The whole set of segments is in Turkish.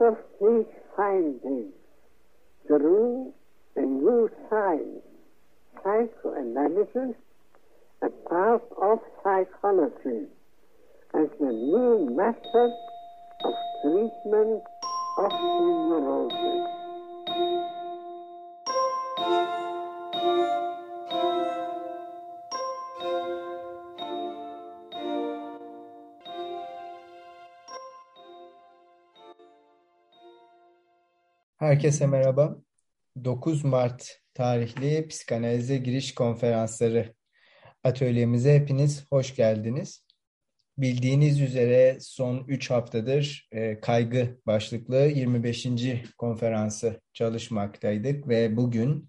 of these findings through a new science, psychoanalysis, a part of psychology, as the new method of treatment of neurosis. Herkese merhaba. 9 Mart tarihli psikanalize giriş konferansları atölyemize hepiniz hoş geldiniz. Bildiğiniz üzere son 3 haftadır e, kaygı başlıklı 25. konferansı çalışmaktaydık ve bugün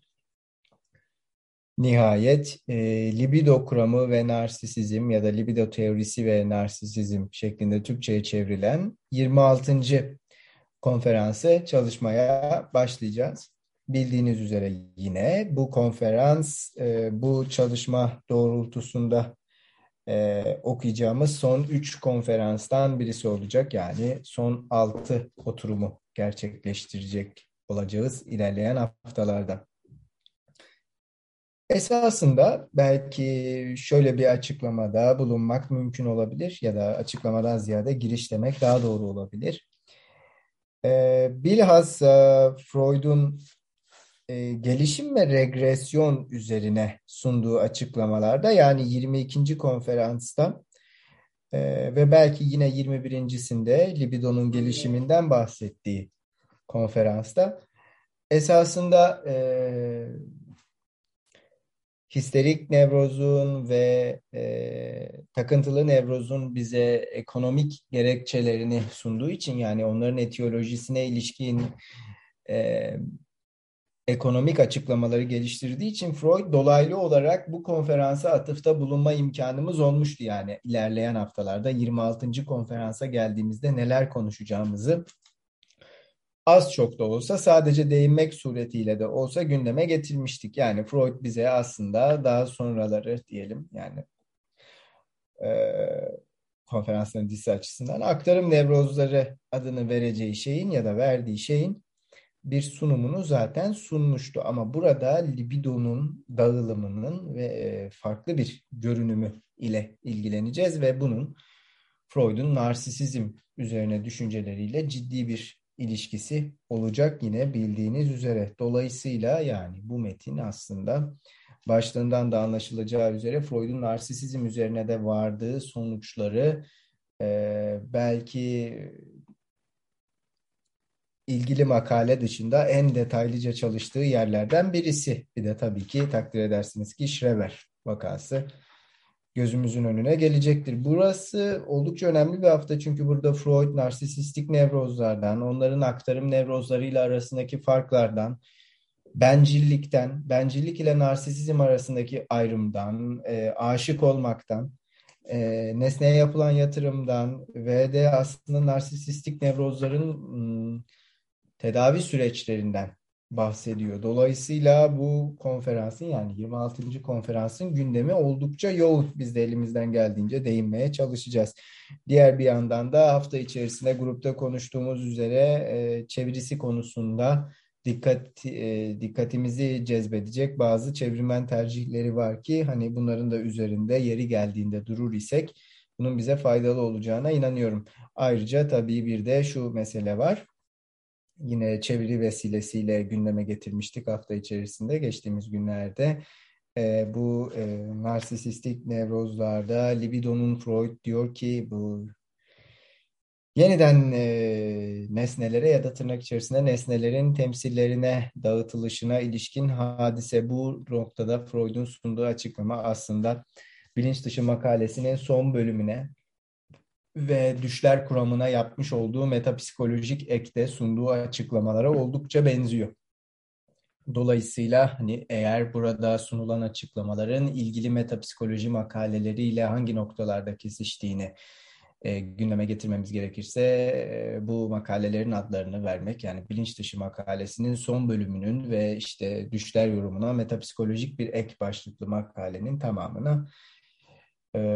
nihayet e, libido kuramı ve narsisizm ya da libido teorisi ve narsisizm şeklinde Türkçe'ye çevrilen 26 konferansı çalışmaya başlayacağız. Bildiğiniz üzere yine bu konferans e, bu çalışma doğrultusunda e, okuyacağımız son üç konferanstan birisi olacak. Yani son altı oturumu gerçekleştirecek olacağız ilerleyen haftalarda. Esasında belki şöyle bir açıklamada bulunmak mümkün olabilir ya da açıklamadan ziyade giriş demek daha doğru olabilir. E, bilhassa Freud'un e, gelişim ve regresyon üzerine sunduğu açıklamalarda yani 22. konferansta e, ve belki yine 21.sinde libidonun gelişiminden bahsettiği konferansta esasında e, histerik nevrozun ve e, takıntılı nevrozun bize ekonomik gerekçelerini sunduğu için yani onların etiyolojisine ilişkin e, ekonomik açıklamaları geliştirdiği için Freud dolaylı olarak bu konferansa atıfta bulunma imkanımız olmuştu yani ilerleyen haftalarda 26. konferansa geldiğimizde neler konuşacağımızı az çok da olsa sadece değinmek suretiyle de olsa gündeme getirmiştik. Yani Freud bize aslında daha sonraları diyelim yani e, konferansların dizisi açısından aktarım nevrozları adını vereceği şeyin ya da verdiği şeyin bir sunumunu zaten sunmuştu. Ama burada libidonun dağılımının ve farklı bir görünümü ile ilgileneceğiz ve bunun Freud'un narsisizm üzerine düşünceleriyle ciddi bir ilişkisi olacak yine bildiğiniz üzere. Dolayısıyla yani bu metin aslında başlığından da anlaşılacağı üzere Freud'un narsisizm üzerine de vardığı sonuçları e, belki ilgili makale dışında en detaylıca çalıştığı yerlerden birisi. Bir de tabii ki takdir edersiniz ki Schreber vakası gözümüzün önüne gelecektir. Burası oldukça önemli bir hafta çünkü burada Freud narsisistik nevrozlardan, onların aktarım nevrozlarıyla arasındaki farklardan, bencillikten, bencillik ile narsisizm arasındaki ayrımdan, e, aşık olmaktan, e, nesneye yapılan yatırımdan ve de aslında narsisistik nevrozların m, tedavi süreçlerinden bahsediyor. Dolayısıyla bu konferansın yani 26. konferansın gündemi oldukça yoğun. Biz de elimizden geldiğince değinmeye çalışacağız. Diğer bir yandan da hafta içerisinde grupta konuştuğumuz üzere e, çevirisi konusunda dikkat e, dikkatimizi cezbedecek bazı çevirmen tercihleri var ki hani bunların da üzerinde yeri geldiğinde durur isek bunun bize faydalı olacağına inanıyorum. Ayrıca tabii bir de şu mesele var yine çeviri vesilesiyle gündeme getirmiştik hafta içerisinde geçtiğimiz günlerde. E, bu e, narsisistik nevrozlarda libidonun Freud diyor ki bu yeniden e, nesnelere ya da tırnak içerisinde nesnelerin temsillerine dağıtılışına ilişkin hadise bu noktada Freud'un sunduğu açıklama aslında bilinç dışı makalesinin son bölümüne ve düşler kuramına yapmış olduğu metapsikolojik ekte sunduğu açıklamalara oldukça benziyor. Dolayısıyla hani eğer burada sunulan açıklamaların ilgili metapsikoloji makaleleriyle hangi noktalarda kesiştiğini e, gündeme getirmemiz gerekirse e, bu makalelerin adlarını vermek yani bilinç dışı makalesinin son bölümünün ve işte düşler yorumuna metapsikolojik bir ek başlıklı makalenin tamamını e,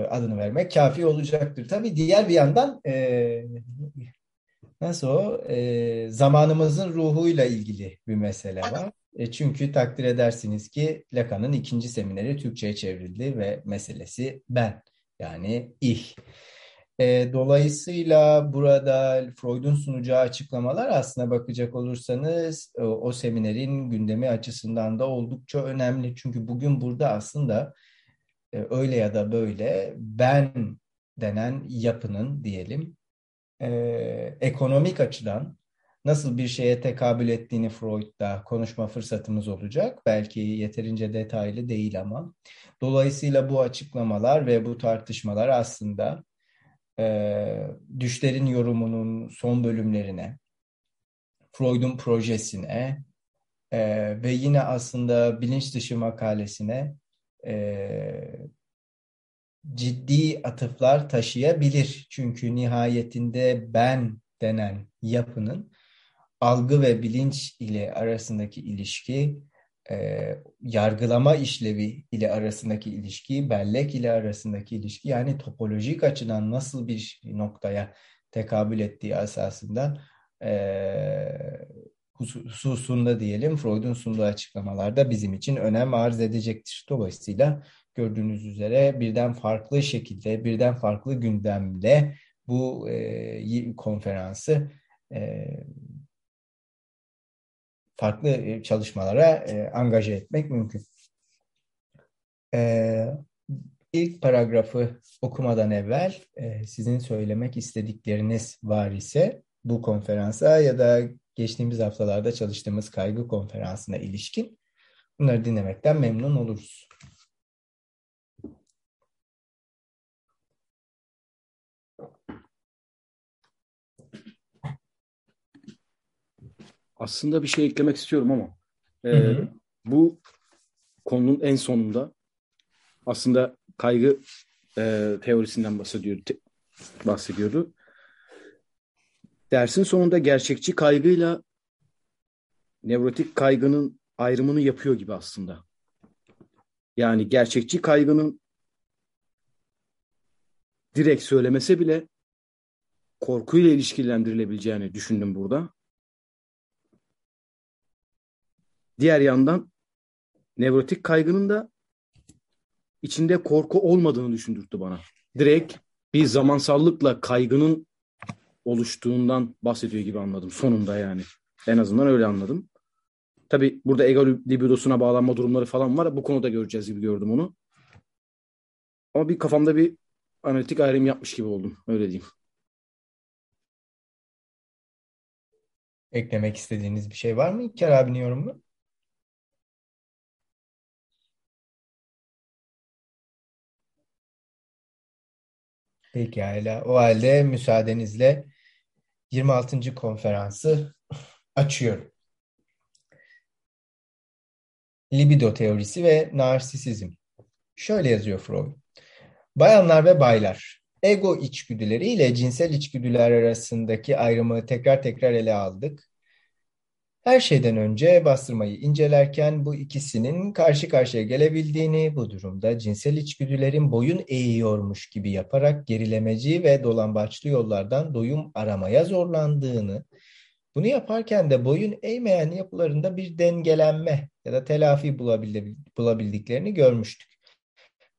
adını vermek kafi olacaktır. Tabii diğer bir yandan e, nasıl o? E, zamanımızın ruhuyla ilgili bir mesele var. E, çünkü takdir edersiniz ki Lacan'ın ikinci semineri Türkçe'ye çevrildi ve meselesi ben. Yani ich. E, dolayısıyla burada Freud'un sunacağı açıklamalar aslına bakacak olursanız o, o seminerin gündemi açısından da oldukça önemli. Çünkü bugün burada aslında e, öyle ya da böyle ben denen yapının diyelim e, ekonomik açıdan nasıl bir şeye tekabül ettiğini Freud'da konuşma fırsatımız olacak. Belki yeterince detaylı değil ama. Dolayısıyla bu açıklamalar ve bu tartışmalar aslında e, düşlerin yorumunun son bölümlerine, Freud'un projesine e, ve yine aslında bilinç dışı makalesine e, ciddi atıflar taşıyabilir. Çünkü nihayetinde ben denen yapının algı ve bilinç ile arasındaki ilişki, e, yargılama işlevi ile arasındaki ilişki, bellek ile arasındaki ilişki yani topolojik açıdan nasıl bir noktaya tekabül ettiği esasında e, hususunda diyelim Freud'un sunduğu açıklamalarda bizim için önem arz edecektir. Dolayısıyla gördüğünüz üzere birden farklı şekilde, birden farklı gündemle bu e, konferansı e, farklı e, çalışmalara e, angaje etmek mümkün. E, ilk paragrafı okumadan evvel e, sizin söylemek istedikleriniz var ise bu konferansa ya da geçtiğimiz haftalarda çalıştığımız kaygı konferansına ilişkin bunları dinlemekten memnun oluruz. Aslında bir şey eklemek istiyorum ama e, hı hı. bu konunun en sonunda aslında kaygı e, teorisinden bahsediyordu, te, bahsediyordu. Dersin sonunda gerçekçi kaygıyla nevrotik kaygının ayrımını yapıyor gibi aslında. Yani gerçekçi kaygının direkt söylemese bile korkuyla ilişkilendirilebileceğini düşündüm burada. Diğer yandan nevrotik kaygının da içinde korku olmadığını düşündürttü bana. Direkt bir zamansallıkla kaygının oluştuğundan bahsediyor gibi anladım sonunda yani. En azından öyle anladım. Tabi burada ego libidosuna bağlanma durumları falan var. Bu konuda göreceğiz gibi gördüm onu. Ama bir kafamda bir analitik ayrım yapmış gibi oldum. Öyle diyeyim. Eklemek istediğiniz bir şey var mı İlker abinin yorumu? Pekala. O halde müsaadenizle 26. konferansı açıyorum. Libido teorisi ve narsisizm. Şöyle yazıyor Freud. Bayanlar ve baylar, ego içgüdüleri ile cinsel içgüdüler arasındaki ayrımı tekrar tekrar ele aldık. Her şeyden önce bastırmayı incelerken bu ikisinin karşı karşıya gelebildiğini, bu durumda cinsel içgüdülerin boyun eğiyormuş gibi yaparak gerilemeci ve dolambaçlı yollardan doyum aramaya zorlandığını, bunu yaparken de boyun eğmeyen yapılarında bir dengelenme ya da telafi bulabildiklerini görmüştük.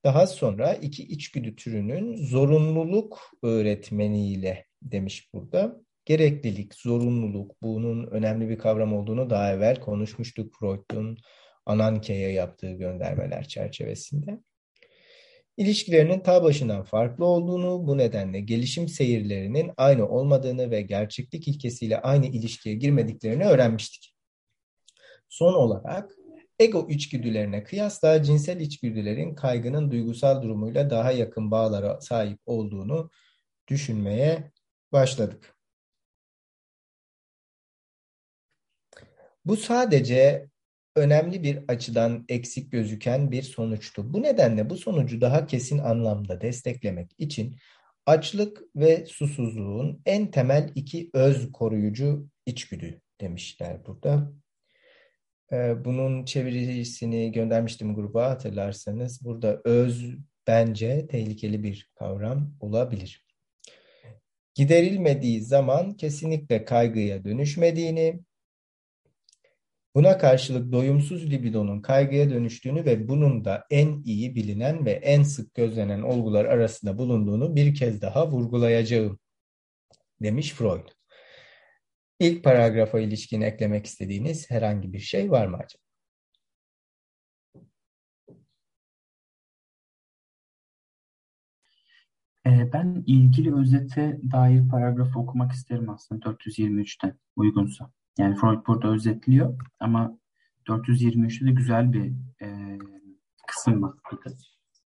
Daha sonra iki içgüdü türünün zorunluluk öğretmeniyle demiş burada gereklilik, zorunluluk bunun önemli bir kavram olduğunu daha evvel konuşmuştuk Freud'un Ananke'ye yaptığı göndermeler çerçevesinde. İlişkilerinin ta başından farklı olduğunu, bu nedenle gelişim seyirlerinin aynı olmadığını ve gerçeklik ilkesiyle aynı ilişkiye girmediklerini öğrenmiştik. Son olarak ego içgüdülerine kıyasla cinsel içgüdülerin kaygının duygusal durumuyla daha yakın bağlara sahip olduğunu düşünmeye başladık. Bu sadece önemli bir açıdan eksik gözüken bir sonuçtu. Bu nedenle bu sonucu daha kesin anlamda desteklemek için açlık ve susuzluğun en temel iki öz koruyucu içgüdü demişler burada. Ee, bunun çevirisini göndermiştim gruba hatırlarsanız. Burada öz bence tehlikeli bir kavram olabilir. giderilmediği zaman kesinlikle kaygıya dönüşmediğini, buna karşılık doyumsuz libidonun kaygıya dönüştüğünü ve bunun da en iyi bilinen ve en sık gözlenen olgular arasında bulunduğunu bir kez daha vurgulayacağım, demiş Freud. İlk paragrafa ilişkin eklemek istediğiniz herhangi bir şey var mı acaba? Ee, ben ilgili özete dair paragrafı okumak isterim aslında 423'te uygunsa. Yani Freud burada özetliyor ama 423'te de güzel bir e, kısım var.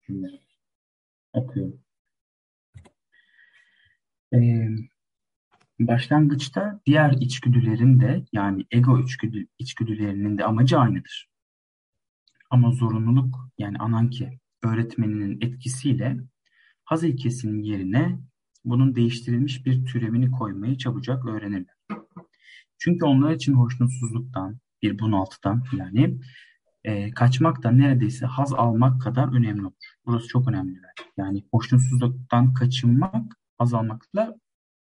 Cümle. Okuyorum. Ee, başlangıçta diğer içgüdülerin de yani ego içgüdü, içgüdülerinin de amacı aynıdır. Ama zorunluluk yani ananki öğretmeninin etkisiyle haz ilkesinin yerine bunun değiştirilmiş bir türevini koymayı çabucak öğrenirler. Çünkü onlar için hoşnutsuzluktan, bir bunaltıdan yani e, kaçmak da neredeyse haz almak kadar önemli olur. Burası çok önemli. Yani hoşnutsuzluktan kaçınmak haz almakla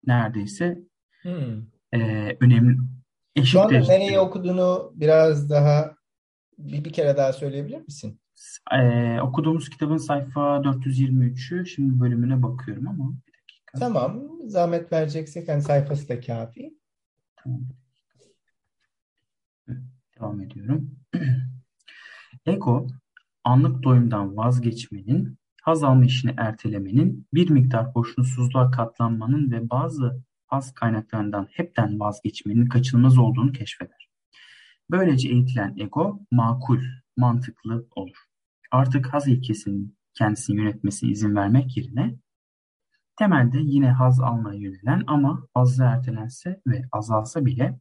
neredeyse Hmm. e, önemli. Eşit Şu anda derecede. nereyi okuduğunu biraz daha bir, bir kere daha söyleyebilir misin? E, okuduğumuz kitabın sayfa 423'ü şimdi bölümüne bakıyorum ama bir dakika. Tamam, zahmet vereceksek hani sayfası da kafi. Tamam. Devam ediyorum. Ego, anlık doyumdan vazgeçmenin, haz alma işini ertelemenin, bir miktar hoşnutsuzluğa katlanmanın ve bazı haz kaynaklarından hepten vazgeçmenin kaçınılmaz olduğunu keşfeder. Böylece eğitilen ego makul, mantıklı olur. Artık haz ilkesinin kendisini yönetmesine izin vermek yerine temelde yine haz almaya yönelen ama hazzı ertelense ve azalsa bile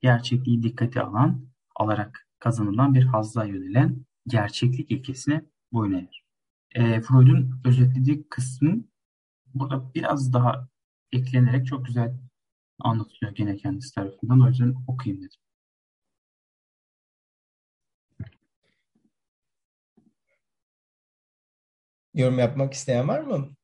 gerçekliği dikkate alan, alarak kazanılan bir hazza yönelen gerçeklik ilkesine boyun eğer. E, Freud'un özetlediği kısmı burada biraz daha eklenerek çok güzel anlatılıyor gene kendisi tarafından. O yüzden okuyayım dedim. Yorum yapmak isteyen var mı?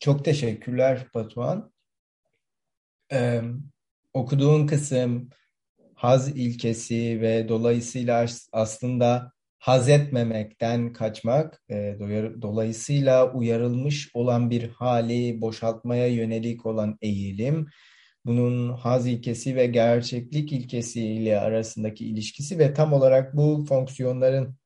Çok teşekkürler Batuhan. Ee, okuduğun kısım haz ilkesi ve dolayısıyla as- aslında haz etmemekten kaçmak, e, dolayısıyla uyarılmış olan bir hali boşaltmaya yönelik olan eğilim, bunun haz ilkesi ve gerçeklik ilkesi ile arasındaki ilişkisi ve tam olarak bu fonksiyonların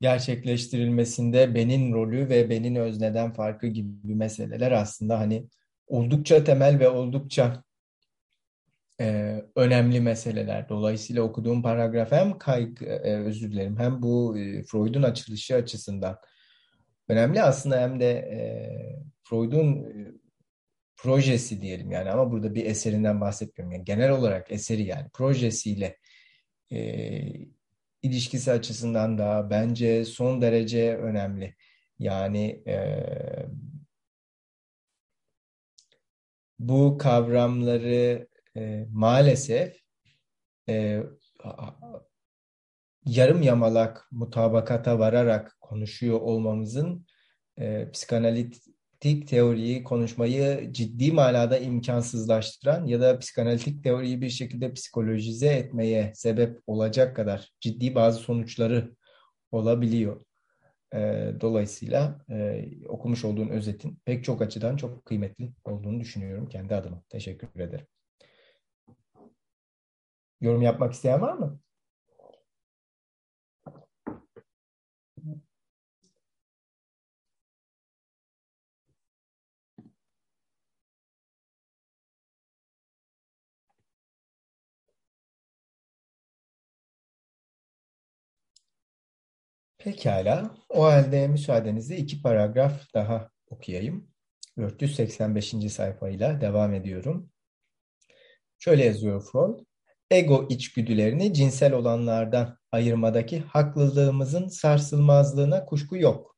gerçekleştirilmesinde benin rolü ve benin özneden farkı gibi meseleler aslında hani oldukça temel ve oldukça e, önemli meseleler. Dolayısıyla okuduğum paragraf hem kaygı, e, özür dilerim, hem bu e, Freud'un açılışı açısından önemli aslında hem de e, Freud'un e, projesi diyelim yani ama burada bir eserinden bahsetmiyorum. Yani genel olarak eseri yani projesiyle e, ilişkisi açısından da bence son derece önemli. Yani e, bu kavramları e, maalesef e, yarım yamalak mutabakata vararak konuşuyor olmamızın e, psikanalitik teoriyi konuşmayı ciddi manada imkansızlaştıran ya da psikanalitik teoriyi bir şekilde psikolojize etmeye sebep olacak kadar ciddi bazı sonuçları olabiliyor. E, dolayısıyla e, okumuş olduğun özetin pek çok açıdan çok kıymetli olduğunu düşünüyorum kendi adıma. Teşekkür ederim. Yorum yapmak isteyen var mı? Pekala. O halde müsaadenizle iki paragraf daha okuyayım. 485. sayfayla devam ediyorum. Şöyle yazıyor Freud. Ego içgüdülerini cinsel olanlardan ayırmadaki haklılığımızın sarsılmazlığına kuşku yok.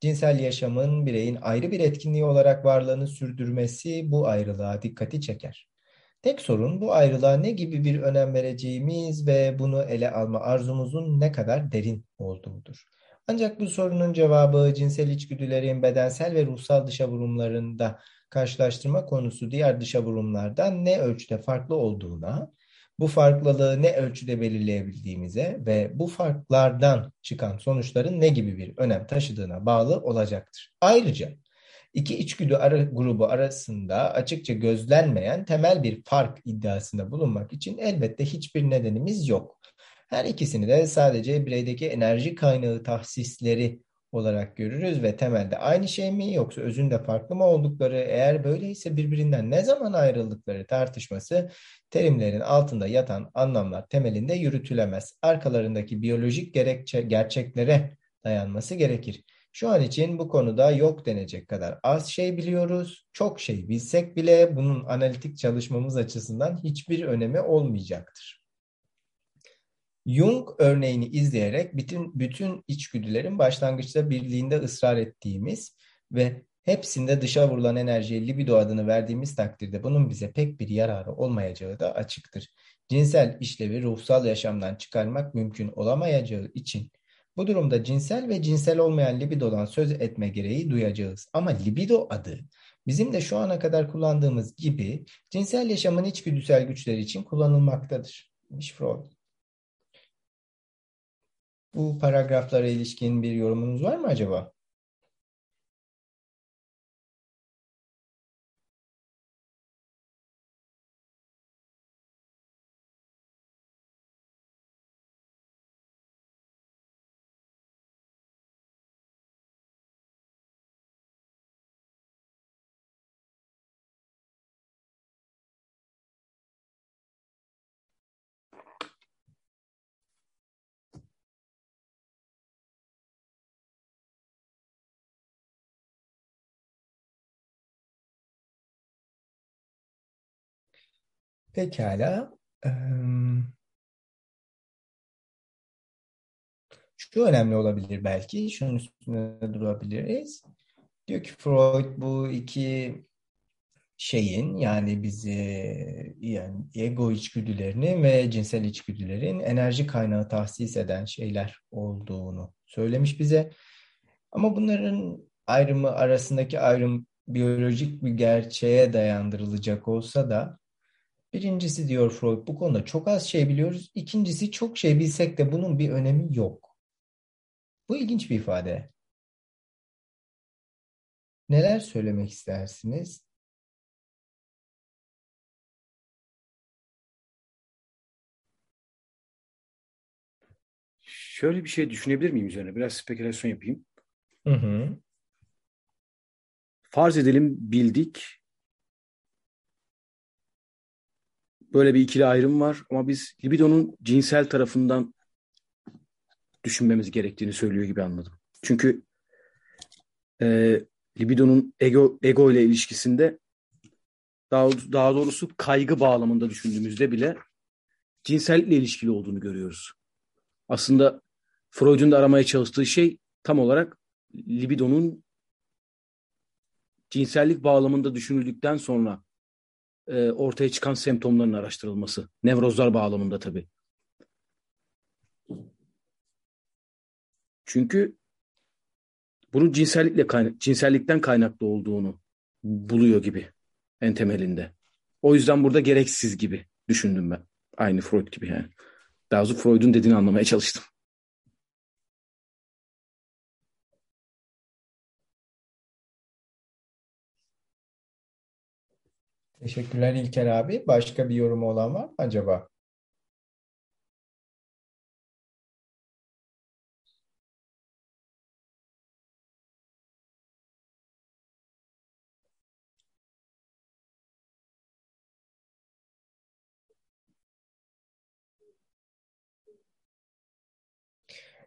Cinsel yaşamın bireyin ayrı bir etkinliği olarak varlığını sürdürmesi bu ayrılığa dikkati çeker. Tek sorun bu ayrılığa ne gibi bir önem vereceğimiz ve bunu ele alma arzumuzun ne kadar derin olduğudur. Ancak bu sorunun cevabı cinsel içgüdülerin bedensel ve ruhsal dışa vurumlarında karşılaştırma konusu diğer dışa vurumlardan ne ölçüde farklı olduğuna, bu farklılığı ne ölçüde belirleyebildiğimize ve bu farklardan çıkan sonuçların ne gibi bir önem taşıdığına bağlı olacaktır. Ayrıca iki içgüdü ara, grubu arasında açıkça gözlenmeyen temel bir fark iddiasında bulunmak için elbette hiçbir nedenimiz yok. Her ikisini de sadece bireydeki enerji kaynağı tahsisleri olarak görürüz ve temelde aynı şey mi yoksa özünde farklı mı oldukları eğer böyleyse birbirinden ne zaman ayrıldıkları tartışması terimlerin altında yatan anlamlar temelinde yürütülemez. Arkalarındaki biyolojik gerekçe, gerçeklere dayanması gerekir. Şu an için bu konuda yok denecek kadar az şey biliyoruz. Çok şey bilsek bile bunun analitik çalışmamız açısından hiçbir önemi olmayacaktır. Jung örneğini izleyerek bütün, bütün içgüdülerin başlangıçta birliğinde ısrar ettiğimiz ve hepsinde dışa vurulan enerjiye libido adını verdiğimiz takdirde bunun bize pek bir yararı olmayacağı da açıktır. Cinsel işlevi ruhsal yaşamdan çıkarmak mümkün olamayacağı için bu durumda cinsel ve cinsel olmayan libidodan söz etme gereği duyacağız. Ama libido adı bizim de şu ana kadar kullandığımız gibi cinsel yaşamın içgüdüsel güçleri için kullanılmaktadır. Demiş Freud. Bu paragraflara ilişkin bir yorumunuz var mı acaba? Pekala. Şu önemli olabilir belki. Şunun üstüne durabiliriz. Diyor ki Freud bu iki şeyin yani bizi yani ego içgüdülerini ve cinsel içgüdülerin enerji kaynağı tahsis eden şeyler olduğunu söylemiş bize. Ama bunların ayrımı arasındaki ayrım biyolojik bir gerçeğe dayandırılacak olsa da Birincisi diyor Freud bu konuda çok az şey biliyoruz. İkincisi çok şey bilsek de bunun bir önemi yok. Bu ilginç bir ifade. Neler söylemek istersiniz? Şöyle bir şey düşünebilir miyim üzerine? Biraz spekülasyon yapayım. Hı hı. Farz edelim bildik böyle bir ikili ayrım var ama biz libidonun cinsel tarafından düşünmemiz gerektiğini söylüyor gibi anladım. Çünkü e, libidonun ego, ego ile ilişkisinde daha, daha doğrusu kaygı bağlamında düşündüğümüzde bile cinsellikle ilişkili olduğunu görüyoruz. Aslında Freud'un da aramaya çalıştığı şey tam olarak libidonun cinsellik bağlamında düşünüldükten sonra e, ortaya çıkan semptomların araştırılması. Nevrozlar bağlamında tabii. Çünkü bunun cinsellikle kaynak, cinsellikten kaynaklı olduğunu buluyor gibi en temelinde. O yüzden burada gereksiz gibi düşündüm ben. Aynı Freud gibi yani. Daha Freud'un dediğini anlamaya çalıştım. Teşekkürler İlker abi. Başka bir yorumu olan var mı acaba?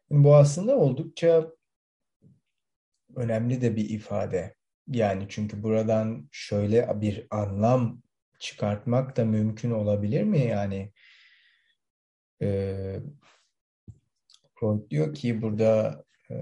Bu aslında oldukça önemli de bir ifade. Yani çünkü buradan şöyle bir anlam çıkartmak da mümkün olabilir mi? Yani e, Freud diyor ki burada e,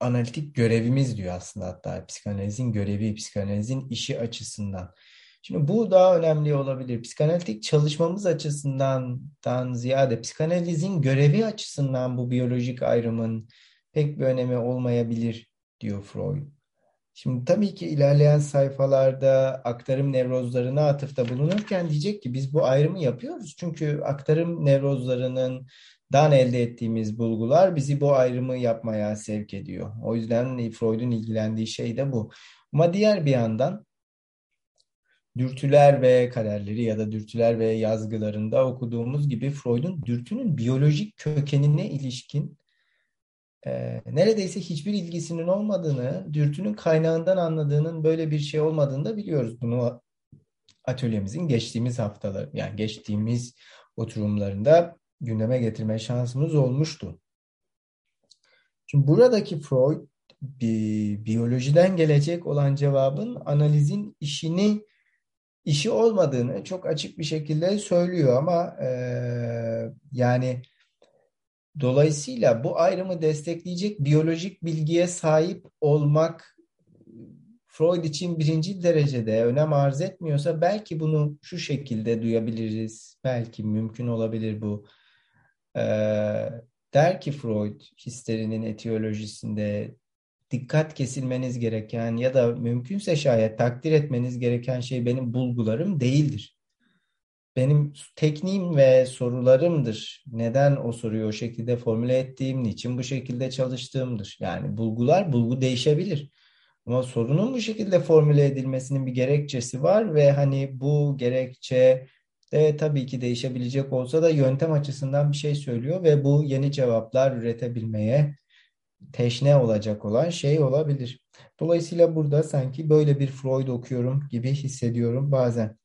analitik görevimiz diyor aslında hatta psikanalizin görevi, psikanalizin işi açısından. Şimdi bu daha önemli olabilir. Psikanalitik çalışmamız açısından ziyade psikanalizin görevi açısından bu biyolojik ayrımın pek bir önemi olmayabilir diyor Freud. Şimdi tabii ki ilerleyen sayfalarda aktarım nevrozlarına atıfta bulunurken diyecek ki biz bu ayrımı yapıyoruz. Çünkü aktarım nevrozlarının dan elde ettiğimiz bulgular bizi bu ayrımı yapmaya sevk ediyor. O yüzden Freud'un ilgilendiği şey de bu. Ama diğer bir yandan dürtüler ve kaderleri ya da dürtüler ve yazgılarında okuduğumuz gibi Freud'un dürtünün biyolojik kökenine ilişkin e, neredeyse hiçbir ilgisinin olmadığını, dürtünün kaynağından anladığının böyle bir şey olmadığını da biliyoruz. Bunu atölyemizin geçtiğimiz haftalar, yani geçtiğimiz oturumlarında gündeme getirme şansımız olmuştu. Şimdi buradaki Freud bir biyolojiden gelecek olan cevabın analizin işini işi olmadığını çok açık bir şekilde söylüyor ama e, yani dolayısıyla bu ayrımı destekleyecek biyolojik bilgiye sahip olmak Freud için birinci derecede önem arz etmiyorsa belki bunu şu şekilde duyabiliriz. Belki mümkün olabilir bu. Ee, der ki Freud histerinin etiyolojisinde dikkat kesilmeniz gereken ya da mümkünse şayet takdir etmeniz gereken şey benim bulgularım değildir. Benim tekniğim ve sorularımdır. Neden o soruyu o şekilde formüle ettiğim, niçin bu şekilde çalıştığımdır. Yani bulgular, bulgu değişebilir. Ama sorunun bu şekilde formüle edilmesinin bir gerekçesi var ve hani bu gerekçe de tabii ki değişebilecek olsa da yöntem açısından bir şey söylüyor ve bu yeni cevaplar üretebilmeye teşne olacak olan şey olabilir. Dolayısıyla burada sanki böyle bir Freud okuyorum gibi hissediyorum bazen.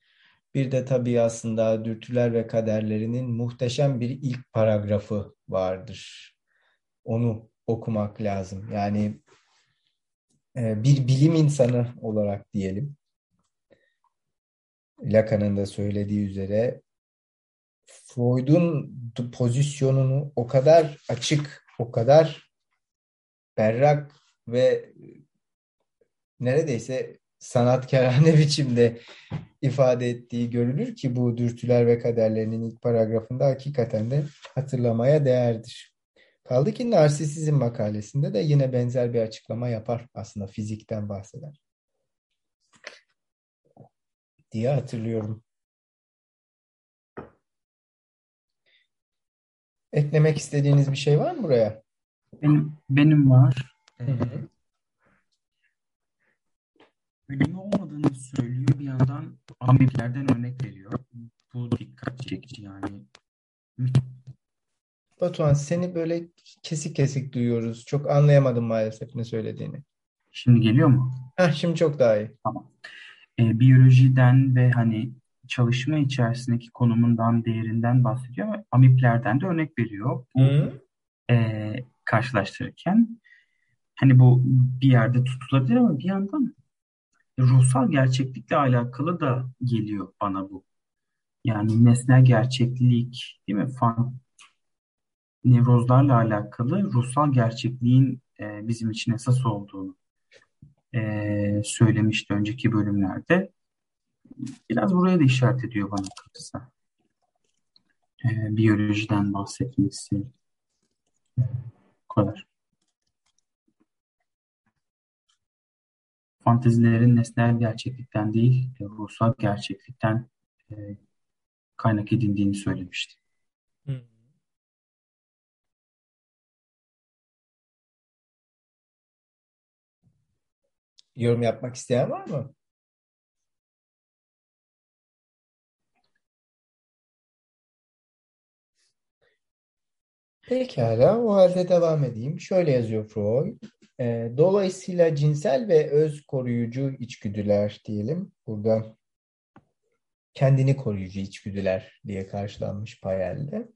Bir de tabii aslında dürtüler ve kaderlerinin muhteşem bir ilk paragrafı vardır. Onu okumak lazım. Yani e, bir bilim insanı olarak diyelim. Lacan'ın da söylediği üzere Freud'un pozisyonunu o kadar açık, o kadar berrak ve neredeyse sanatkarane biçimde ifade ettiği görülür ki bu dürtüler ve kaderlerinin ilk paragrafında hakikaten de hatırlamaya değerdir. Kaldı ki narsisizm makalesinde de yine benzer bir açıklama yapar aslında fizikten bahseder. Diye hatırlıyorum. Eklemek istediğiniz bir şey var mı buraya? Benim, benim var. Hı hı. Ölümü olmadığını söylüyor bir yandan Ameriklerden örnek veriyor. Bu dikkat çekici yani. Batuhan seni böyle kesik kesik duyuyoruz. Çok anlayamadım maalesef ne söylediğini. Şimdi geliyor mu? Heh, şimdi çok daha iyi. Tamam. Ee, biyolojiden ve hani çalışma içerisindeki konumundan, değerinden bahsediyor ama amiplerden de örnek veriyor. Bu Hı. e, karşılaştırırken hani bu bir yerde tutulabilir ama bir yandan ruhsal gerçeklikle alakalı da geliyor bana bu. Yani nesnel gerçeklik, değil mi? Fan, nevrozlarla alakalı ruhsal gerçekliğin e, bizim için esas olduğunu e, söylemişti önceki bölümlerde. Biraz buraya da işaret ediyor bana kısa. E, biyolojiden bahsetmesi. Bu kadar. Fantezilerin nesnel gerçeklikten değil, e, ruhsal gerçeklikten e, kaynak edindiğini söylemişti. Yorum yapmak isteyen var mı? Pekala, o halde devam edeyim. Şöyle yazıyor Freud. E, dolayısıyla cinsel ve öz koruyucu içgüdüler diyelim. Burada kendini koruyucu içgüdüler diye karşılanmış Payel'de.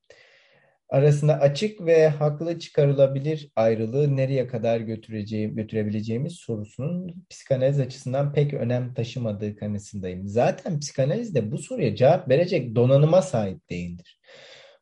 Arasında açık ve haklı çıkarılabilir ayrılığı nereye kadar götüreceğim, götürebileceğimiz sorusunun psikanaliz açısından pek önem taşımadığı kanısındayım. Zaten psikanaliz de bu soruya cevap verecek donanıma sahip değildir.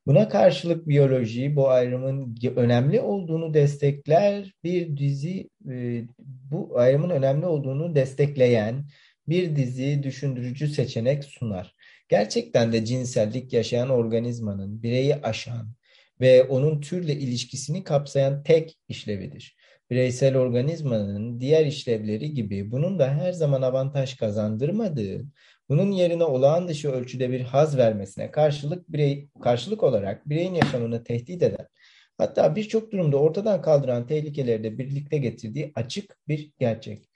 Buna karşılık biyoloji bu ayrımın önemli olduğunu destekler bir dizi e, bu ayrımın önemli olduğunu destekleyen bir dizi düşündürücü seçenek sunar. Gerçekten de cinsellik yaşayan organizmanın bireyi aşan ve onun türle ilişkisini kapsayan tek işlevidir. Bireysel organizmanın diğer işlevleri gibi bunun da her zaman avantaj kazandırmadığı, bunun yerine olağan dışı ölçüde bir haz vermesine karşılık birey karşılık olarak bireyin yaşamını tehdit eden, hatta birçok durumda ortadan kaldıran tehlikeleri de birlikte getirdiği açık bir gerçek.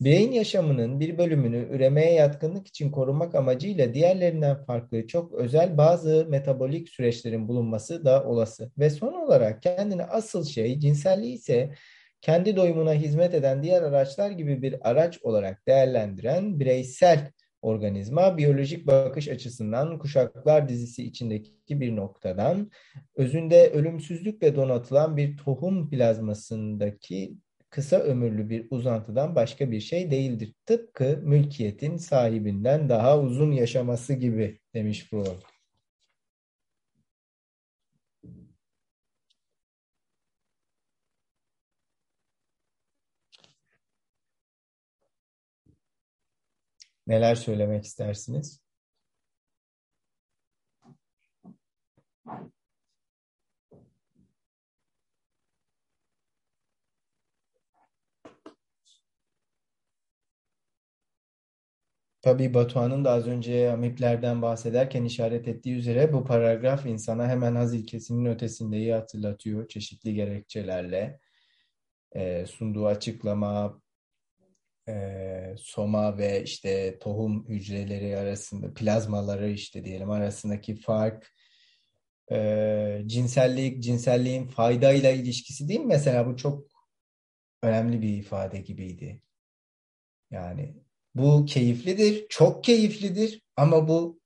Bireyin yaşamının bir bölümünü üremeye yatkınlık için korumak amacıyla diğerlerinden farklı çok özel bazı metabolik süreçlerin bulunması da olası. Ve son olarak kendini asıl şey cinselliği ise kendi doyumuna hizmet eden diğer araçlar gibi bir araç olarak değerlendiren bireysel organizma biyolojik bakış açısından kuşaklar dizisi içindeki bir noktadan özünde ölümsüzlükle donatılan bir tohum plazmasındaki kısa ömürlü bir uzantıdan başka bir şey değildir. Tıpkı mülkiyetin sahibinden daha uzun yaşaması gibi demiş Freud. Neler söylemek istersiniz? Tabii Batuhan'ın da az önce amiplerden bahsederken işaret ettiği üzere bu paragraf insana hemen haz ilkesinin ötesindeyi hatırlatıyor çeşitli gerekçelerle. E, sunduğu açıklama, e, soma ve işte tohum hücreleri arasında, plazmaları işte diyelim arasındaki fark, e, cinsellik, cinselliğin faydayla ilişkisi değil mi? Mesela bu çok önemli bir ifade gibiydi. Yani bu keyiflidir, çok keyiflidir ama bu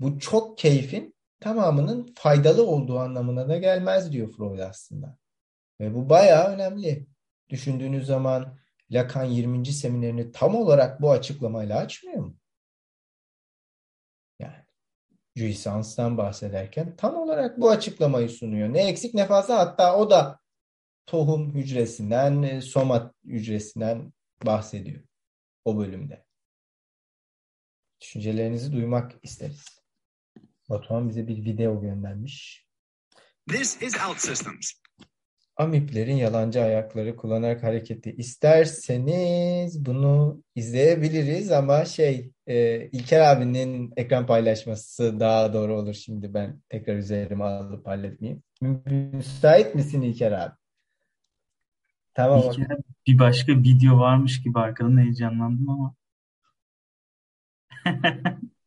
bu çok keyfin tamamının faydalı olduğu anlamına da gelmez diyor Freud aslında. Ve bu bayağı önemli. Düşündüğünüz zaman Lacan 20. seminerini tam olarak bu açıklamayla açmıyor mu? Yani Jouissance'dan bahsederken tam olarak bu açıklamayı sunuyor. Ne eksik ne fazla hatta o da tohum hücresinden, somat hücresinden bahsediyor o bölümde. Düşüncelerinizi duymak isteriz. Batuhan bize bir video göndermiş. This is OutSystems. Amiplerin yalancı ayakları kullanarak hareketi isterseniz bunu izleyebiliriz ama şey e, İlker abinin ekran paylaşması daha doğru olur şimdi ben tekrar üzerime alıp halletmeyeyim. Müsait misin İlker abi? Tamam. İlker bir başka video varmış gibi arkadan heyecanlandım ama.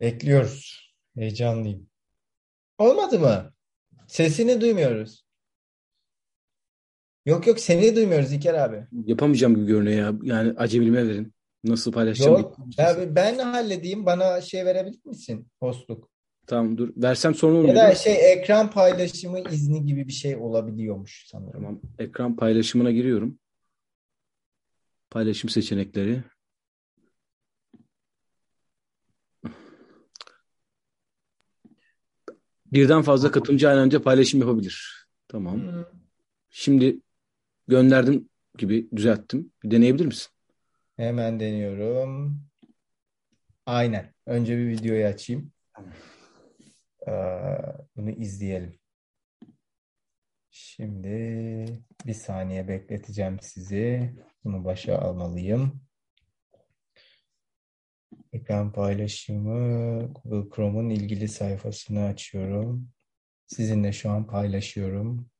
Bekliyoruz. Heyecanlıyım. Olmadı mı? Sesini duymuyoruz. Yok yok seni duymuyoruz İlker abi. Yapamayacağım gibi görünüyor ya. Yani acemiliğime verin. Nasıl paylaşacağım? Yok. Abi ben halledeyim. Bana şey verebilir misin? Hostluk. Tamam dur. Versem sonra Ya olmuyor. da şey ekran paylaşımı izni gibi bir şey olabiliyormuş sanırım. Tamam. Ekran paylaşımına giriyorum. Paylaşım seçenekleri. Birden fazla katılımcı aynı anda paylaşım yapabilir. Tamam. Hı. Şimdi gönderdim gibi düzelttim. Bir deneyebilir misin? Hemen deniyorum. Aynen. Önce bir videoyu açayım. Ee, bunu izleyelim. Şimdi bir saniye bekleteceğim sizi. Bunu başa almalıyım. Ekran paylaşımı Google Chrome'un ilgili sayfasını açıyorum. Sizinle şu an paylaşıyorum.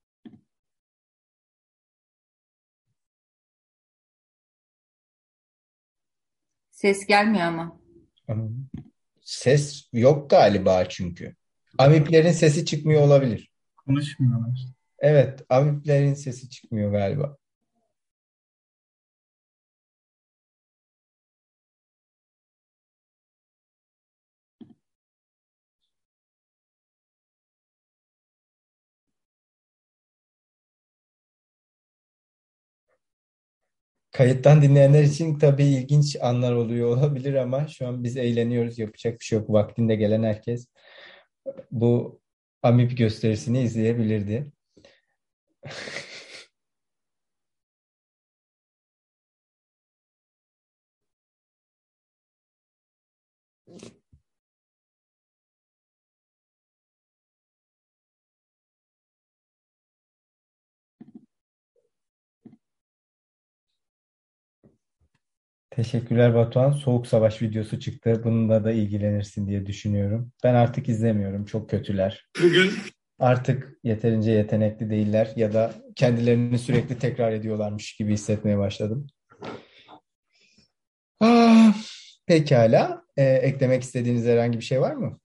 Ses gelmiyor ama. Ses yok galiba çünkü. Amiplerin sesi çıkmıyor olabilir. Konuşmuyorlar. Evet, amiplerin sesi çıkmıyor galiba. Kayıttan dinleyenler için tabii ilginç anlar oluyor olabilir ama şu an biz eğleniyoruz. Yapacak bir şey yok. Vaktinde gelen herkes bu Amip gösterisini izleyebilirdi. Teşekkürler Batuhan. Soğuk Savaş videosu çıktı. Bununla da ilgilenirsin diye düşünüyorum. Ben artık izlemiyorum. Çok kötüler. Bugün Artık yeterince yetenekli değiller ya da kendilerini sürekli tekrar ediyorlarmış gibi hissetmeye başladım. Ah, pekala. Ee, eklemek istediğiniz herhangi bir şey var mı?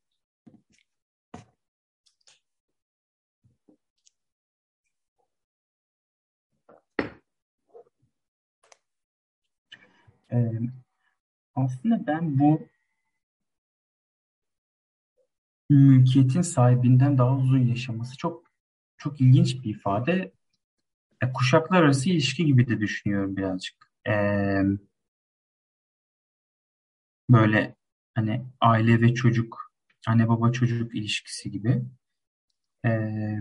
Ee, aslında ben bu mülkiyetin sahibinden daha uzun yaşaması çok çok ilginç bir ifade. E, kuşaklar arası ilişki gibi de düşünüyorum birazcık. Ee, böyle hani aile ve çocuk, anne baba çocuk ilişkisi gibi. Ee,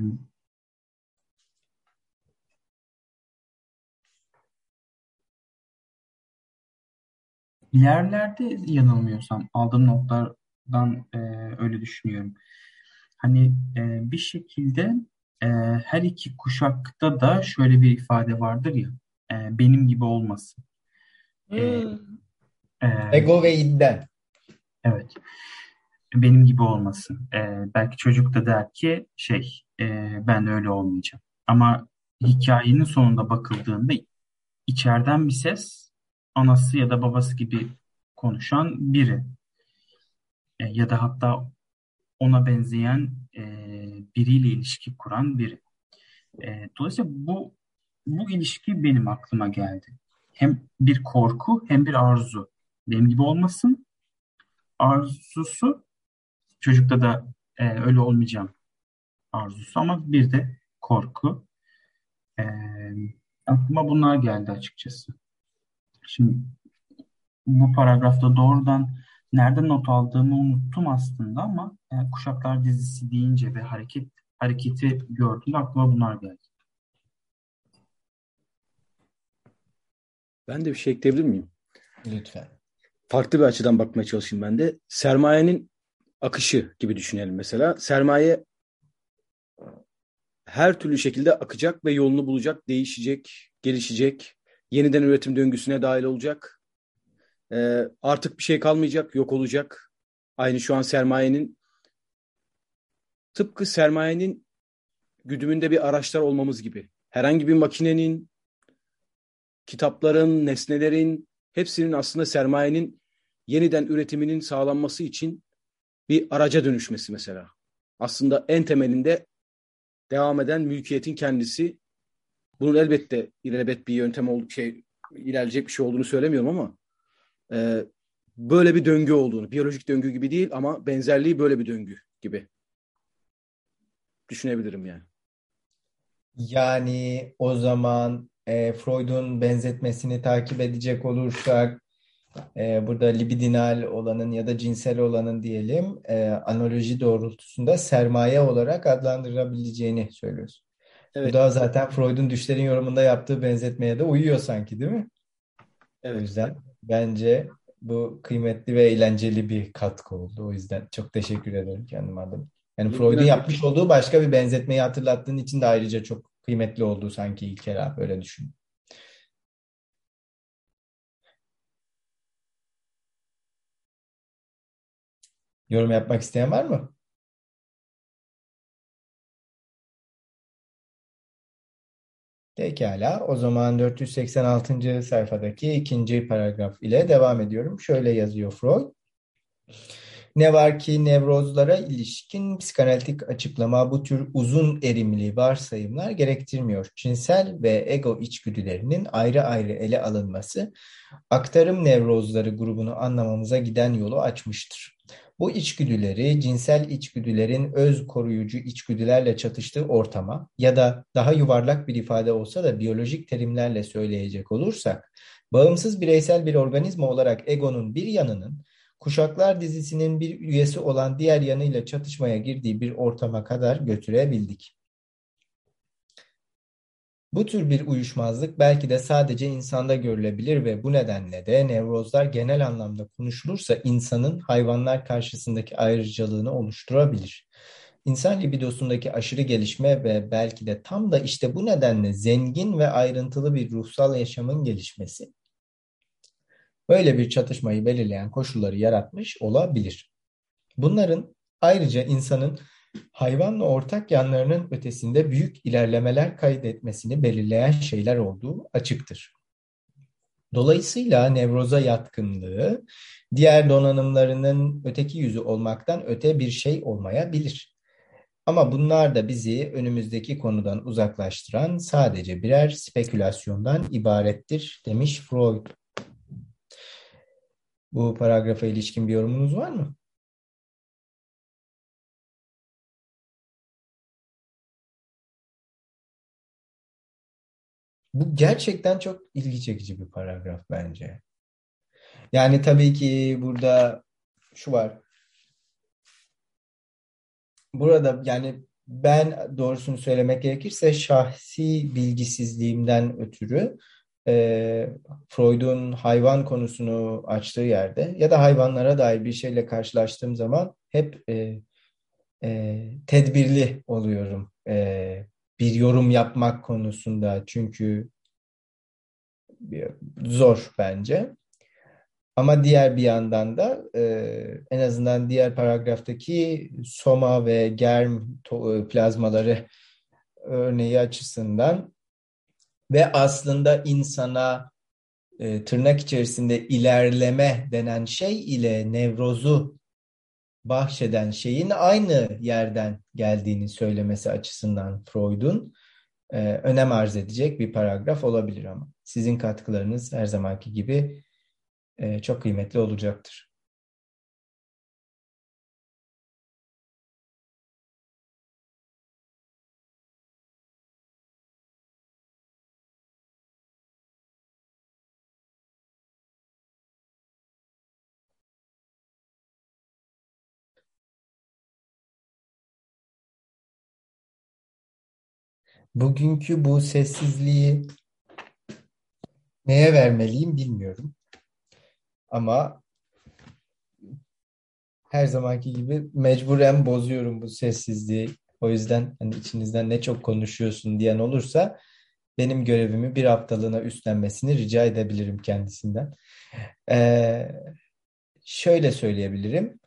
yerlerde yanılmıyorsam aldığım notlardan e, öyle düşünüyorum. Hani e, bir şekilde e, her iki kuşakta da şöyle bir ifade vardır ya, e, benim gibi olmasın. E, e, Ego ve iddia. Evet. Benim gibi olmasın. Ee, belki çocuk da der ki şey e, ben öyle olmayacağım. Ama hikayenin sonunda bakıldığında içeriden bir ses anası ya da babası gibi konuşan biri. E, ya da hatta ona benzeyen e, biriyle ilişki kuran biri. E, dolayısıyla bu bu ilişki benim aklıma geldi. Hem bir korku hem bir arzu. Benim gibi olmasın arzusu çocukta da e, öyle olmayacağım arzusu ama bir de korku. E, aklıma bunlar geldi açıkçası. Şimdi bu paragrafta doğrudan nereden not aldığımı unuttum aslında ama e, Kuşaklar dizisi deyince ve hareket hareketi gördüğümde aklıma bunlar geldi. Ben de bir şey ekleyebilir miyim? Lütfen. Farklı bir açıdan bakmaya çalışayım ben de. Sermayenin akışı gibi düşünelim mesela. Sermaye her türlü şekilde akacak ve yolunu bulacak, değişecek, gelişecek, yeniden üretim döngüsüne dahil olacak. Ee, artık bir şey kalmayacak, yok olacak. Aynı şu an sermayenin tıpkı sermayenin güdümünde bir araçlar olmamız gibi. Herhangi bir makinenin, kitapların, nesnelerin hepsinin aslında sermayenin yeniden üretiminin sağlanması için bir araca dönüşmesi mesela. Aslında en temelinde devam eden mülkiyetin kendisi. Bunun elbette ilelebet bir yöntem ol şey ilerleyecek bir şey olduğunu söylemiyorum ama e, böyle bir döngü olduğunu, biyolojik döngü gibi değil ama benzerliği böyle bir döngü gibi düşünebilirim yani. Yani o zaman e, Freud'un benzetmesini takip edecek olursak e, burada libidinal olanın ya da cinsel olanın diyelim e, analoji doğrultusunda sermaye olarak adlandırabileceğini söylüyorsun. Evet. Bu da zaten Freud'un düşlerin yorumunda yaptığı benzetmeye de uyuyor sanki değil mi? O Evet. yüzden bence bu kıymetli ve eğlenceli bir katkı oldu. O yüzden çok teşekkür ederim kendim adım. Yani Freud'un yapmış olduğu başka bir benzetmeyi hatırlattığın için de ayrıca çok kıymetli oldu sanki İlker abi öyle düşün. Yorum yapmak isteyen var mı? Pekala. O zaman 486. sayfadaki ikinci paragraf ile devam ediyorum. Şöyle yazıyor Freud. Ne var ki nevrozlara ilişkin psikanalitik açıklama bu tür uzun erimli varsayımlar gerektirmiyor. Cinsel ve ego içgüdülerinin ayrı ayrı ele alınması aktarım nevrozları grubunu anlamamıza giden yolu açmıştır. Bu içgüdüleri cinsel içgüdülerin öz koruyucu içgüdülerle çatıştığı ortama ya da daha yuvarlak bir ifade olsa da biyolojik terimlerle söyleyecek olursak Bağımsız bireysel bir organizma olarak egonun bir yanının Kuşaklar dizisinin bir üyesi olan diğer yanıyla çatışmaya girdiği bir ortama kadar götürebildik. Bu tür bir uyuşmazlık belki de sadece insanda görülebilir ve bu nedenle de nevrozlar genel anlamda konuşulursa insanın hayvanlar karşısındaki ayrıcalığını oluşturabilir. İnsan libidosundaki aşırı gelişme ve belki de tam da işte bu nedenle zengin ve ayrıntılı bir ruhsal yaşamın gelişmesi böyle bir çatışmayı belirleyen koşulları yaratmış olabilir. Bunların ayrıca insanın hayvanla ortak yanlarının ötesinde büyük ilerlemeler kaydetmesini belirleyen şeyler olduğu açıktır. Dolayısıyla nevroza yatkınlığı diğer donanımlarının öteki yüzü olmaktan öte bir şey olmayabilir. Ama bunlar da bizi önümüzdeki konudan uzaklaştıran sadece birer spekülasyondan ibarettir demiş Freud. Bu paragrafa ilişkin bir yorumunuz var mı? Bu gerçekten çok ilgi çekici bir paragraf bence. Yani tabii ki burada şu var. Burada yani ben doğrusunu söylemek gerekirse şahsi bilgisizliğimden ötürü e, Freud'un hayvan konusunu açtığı yerde ya da hayvanlara dair bir şeyle karşılaştığım zaman hep e, e, tedbirli oluyorum e, bir yorum yapmak konusunda çünkü zor bence. Ama diğer bir yandan da e, en azından diğer paragraftaki soma ve germ to, plazmaları örneği açısından ve aslında insana e, tırnak içerisinde ilerleme denen şey ile nevrozu bahşeden şeyin aynı yerden geldiğini söylemesi açısından Freud'un e, önem arz edecek bir paragraf olabilir ama sizin katkılarınız her zamanki gibi e, çok kıymetli olacaktır. Bugünkü bu sessizliği neye vermeliyim bilmiyorum. Ama her zamanki gibi mecburen bozuyorum bu sessizliği. O yüzden hani içinizden ne çok konuşuyorsun diyen olursa benim görevimi bir haftalığına üstlenmesini rica edebilirim kendisinden. Ee, şöyle söyleyebilirim.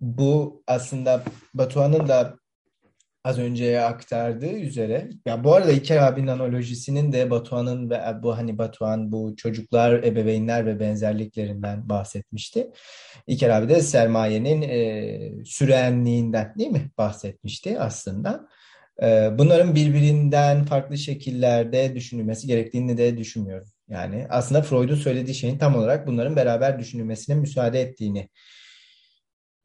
Bu aslında Batuhan'ın da az önce aktardığı üzere ya bu arada İlker abinin analojisinin de Batuhan'ın ve bu hani Batuhan bu çocuklar, ebeveynler ve benzerliklerinden bahsetmişti. İlker abi de sermayenin e, sürenliğinden değil mi bahsetmişti aslında. E, bunların birbirinden farklı şekillerde düşünülmesi gerektiğini de düşünmüyorum. Yani aslında Freud'un söylediği şeyin tam olarak bunların beraber düşünülmesine müsaade ettiğini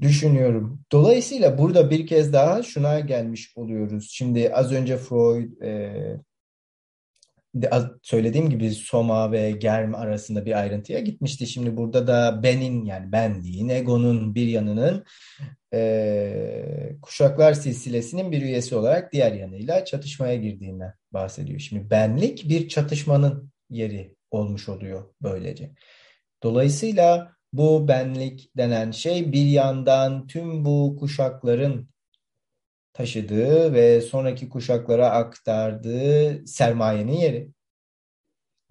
düşünüyorum. Dolayısıyla burada bir kez daha şuna gelmiş oluyoruz. Şimdi az önce Freud e, söylediğim gibi Soma ve Germ arasında bir ayrıntıya gitmişti. Şimdi burada da benin yani benliğin, egonun bir yanının e, kuşaklar silsilesinin bir üyesi olarak diğer yanıyla çatışmaya girdiğinden bahsediyor. Şimdi benlik bir çatışmanın yeri olmuş oluyor böylece. Dolayısıyla bu benlik denen şey bir yandan tüm bu kuşakların taşıdığı ve sonraki kuşaklara aktardığı sermayenin yeri.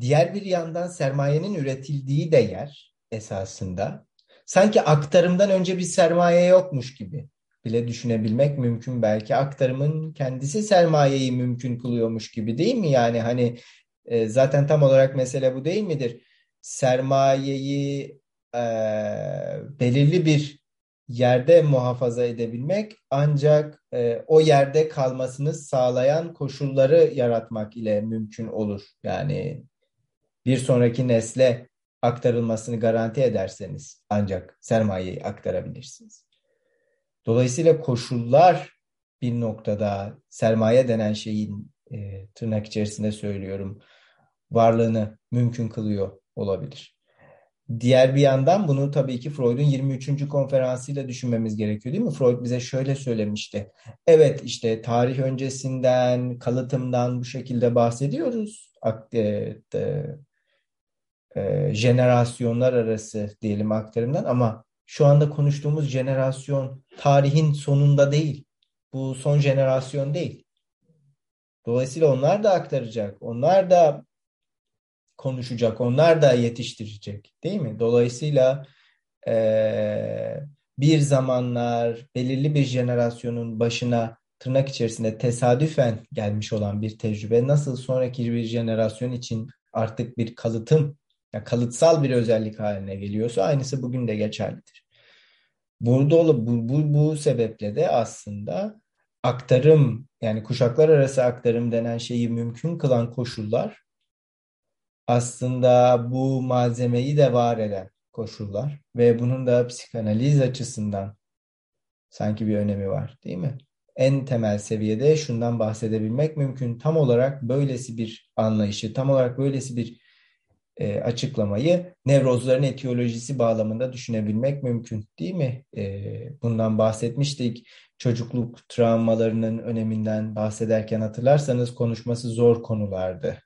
Diğer bir yandan sermayenin üretildiği de yer esasında. Sanki aktarımdan önce bir sermaye yokmuş gibi bile düşünebilmek mümkün belki. Aktarımın kendisi sermayeyi mümkün kılıyormuş gibi değil mi? Yani hani e, zaten tam olarak mesele bu değil midir? Sermayeyi e, belirli bir yerde muhafaza edebilmek ancak e, o yerde kalmasını sağlayan koşulları yaratmak ile mümkün olur. Yani bir sonraki nesle aktarılmasını garanti ederseniz ancak sermayeyi aktarabilirsiniz. Dolayısıyla koşullar bir noktada sermaye denen şeyin e, tırnak içerisinde söylüyorum varlığını mümkün kılıyor olabilir. Diğer bir yandan bunu tabii ki Freud'un 23. konferansıyla düşünmemiz gerekiyor değil mi? Freud bize şöyle söylemişti. Evet işte tarih öncesinden, kalıtımdan bu şekilde bahsediyoruz. E, e, jenerasyonlar arası diyelim aktarımdan ama şu anda konuştuğumuz jenerasyon tarihin sonunda değil. Bu son jenerasyon değil. Dolayısıyla onlar da aktaracak. Onlar da konuşacak. Onlar da yetiştirecek. Değil mi? Dolayısıyla e, bir zamanlar belirli bir jenerasyonun başına tırnak içerisinde tesadüfen gelmiş olan bir tecrübe nasıl sonraki bir jenerasyon için artık bir kalıtım, yani kalıtsal bir özellik haline geliyorsa aynısı bugün de geçerlidir. Burada bu, bu, bu sebeple de aslında aktarım yani kuşaklar arası aktarım denen şeyi mümkün kılan koşullar aslında bu malzemeyi de var eden koşullar ve bunun da psikanaliz açısından sanki bir önemi var değil mi? En temel seviyede şundan bahsedebilmek mümkün. Tam olarak böylesi bir anlayışı, tam olarak böylesi bir e, açıklamayı nevrozların etiyolojisi bağlamında düşünebilmek mümkün değil mi? E, bundan bahsetmiştik. Çocukluk travmalarının öneminden bahsederken hatırlarsanız konuşması zor konulardı.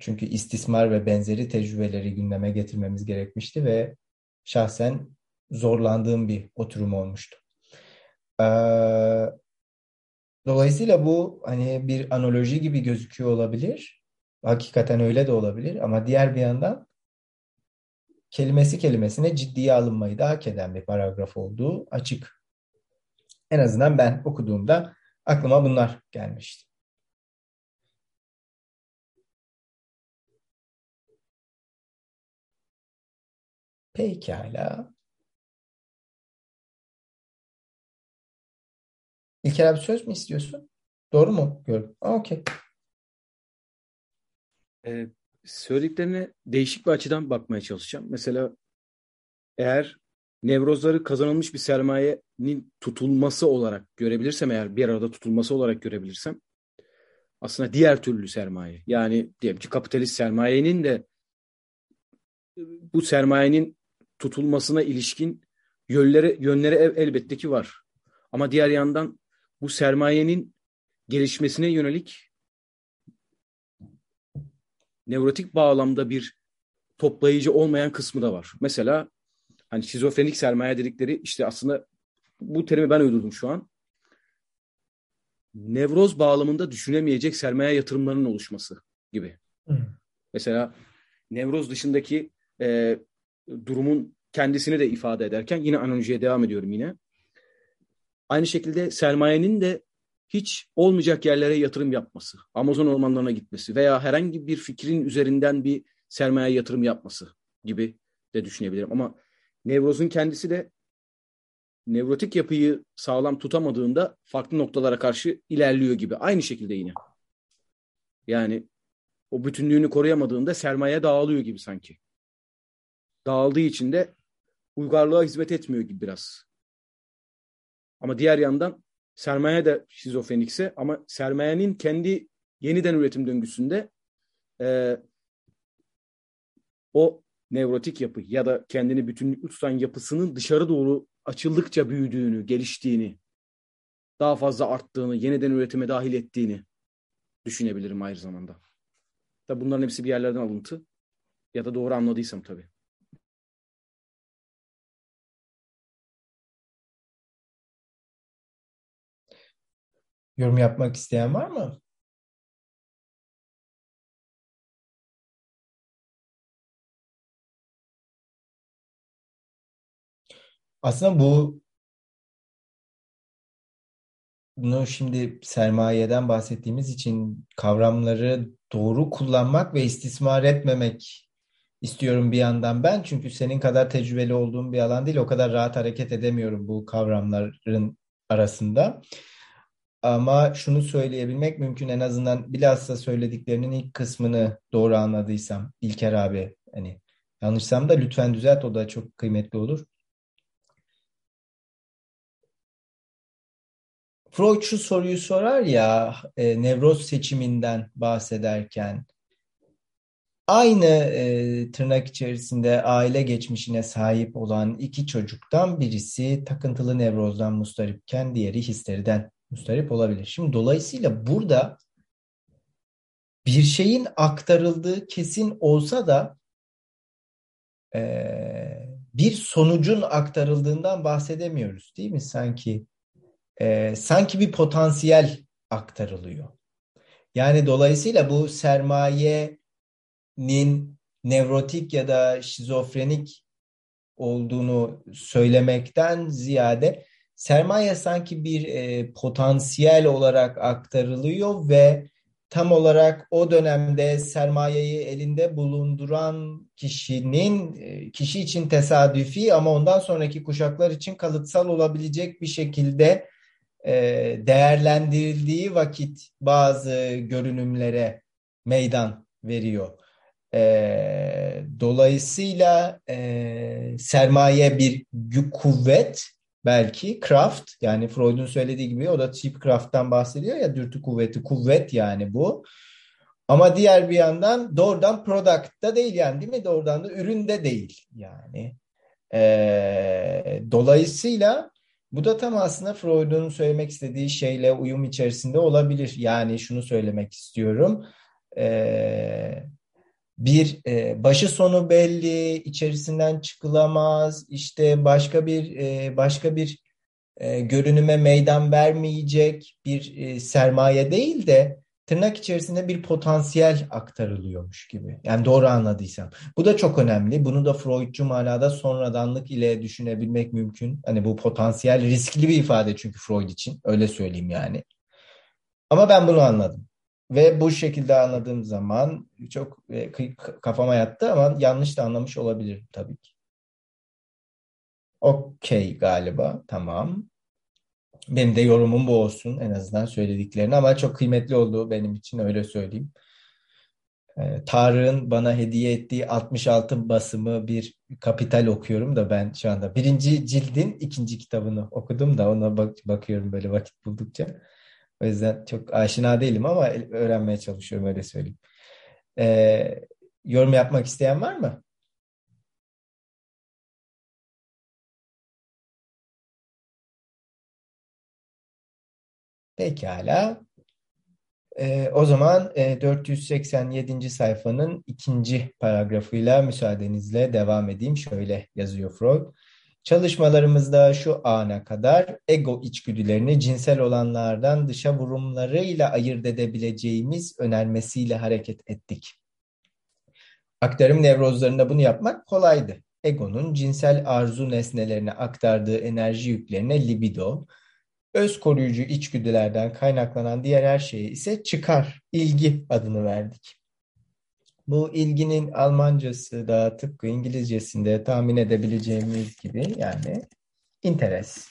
Çünkü istismar ve benzeri tecrübeleri gündeme getirmemiz gerekmişti ve şahsen zorlandığım bir oturum olmuştu. Dolayısıyla bu hani bir analoji gibi gözüküyor olabilir. Hakikaten öyle de olabilir ama diğer bir yandan kelimesi kelimesine ciddiye alınmayı da hak eden bir paragraf olduğu açık. En azından ben okuduğumda aklıma bunlar gelmişti. Pekala. İlker abi söz mü istiyorsun? Doğru mu? Gördüm. Okey. Ee, söylediklerine değişik bir açıdan bakmaya çalışacağım. Mesela eğer nevrozları kazanılmış bir sermayenin tutulması olarak görebilirsem eğer bir arada tutulması olarak görebilirsem aslında diğer türlü sermaye yani diyelim ki kapitalist sermayenin de bu sermayenin tutulmasına ilişkin yönleri, yönleri elbette ki var. Ama diğer yandan bu sermayenin gelişmesine yönelik nevrotik bağlamda bir toplayıcı olmayan kısmı da var. Mesela hani şizofrenik sermaye dedikleri işte aslında bu terimi ben uydurdum şu an. Nevroz bağlamında düşünemeyecek sermaye yatırımlarının oluşması gibi. Hı. Mesela nevroz dışındaki e, durumun kendisini de ifade ederken yine analojiye devam ediyorum yine. Aynı şekilde sermayenin de hiç olmayacak yerlere yatırım yapması, Amazon ormanlarına gitmesi veya herhangi bir fikrin üzerinden bir sermaye yatırım yapması gibi de düşünebilirim. Ama nevrozun kendisi de nevrotik yapıyı sağlam tutamadığında farklı noktalara karşı ilerliyor gibi. Aynı şekilde yine. Yani o bütünlüğünü koruyamadığında sermaye dağılıyor gibi sanki dağıldığı için de uygarlığa hizmet etmiyor gibi biraz. Ama diğer yandan sermaye de şizofrenikse ama sermayenin kendi yeniden üretim döngüsünde e, o nevrotik yapı ya da kendini bütünlüklü tutan yapısının dışarı doğru açıldıkça büyüdüğünü, geliştiğini, daha fazla arttığını, yeniden üretime dahil ettiğini düşünebilirim aynı zamanda. Tabi bunların hepsi bir yerlerden alıntı ya da doğru anladıysam tabii. Yorum yapmak isteyen var mı? Aslında bu bunu şimdi sermayeden bahsettiğimiz için kavramları doğru kullanmak ve istismar etmemek istiyorum bir yandan ben. Çünkü senin kadar tecrübeli olduğum bir alan değil. O kadar rahat hareket edemiyorum bu kavramların arasında. Ama şunu söyleyebilmek mümkün en azından bilhassa söylediklerinin ilk kısmını doğru anladıysam İlker abi hani yanlışsam da lütfen düzelt o da çok kıymetli olur. Freud şu soruyu sorar ya e, nevroz seçiminden bahsederken aynı e, tırnak içerisinde aile geçmişine sahip olan iki çocuktan birisi takıntılı nevrozdan mustaripken diğeri histeriden mustarip olabilir. Şimdi dolayısıyla burada bir şeyin aktarıldığı kesin olsa da e, bir sonucun aktarıldığından bahsedemiyoruz değil mi? Sanki e, sanki bir potansiyel aktarılıyor. Yani dolayısıyla bu sermayenin nevrotik ya da şizofrenik olduğunu söylemekten ziyade sermaye sanki bir e, potansiyel olarak aktarılıyor ve tam olarak o dönemde sermayeyi elinde bulunduran kişinin e, kişi için tesadüfi ama ondan sonraki kuşaklar için kalıtsal olabilecek bir şekilde e, değerlendirildiği vakit bazı görünümlere meydan veriyor. E, dolayısıyla sermaye bir kuvvet belki craft yani Freud'un söylediği gibi o da cheap craft'tan bahsediyor ya dürtü kuvveti kuvvet yani bu. Ama diğer bir yandan doğrudan product da değil yani değil mi? Doğrudan da ürün de değil yani. Ee, dolayısıyla bu da tam aslında Freud'un söylemek istediği şeyle uyum içerisinde olabilir. Yani şunu söylemek istiyorum. Ee, bir e, başı sonu belli, içerisinden çıkılamaz, işte başka bir e, başka bir e, görünüme meydan vermeyecek bir e, sermaye değil de tırnak içerisinde bir potansiyel aktarılıyormuş gibi. Yani doğru anladıysam. Bu da çok önemli. Bunu da Freudcu manada sonradanlık ile düşünebilmek mümkün. Hani bu potansiyel riskli bir ifade çünkü Freud için. Öyle söyleyeyim yani. Ama ben bunu anladım. Ve bu şekilde anladığım zaman çok e, kafama yattı ama yanlış da anlamış olabilirim tabii ki. Okey galiba. Tamam. Benim de yorumum bu olsun en azından söylediklerini ama çok kıymetli olduğu benim için öyle söyleyeyim. Ee, Tarık'ın bana hediye ettiği 66 basımı bir kapital okuyorum da ben şu anda birinci cildin ikinci kitabını okudum da ona bak bakıyorum böyle vakit buldukça. O yüzden çok aşina değilim ama öğrenmeye çalışıyorum öyle söyleyeyim. Ee, yorum yapmak isteyen var mı? Pekala. Ee, o zaman e, 487. sayfanın ikinci paragrafıyla müsaadenizle devam edeyim. Şöyle yazıyor Freud. Çalışmalarımızda şu ana kadar ego içgüdülerini cinsel olanlardan dışa vurumlarıyla ayırt edebileceğimiz önermesiyle hareket ettik. Aktarım nevrozlarında bunu yapmak kolaydı. Egonun cinsel arzu nesnelerine aktardığı enerji yüklerine libido, öz koruyucu içgüdülerden kaynaklanan diğer her şeye ise çıkar, ilgi adını verdik. Bu ilginin Almancası da tıpkı İngilizcesinde tahmin edebileceğimiz gibi yani interes.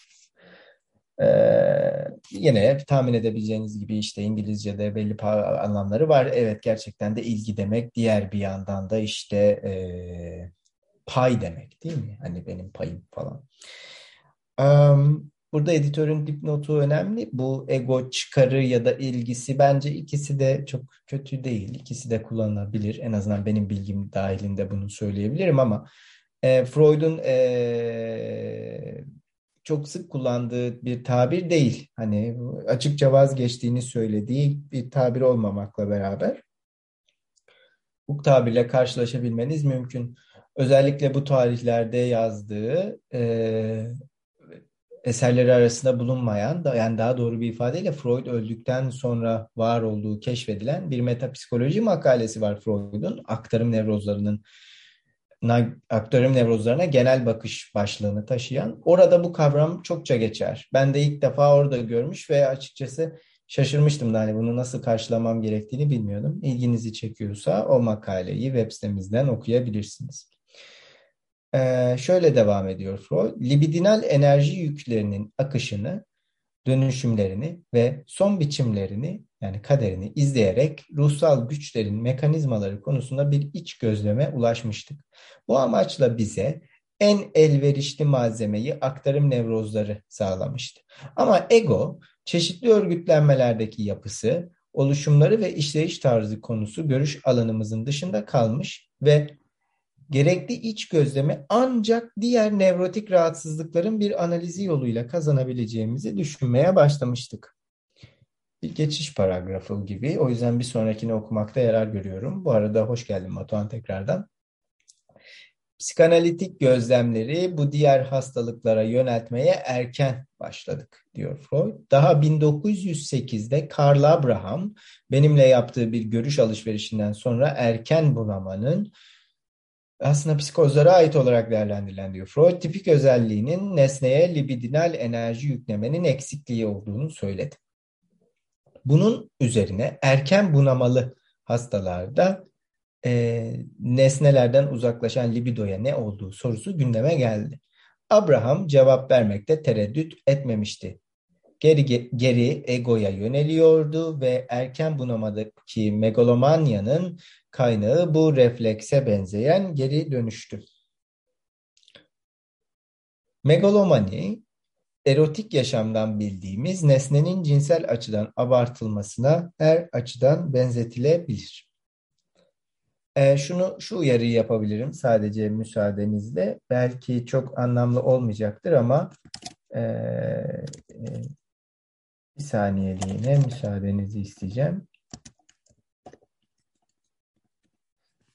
Ee, yine tahmin edebileceğiniz gibi işte İngilizce'de belli anlamları var. Evet gerçekten de ilgi demek. Diğer bir yandan da işte e, pay demek değil mi? Hani benim payım falan. Um, Burada editörün dipnotu önemli. Bu ego çıkarı ya da ilgisi bence ikisi de çok kötü değil. İkisi de kullanılabilir. En azından benim bilgim dahilinde bunu söyleyebilirim ama e, Freud'un e, çok sık kullandığı bir tabir değil. Hani açıkça vazgeçtiğini söylediği bir tabir olmamakla beraber bu tabirle karşılaşabilmeniz mümkün. Özellikle bu tarihlerde yazdığı e, eserleri arasında bulunmayan, da, yani daha doğru bir ifadeyle Freud öldükten sonra var olduğu keşfedilen bir metapsikoloji makalesi var Freud'un. Aktarım nevrozlarının aktarım nevrozlarına genel bakış başlığını taşıyan. Orada bu kavram çokça geçer. Ben de ilk defa orada görmüş ve açıkçası şaşırmıştım da hani bunu nasıl karşılamam gerektiğini bilmiyordum. İlginizi çekiyorsa o makaleyi web sitemizden okuyabilirsiniz. Ee, şöyle devam ediyor Freud. Libidinal enerji yüklerinin akışını, dönüşümlerini ve son biçimlerini yani kaderini izleyerek ruhsal güçlerin mekanizmaları konusunda bir iç gözleme ulaşmıştık. Bu amaçla bize en elverişli malzemeyi aktarım nevrozları sağlamıştı. Ama ego çeşitli örgütlenmelerdeki yapısı, oluşumları ve işleyiş tarzı konusu görüş alanımızın dışında kalmış ve gerekli iç gözlemi ancak diğer nevrotik rahatsızlıkların bir analizi yoluyla kazanabileceğimizi düşünmeye başlamıştık. Bir geçiş paragrafı gibi. O yüzden bir sonrakini okumakta yarar görüyorum. Bu arada hoş geldin Batuhan tekrardan. Psikanalitik gözlemleri bu diğer hastalıklara yöneltmeye erken başladık diyor Freud. Daha 1908'de Karl Abraham benimle yaptığı bir görüş alışverişinden sonra erken bunamanın aslında psikozlara ait olarak değerlendirilen diyor. Freud tipik özelliğinin nesneye libidinal enerji yüklemenin eksikliği olduğunu söyledi. Bunun üzerine erken bunamalı hastalarda e, nesnelerden uzaklaşan libidoya ne olduğu sorusu gündeme geldi. Abraham cevap vermekte tereddüt etmemişti. Geri, geri egoya yöneliyordu ve erken bunamadaki megalomanyanın kaynağı bu reflekse benzeyen geri dönüştü. Megalomani, erotik yaşamdan bildiğimiz nesnenin cinsel açıdan abartılmasına her açıdan benzetilebilir. E, şunu şu uyarıyı yapabilirim sadece müsaadenizle. Belki çok anlamlı olmayacaktır ama e, e, bir saniyeliğine müsaadenizi isteyeceğim.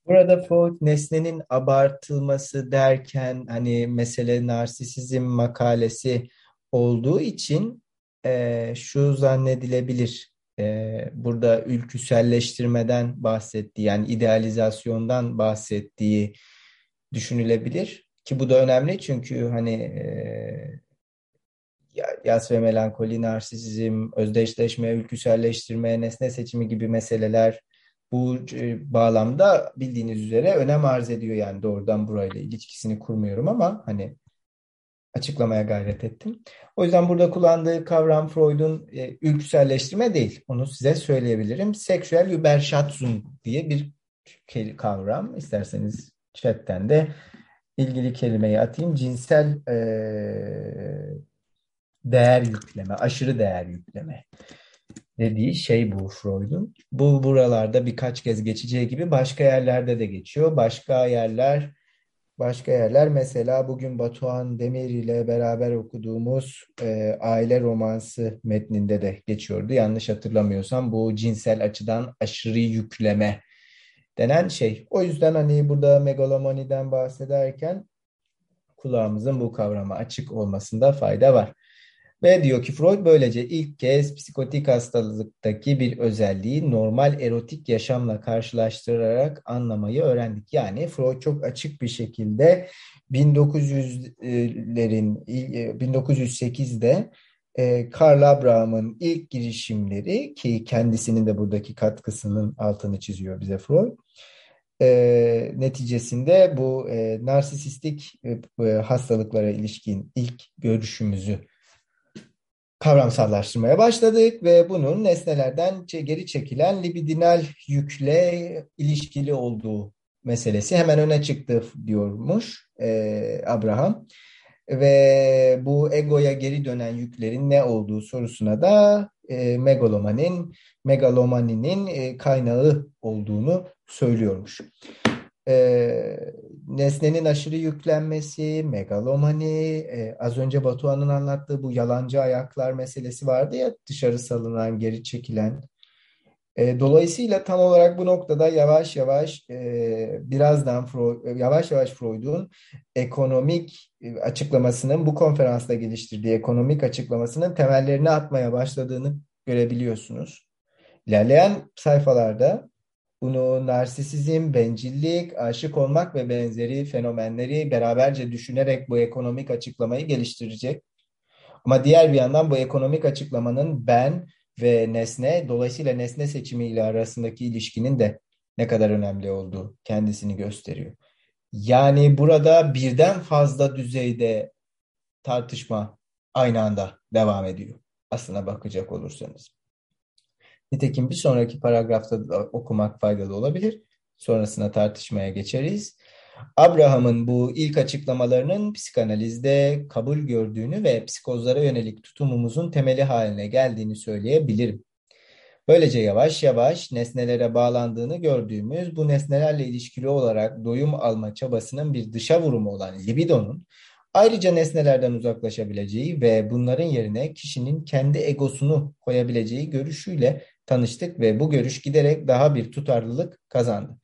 Burada Freud nesnenin abartılması derken hani mesele narsisizm makalesi olduğu için e, şu zannedilebilir. E, burada ülküselleştirmeden bahsettiği yani idealizasyondan bahsettiği düşünülebilir. Ki bu da önemli çünkü hani e, yas ve melankoli, narsisizm, özdeşleşme, ülküselleştirme, nesne seçimi gibi meseleler bu e, bağlamda bildiğiniz üzere önem arz ediyor yani doğrudan burayla ilişkisini kurmuyorum ama hani açıklamaya gayret ettim. O yüzden burada kullandığı kavram Freud'un e, ülküselleştirme değil. Onu size söyleyebilirim. Seksüel Überschatzung diye bir kavram. İsterseniz chatten de ilgili kelimeyi atayım. Cinsel e, değer yükleme, aşırı değer yükleme dediği şey bu Freud'un. Bu buralarda birkaç kez geçeceği gibi başka yerlerde de geçiyor. Başka yerler başka yerler mesela bugün Batuhan Demir ile beraber okuduğumuz e, aile romansı metninde de geçiyordu. Yanlış hatırlamıyorsam bu cinsel açıdan aşırı yükleme denen şey. O yüzden hani burada megalomaniden bahsederken kulağımızın bu kavrama açık olmasında fayda var. Ve diyor ki Freud böylece ilk kez psikotik hastalıktaki bir özelliği normal erotik yaşamla karşılaştırarak anlamayı öğrendik. Yani Freud çok açık bir şekilde 1900'lerin 1908'de e, Karl Abraham'ın ilk girişimleri ki kendisinin de buradaki katkısının altını çiziyor bize Freud. E, neticesinde bu e, narsisistik e, hastalıklara ilişkin ilk görüşümüzü kavramsallaştırmaya başladık ve bunun nesnelerden geri çekilen libidinal yükle ilişkili olduğu meselesi hemen öne çıktı diyormuş e, Abraham. Ve bu egoya geri dönen yüklerin ne olduğu sorusuna da e, megalomanin, megalomaninin e, kaynağı olduğunu söylüyormuş e, nesnenin aşırı yüklenmesi, megalomani, e, az önce Batuhan'ın anlattığı bu yalancı ayaklar meselesi vardı ya dışarı salınan, geri çekilen. E, dolayısıyla tam olarak bu noktada yavaş yavaş e, birazdan Freud, yavaş yavaş Freud'un ekonomik açıklamasının bu konferansta geliştirdiği ekonomik açıklamasının temellerini atmaya başladığını görebiliyorsunuz. İlerleyen sayfalarda bunu narsisizm, bencillik, aşık olmak ve benzeri fenomenleri beraberce düşünerek bu ekonomik açıklamayı geliştirecek. Ama diğer bir yandan bu ekonomik açıklamanın ben ve nesne, dolayısıyla nesne seçimiyle arasındaki ilişkinin de ne kadar önemli olduğu kendisini gösteriyor. Yani burada birden fazla düzeyde tartışma aynı anda devam ediyor. Aslına bakacak olursanız. Nitekim bir sonraki paragrafta da okumak faydalı olabilir. Sonrasına tartışmaya geçeriz. Abraham'ın bu ilk açıklamalarının psikanalizde kabul gördüğünü ve psikozlara yönelik tutumumuzun temeli haline geldiğini söyleyebilirim. Böylece yavaş yavaş nesnelere bağlandığını gördüğümüz bu nesnelerle ilişkili olarak doyum alma çabasının bir dışa vurumu olan libidonun ayrıca nesnelerden uzaklaşabileceği ve bunların yerine kişinin kendi egosunu koyabileceği görüşüyle tanıştık ve bu görüş giderek daha bir tutarlılık kazandı.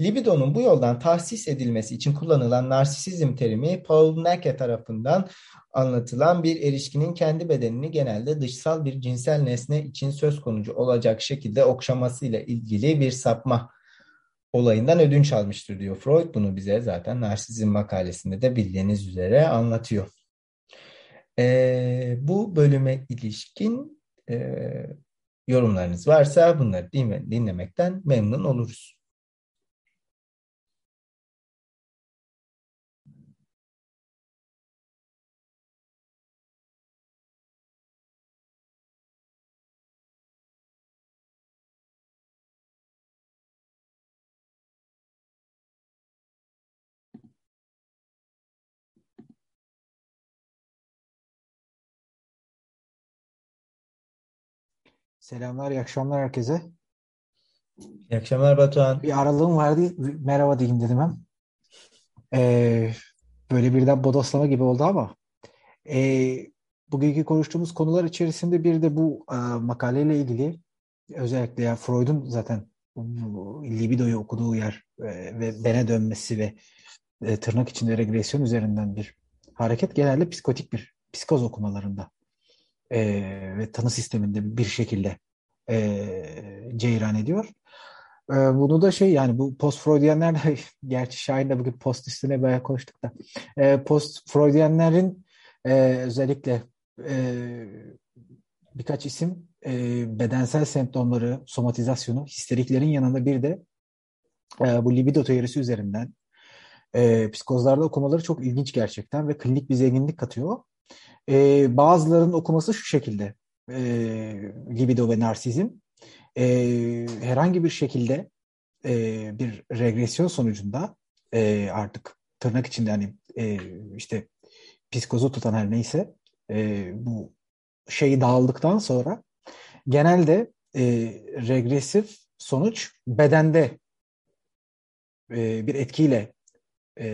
Libidonun bu yoldan tahsis edilmesi için kullanılan narsisizm terimi Paul Nake tarafından anlatılan bir erişkinin kendi bedenini genelde dışsal bir cinsel nesne için söz konucu olacak şekilde okşamasıyla ilgili bir sapma olayından ödünç almıştır diyor Freud. Bunu bize zaten narsizm makalesinde de bildiğiniz üzere anlatıyor. Ee, bu bölüme ilişkin e, yorumlarınız varsa bunları dinlemekten memnun oluruz. Selamlar, iyi akşamlar herkese. İyi akşamlar Batuhan. Bir aralığım vardı, merhaba diyeyim dedim hem. Ee, böyle birden bodoslama gibi oldu ama e, bugünkü konuştuğumuz konular içerisinde bir de bu e, makaleyle ilgili özellikle ya Freud'un zaten libidoyu okuduğu yer e, ve bene dönmesi ve e, tırnak içinde regresyon üzerinden bir hareket genelde psikotik bir psikoz okumalarında e, ve tanı sisteminde bir şekilde e, ceyran ediyor. E, bunu da şey yani bu post-Freudiyenler de gerçi Şahin de bugün post üstüne bayağı konuştuk da e, post-Freudiyenlerin e, özellikle e, birkaç isim e, bedensel semptomları, somatizasyonu, histeriklerin yanında bir de e, bu libido teorisi üzerinden e, psikozlarda okumaları çok ilginç gerçekten ve klinik bir zenginlik katıyor. E, bazılarının okuması şu şekilde. E, libido ve narsizm. E, herhangi bir şekilde e, bir regresyon sonucunda e, artık tırnak içinde hani e, işte psikozu tutan her neyse e, bu şeyi dağıldıktan sonra genelde e, regresif sonuç bedende e, bir etkiyle e,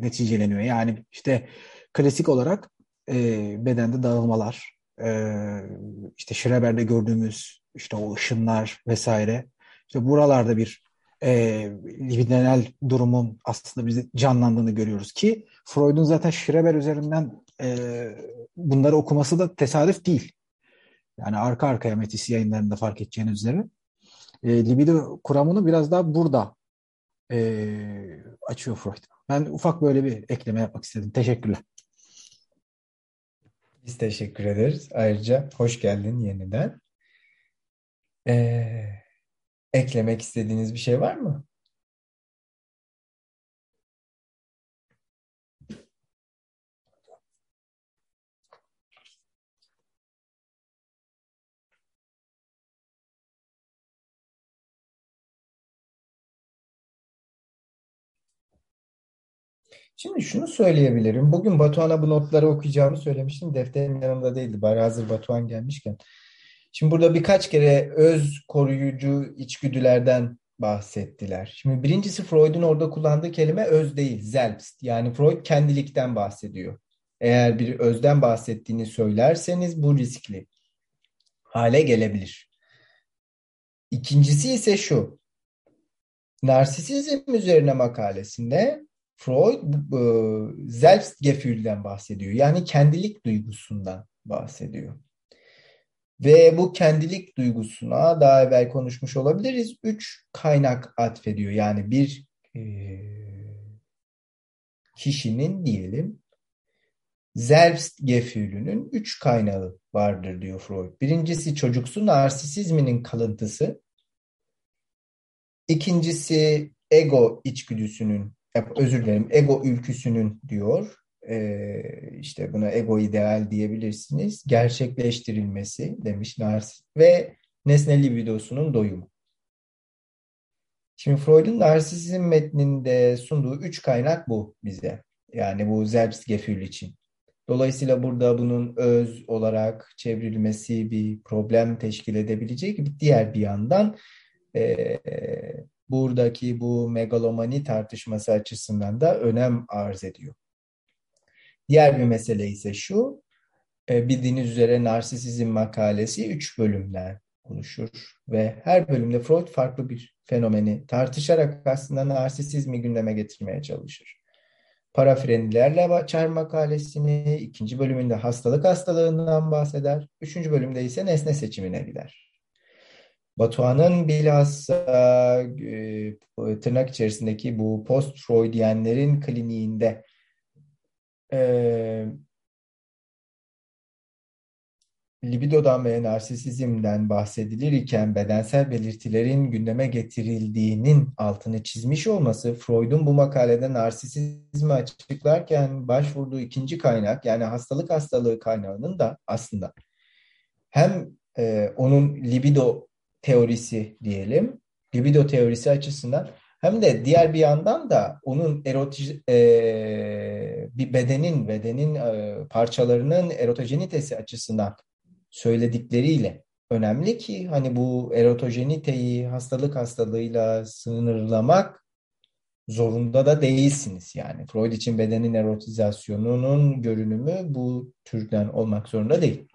neticeleniyor. Yani işte klasik olarak e, bedende dağılmalar, e, işte Schreber'de gördüğümüz işte o ışınlar vesaire. İşte buralarda bir e, libidinal durumun aslında bizi canlandığını görüyoruz ki Freud'un zaten Schreber üzerinden e, bunları okuması da tesadüf değil. Yani arka arkaya Metis yayınlarında fark edeceğiniz üzere. E, libido kuramını biraz daha burada e, açıyor Freud. Ben ufak böyle bir ekleme yapmak istedim. Teşekkürler. Biz teşekkür ederiz. Ayrıca hoş geldin yeniden. Ee, eklemek istediğiniz bir şey var mı? Şimdi şunu söyleyebilirim. Bugün Batuhan'a bu notları okuyacağımı söylemiştim. Defterim yanımda değildi. Bari hazır Batuhan gelmişken. Şimdi burada birkaç kere öz koruyucu içgüdülerden bahsettiler. Şimdi birincisi Freud'un orada kullandığı kelime öz değil, selbst. Yani Freud kendilikten bahsediyor. Eğer bir özden bahsettiğini söylerseniz bu riskli hale gelebilir. İkincisi ise şu. Narsisizm üzerine makalesinde Freud e, Selbstgefühl'den bahsediyor. Yani kendilik duygusundan bahsediyor. Ve bu kendilik duygusuna daha evvel konuşmuş olabiliriz. Üç kaynak atfediyor. Yani bir e, kişinin diyelim Selbstgefühl'ünün üç kaynağı vardır diyor Freud. Birincisi çocuksu narsisizminin kalıntısı. İkincisi ego içgüdüsünün özür dilerim ego ülküsünün diyor e, işte buna ego ideal diyebilirsiniz gerçekleştirilmesi demiş Narsis ve nesne libidosunun doyumu. Şimdi Freud'un narsisizm metninde sunduğu üç kaynak bu bize. Yani bu Selbstgefühl için. Dolayısıyla burada bunun öz olarak çevrilmesi bir problem teşkil edebileceği gibi diğer bir yandan e, buradaki bu megalomani tartışması açısından da önem arz ediyor. Diğer bir mesele ise şu, e, bildiğiniz üzere narsisizm makalesi üç bölümden oluşur ve her bölümde Freud farklı bir fenomeni tartışarak aslında narsisizmi gündeme getirmeye çalışır. Parafrenilerle açar makalesini, ikinci bölümünde hastalık hastalığından bahseder, üçüncü bölümde ise nesne seçimine gider. Batuhan'ın bilhassa e, tırnak içerisindeki bu post-Freudiyenlerin kliniğinde e, libidodan ve narsisizmden bahsedilirken bedensel belirtilerin gündeme getirildiğinin altını çizmiş olması Freud'un bu makalede narsisizmi açıklarken başvurduğu ikinci kaynak yani hastalık hastalığı kaynağının da aslında hem e, onun libido teorisi diyelim, libido teorisi açısından hem de diğer bir yandan da onun erotiz e, bir bedenin bedenin e, parçalarının erotojenitesi açısından söyledikleriyle önemli ki hani bu erotojeniteyi hastalık hastalığıyla sınırlamak zorunda da değilsiniz yani. Freud için bedenin erotizasyonunun görünümü bu türden olmak zorunda değil.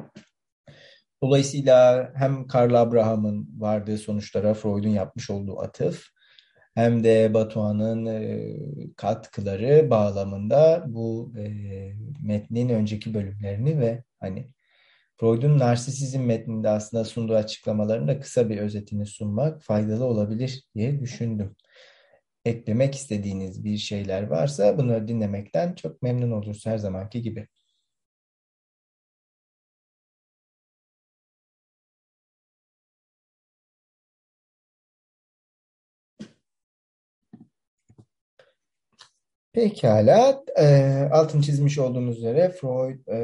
Dolayısıyla hem Karl Abraham'ın vardığı sonuçlara Freud'un yapmış olduğu atıf hem de Batuhan'ın e, katkıları bağlamında bu e, metnin önceki bölümlerini ve hani Freud'un narsisizm metninde aslında sunduğu açıklamaların da kısa bir özetini sunmak faydalı olabilir diye düşündüm. Eklemek istediğiniz bir şeyler varsa bunları dinlemekten çok memnun oluruz her zamanki gibi. Pekala, e, altın çizmiş olduğumuz üzere Freud e,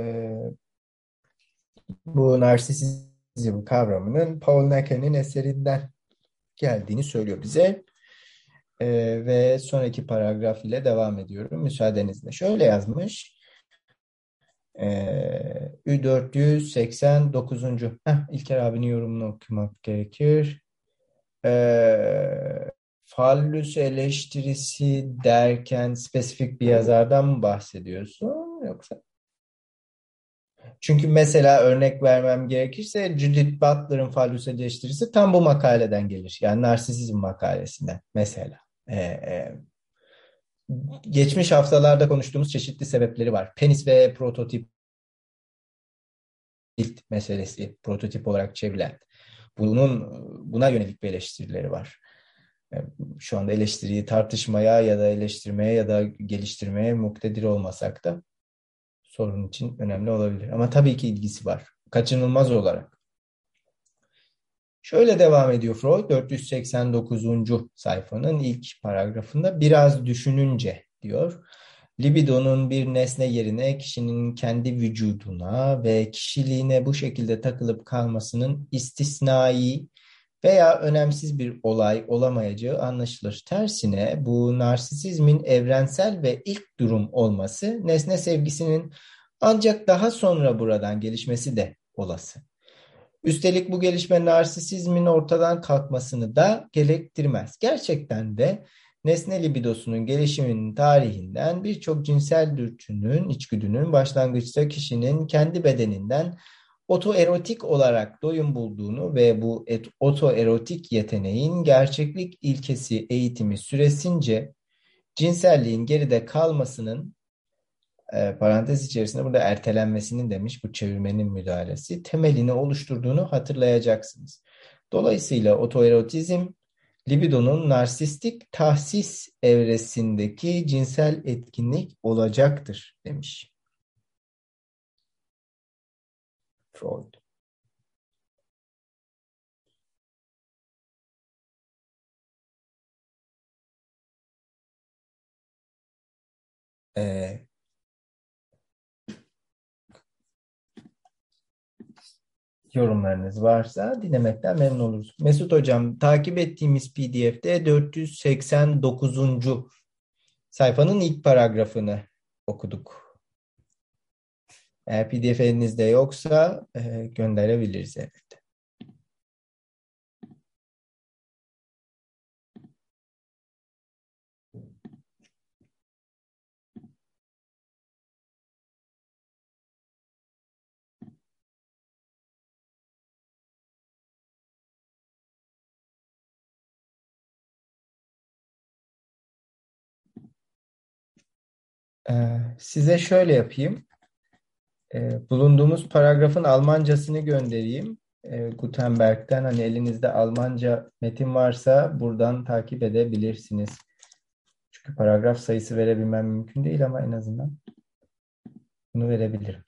bu narsisizm kavramının Paul Necker'in eserinden geldiğini söylüyor bize. E, ve sonraki paragraf ile devam ediyorum müsaadenizle. Şöyle yazmış. E, Ü489. Heh, İlker abinin yorumunu okumak gerekir. E, fallüs eleştirisi derken spesifik bir yazardan mı bahsediyorsun yoksa? Çünkü mesela örnek vermem gerekirse Judith Butler'ın fallüs eleştirisi tam bu makaleden gelir. Yani narsisizm makalesinden mesela. Ee, e, geçmiş haftalarda konuştuğumuz çeşitli sebepleri var. Penis ve prototip meselesi prototip olarak çevrilen. Bunun buna yönelik bir eleştirileri var şu anda eleştiriyi tartışmaya ya da eleştirmeye ya da geliştirmeye muktedir olmasak da sorun için önemli olabilir. Ama tabii ki ilgisi var. Kaçınılmaz olarak. Şöyle devam ediyor Freud 489. sayfanın ilk paragrafında biraz düşününce diyor. Libidonun bir nesne yerine kişinin kendi vücuduna ve kişiliğine bu şekilde takılıp kalmasının istisnai veya önemsiz bir olay olamayacağı anlaşılır. Tersine bu narsisizmin evrensel ve ilk durum olması nesne sevgisinin ancak daha sonra buradan gelişmesi de olası. Üstelik bu gelişme narsisizmin ortadan kalkmasını da gerektirmez. Gerçekten de nesne libidosunun gelişiminin tarihinden birçok cinsel dürtünün, içgüdünün başlangıçta kişinin kendi bedeninden otoerotik olarak doyum bulduğunu ve bu otoerotik yeteneğin gerçeklik ilkesi eğitimi süresince cinselliğin geride kalmasının e, parantez içerisinde burada ertelenmesinin demiş bu çevirmenin müdahalesi temelini oluşturduğunu hatırlayacaksınız. Dolayısıyla otoerotizm libidonun narsistik tahsis evresindeki cinsel etkinlik olacaktır demiş. Freud. Ee, yorumlarınız varsa dinlemekten memnun oluruz. Mesut Hocam takip ettiğimiz PDF'de 489. sayfanın ilk paragrafını okuduk. Eğer PDF elinizde yoksa e, gönderebiliriz evet. Ee, size şöyle yapayım. Ee, bulunduğumuz paragrafın Almancasını göndereyim. Ee, Gutenberg'den hani elinizde Almanca metin varsa buradan takip edebilirsiniz. Çünkü paragraf sayısı verebilmem mümkün değil ama en azından bunu verebilirim.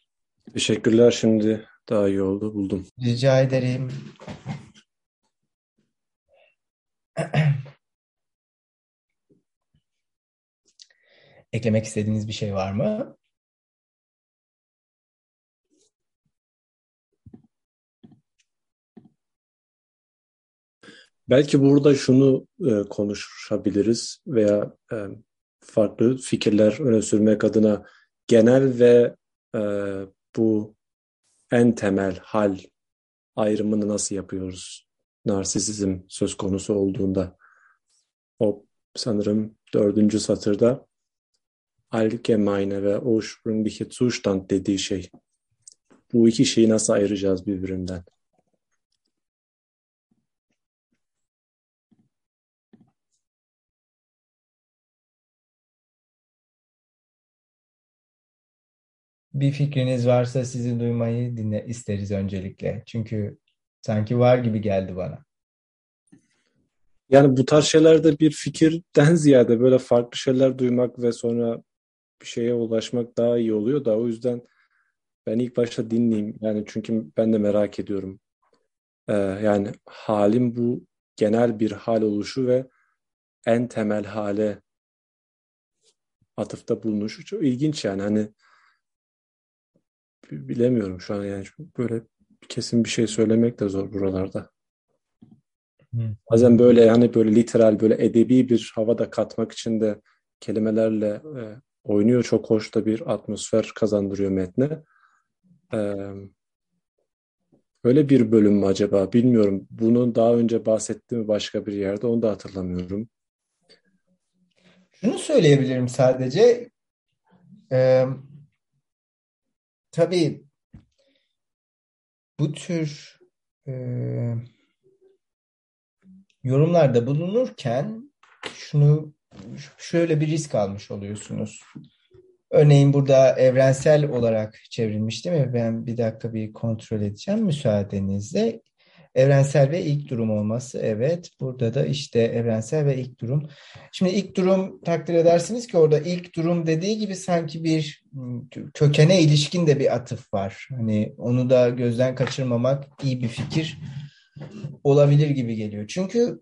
Teşekkürler şimdi daha iyi oldu buldum. Rica ederim. Eklemek istediğiniz bir şey var mı? Belki burada şunu e, konuşabiliriz veya e, farklı fikirler öne sürmek adına genel ve e, bu en temel hal ayrımını nasıl yapıyoruz? Narsisizm söz konusu olduğunda. O sanırım dördüncü satırda allgemeine ve ursprüngliche Zustand dediği şey. Bu iki şeyi nasıl ayıracağız birbirinden? Bir fikriniz varsa sizi duymayı dinle isteriz öncelikle. Çünkü sanki var gibi geldi bana. Yani bu tarz şeylerde bir fikirden ziyade böyle farklı şeyler duymak ve sonra bir şeye ulaşmak daha iyi oluyor da o yüzden ben ilk başta dinleyeyim. Yani çünkü ben de merak ediyorum. Ee, yani halim bu genel bir hal oluşu ve en temel hale atıfta bulunuşu çok ilginç yani hani bilemiyorum şu an yani böyle kesin bir şey söylemek de zor buralarda. Hı. Bazen böyle hani böyle literal böyle edebi bir havada katmak için de kelimelerle e, oynuyor. Çok hoş da bir atmosfer kazandırıyor metne. E, öyle bir bölüm mü acaba bilmiyorum. Bunu daha önce bahsettiğimi başka bir yerde onu da hatırlamıyorum. Şunu söyleyebilirim sadece. Ee, tabii bu tür e, yorumlarda bulunurken şunu şöyle bir risk almış oluyorsunuz. Örneğin burada evrensel olarak çevrilmiş değil mi? Ben bir dakika bir kontrol edeceğim müsaadenizle. Evrensel ve ilk durum olması. Evet. Burada da işte evrensel ve ilk durum. Şimdi ilk durum takdir edersiniz ki orada ilk durum dediği gibi sanki bir kökene ilişkin de bir atıf var. Hani onu da gözden kaçırmamak iyi bir fikir olabilir gibi geliyor. Çünkü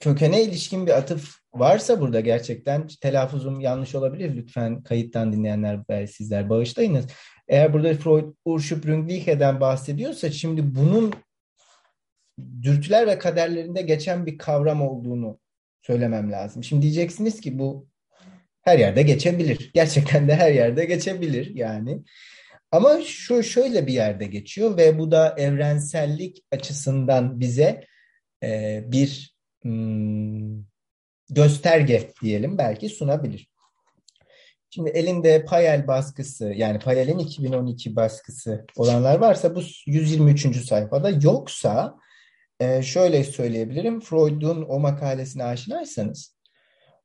kökene ilişkin bir atıf varsa burada gerçekten telaffuzum yanlış olabilir. Lütfen kayıttan dinleyenler sizler bağışlayınız. Eğer burada Freud Ursprüngliche'den bahsediyorsa şimdi bunun dürtüler ve kaderlerinde geçen bir kavram olduğunu söylemem lazım. Şimdi diyeceksiniz ki bu her yerde geçebilir. Gerçekten de her yerde geçebilir yani. Ama şu şöyle bir yerde geçiyor ve bu da evrensellik açısından bize e, bir hmm, gösterge diyelim belki sunabilir. Şimdi elinde Payel baskısı yani Payel'in 2012 baskısı olanlar varsa bu 123. sayfada yoksa e, şöyle söyleyebilirim. Freud'un o makalesine aşinaysanız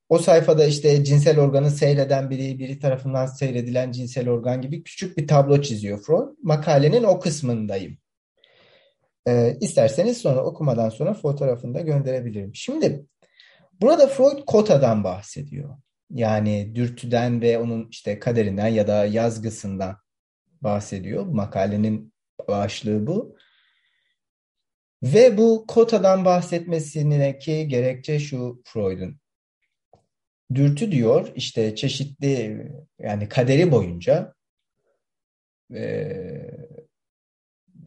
o sayfada işte cinsel organı seyreden biri, biri tarafından seyredilen cinsel organ gibi küçük bir tablo çiziyor Freud. Makalenin o kısmındayım. E, isterseniz sonra okumadan sonra fotoğrafını da gönderebilirim. Şimdi burada Freud kotadan bahsediyor. Yani dürtüden ve onun işte kaderinden ya da yazgısından bahsediyor. Makalenin başlığı bu. Ve bu kotadan bahsetmesindeki gerekçe şu Freud'un. Dürtü diyor işte çeşitli yani kaderi boyunca e,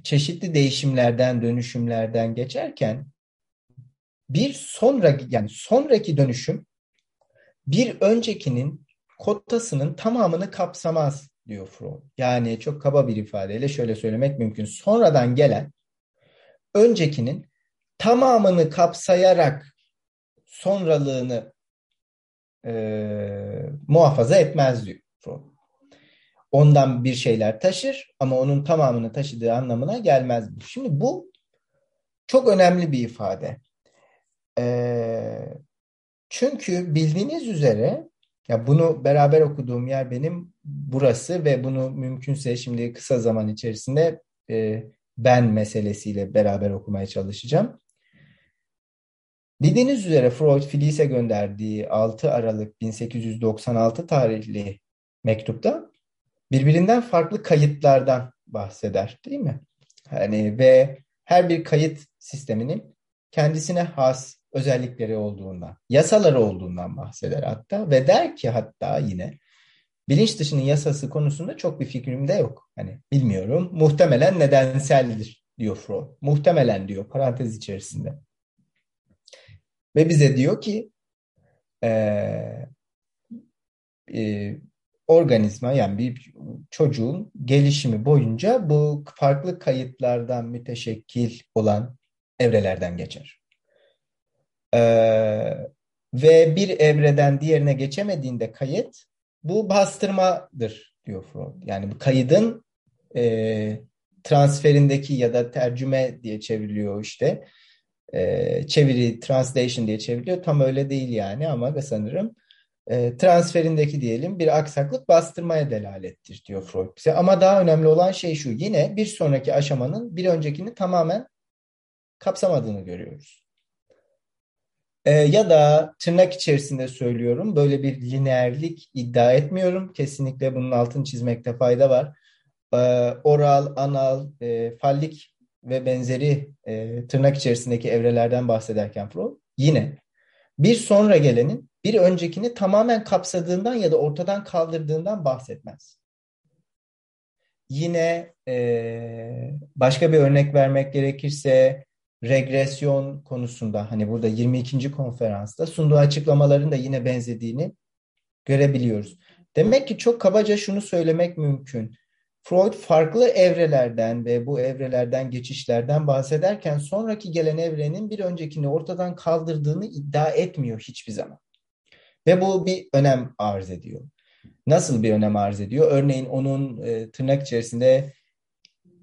çeşitli değişimlerden, dönüşümlerden geçerken bir sonra yani sonraki dönüşüm bir öncekinin kotasının tamamını kapsamaz diyor Freud. Yani çok kaba bir ifadeyle şöyle söylemek mümkün. Sonradan gelen öncekinin tamamını kapsayarak sonralığını e, muhafaza etmez diyor Freud. Ondan bir şeyler taşır ama onun tamamını taşıdığı anlamına gelmez. Şimdi bu çok önemli bir ifade. E, çünkü bildiğiniz üzere ya bunu beraber okuduğum yer benim burası ve bunu mümkünse şimdi kısa zaman içerisinde e, ben meselesiyle beraber okumaya çalışacağım. Bildiğiniz üzere Freud Filis'e gönderdiği 6 Aralık 1896 tarihli mektupta birbirinden farklı kayıtlardan bahseder değil mi? Hani ve her bir kayıt sisteminin kendisine has özellikleri olduğundan, yasaları olduğundan bahseder hatta ve der ki hatta yine bilinç dışının yasası konusunda çok bir fikrim de yok. Hani bilmiyorum. Muhtemelen nedenseldir diyor Freud. Muhtemelen diyor parantez içerisinde. Ve bize diyor ki e, e, organizma yani bir çocuğun gelişimi boyunca bu farklı kayıtlardan müteşekkil olan evrelerden geçer. Ee, ve bir evreden diğerine geçemediğinde kayıt bu bastırmadır diyor Freud. Yani bu kaydın e, transferindeki ya da tercüme diye çevriliyor işte. E, çeviri, translation diye çevriliyor. Tam öyle değil yani ama sanırım e, transferindeki diyelim bir aksaklık bastırmaya delalettir diyor Freud bize. Ama daha önemli olan şey şu. Yine bir sonraki aşamanın bir öncekini tamamen kapsamadığını görüyoruz. E, ya da tırnak içerisinde söylüyorum böyle bir lineerlik iddia etmiyorum. Kesinlikle bunun altını çizmekte fayda var. E, oral, anal, e, fallik ve benzeri e, tırnak içerisindeki evrelerden bahsederken Freud yine bir sonra gelenin bir öncekini tamamen kapsadığından ya da ortadan kaldırdığından bahsetmez. Yine e, başka bir örnek vermek gerekirse regresyon konusunda hani burada 22. konferansta sunduğu açıklamaların da yine benzediğini görebiliyoruz. Demek ki çok kabaca şunu söylemek mümkün. Freud farklı evrelerden ve bu evrelerden geçişlerden bahsederken sonraki gelen evrenin bir öncekini ortadan kaldırdığını iddia etmiyor hiçbir zaman. Ve bu bir önem arz ediyor. Nasıl bir önem arz ediyor? Örneğin onun e, tırnak içerisinde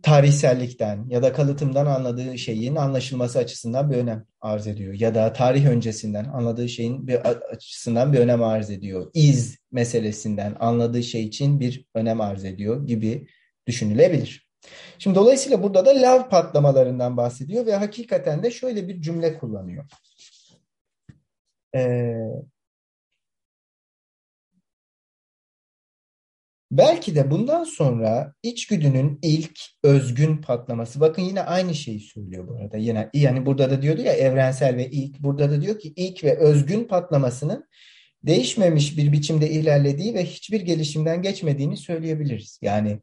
tarihsellikten ya da kalıtımdan anladığı şeyin anlaşılması açısından bir önem arz ediyor. Ya da tarih öncesinden anladığı şeyin bir açısından bir önem arz ediyor. İz meselesinden anladığı şey için bir önem arz ediyor gibi düşünülebilir. Şimdi dolayısıyla burada da lav patlamalarından bahsediyor ve hakikaten de şöyle bir cümle kullanıyor. Ee, Belki de bundan sonra içgüdünün ilk özgün patlaması. Bakın yine aynı şeyi söylüyor bu arada. Yine yani burada da diyordu ya evrensel ve ilk. Burada da diyor ki ilk ve özgün patlamasının değişmemiş bir biçimde ilerlediği ve hiçbir gelişimden geçmediğini söyleyebiliriz. Yani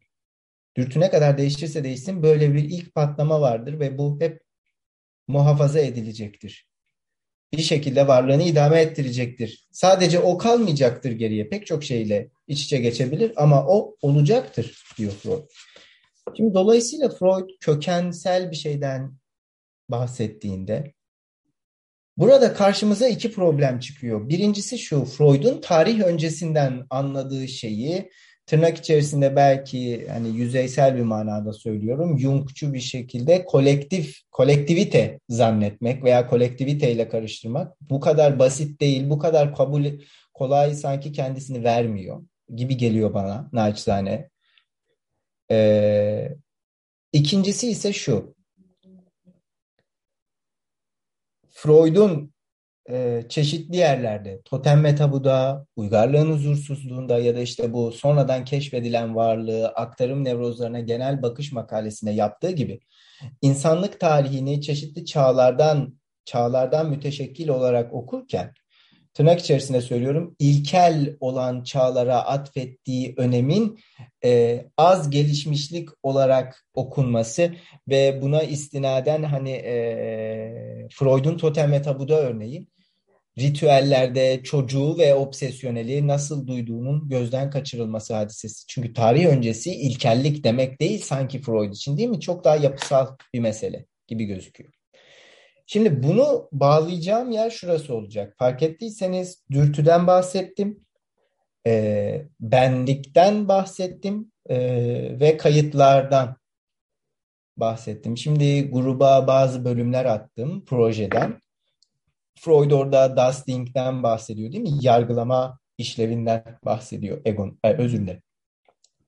dürtü ne kadar değişirse değişsin böyle bir ilk patlama vardır ve bu hep muhafaza edilecektir bir şekilde varlığını idame ettirecektir. Sadece o kalmayacaktır geriye. Pek çok şeyle iç içe geçebilir ama o olacaktır diyor Freud. Şimdi dolayısıyla Freud kökensel bir şeyden bahsettiğinde burada karşımıza iki problem çıkıyor. Birincisi şu Freud'un tarih öncesinden anladığı şeyi tırnak içerisinde belki hani yüzeysel bir manada söylüyorum. Jungçu bir şekilde kolektif, kolektivite zannetmek veya kolektivite ile karıştırmak bu kadar basit değil, bu kadar kabul kolay sanki kendisini vermiyor gibi geliyor bana naçizane. Ee, ikincisi ise şu. Freud'un e, çeşitli yerlerde totem ve tabuda, uygarlığın huzursuzluğunda ya da işte bu sonradan keşfedilen varlığı aktarım nevrozlarına genel bakış makalesine yaptığı gibi insanlık tarihini çeşitli çağlardan çağlardan müteşekkil olarak okurken tırnak içerisinde söylüyorum ilkel olan çağlara atfettiği önemin e, az gelişmişlik olarak okunması ve buna istinaden hani e, Freud'un totem ve tabuda örneği ritüellerde çocuğu ve obsesyoneli nasıl duyduğunun gözden kaçırılması hadisesi. Çünkü tarih öncesi ilkellik demek değil sanki Freud için değil mi? Çok daha yapısal bir mesele gibi gözüküyor. Şimdi bunu bağlayacağım yer şurası olacak. Fark ettiyseniz dürtüden bahsettim, e, benlikten bahsettim e, ve kayıtlardan bahsettim. Şimdi gruba bazı bölümler attım projeden. Freud orada dusting'den bahsediyor değil mi? Yargılama işlevinden bahsediyor. Egon, özür dilerim.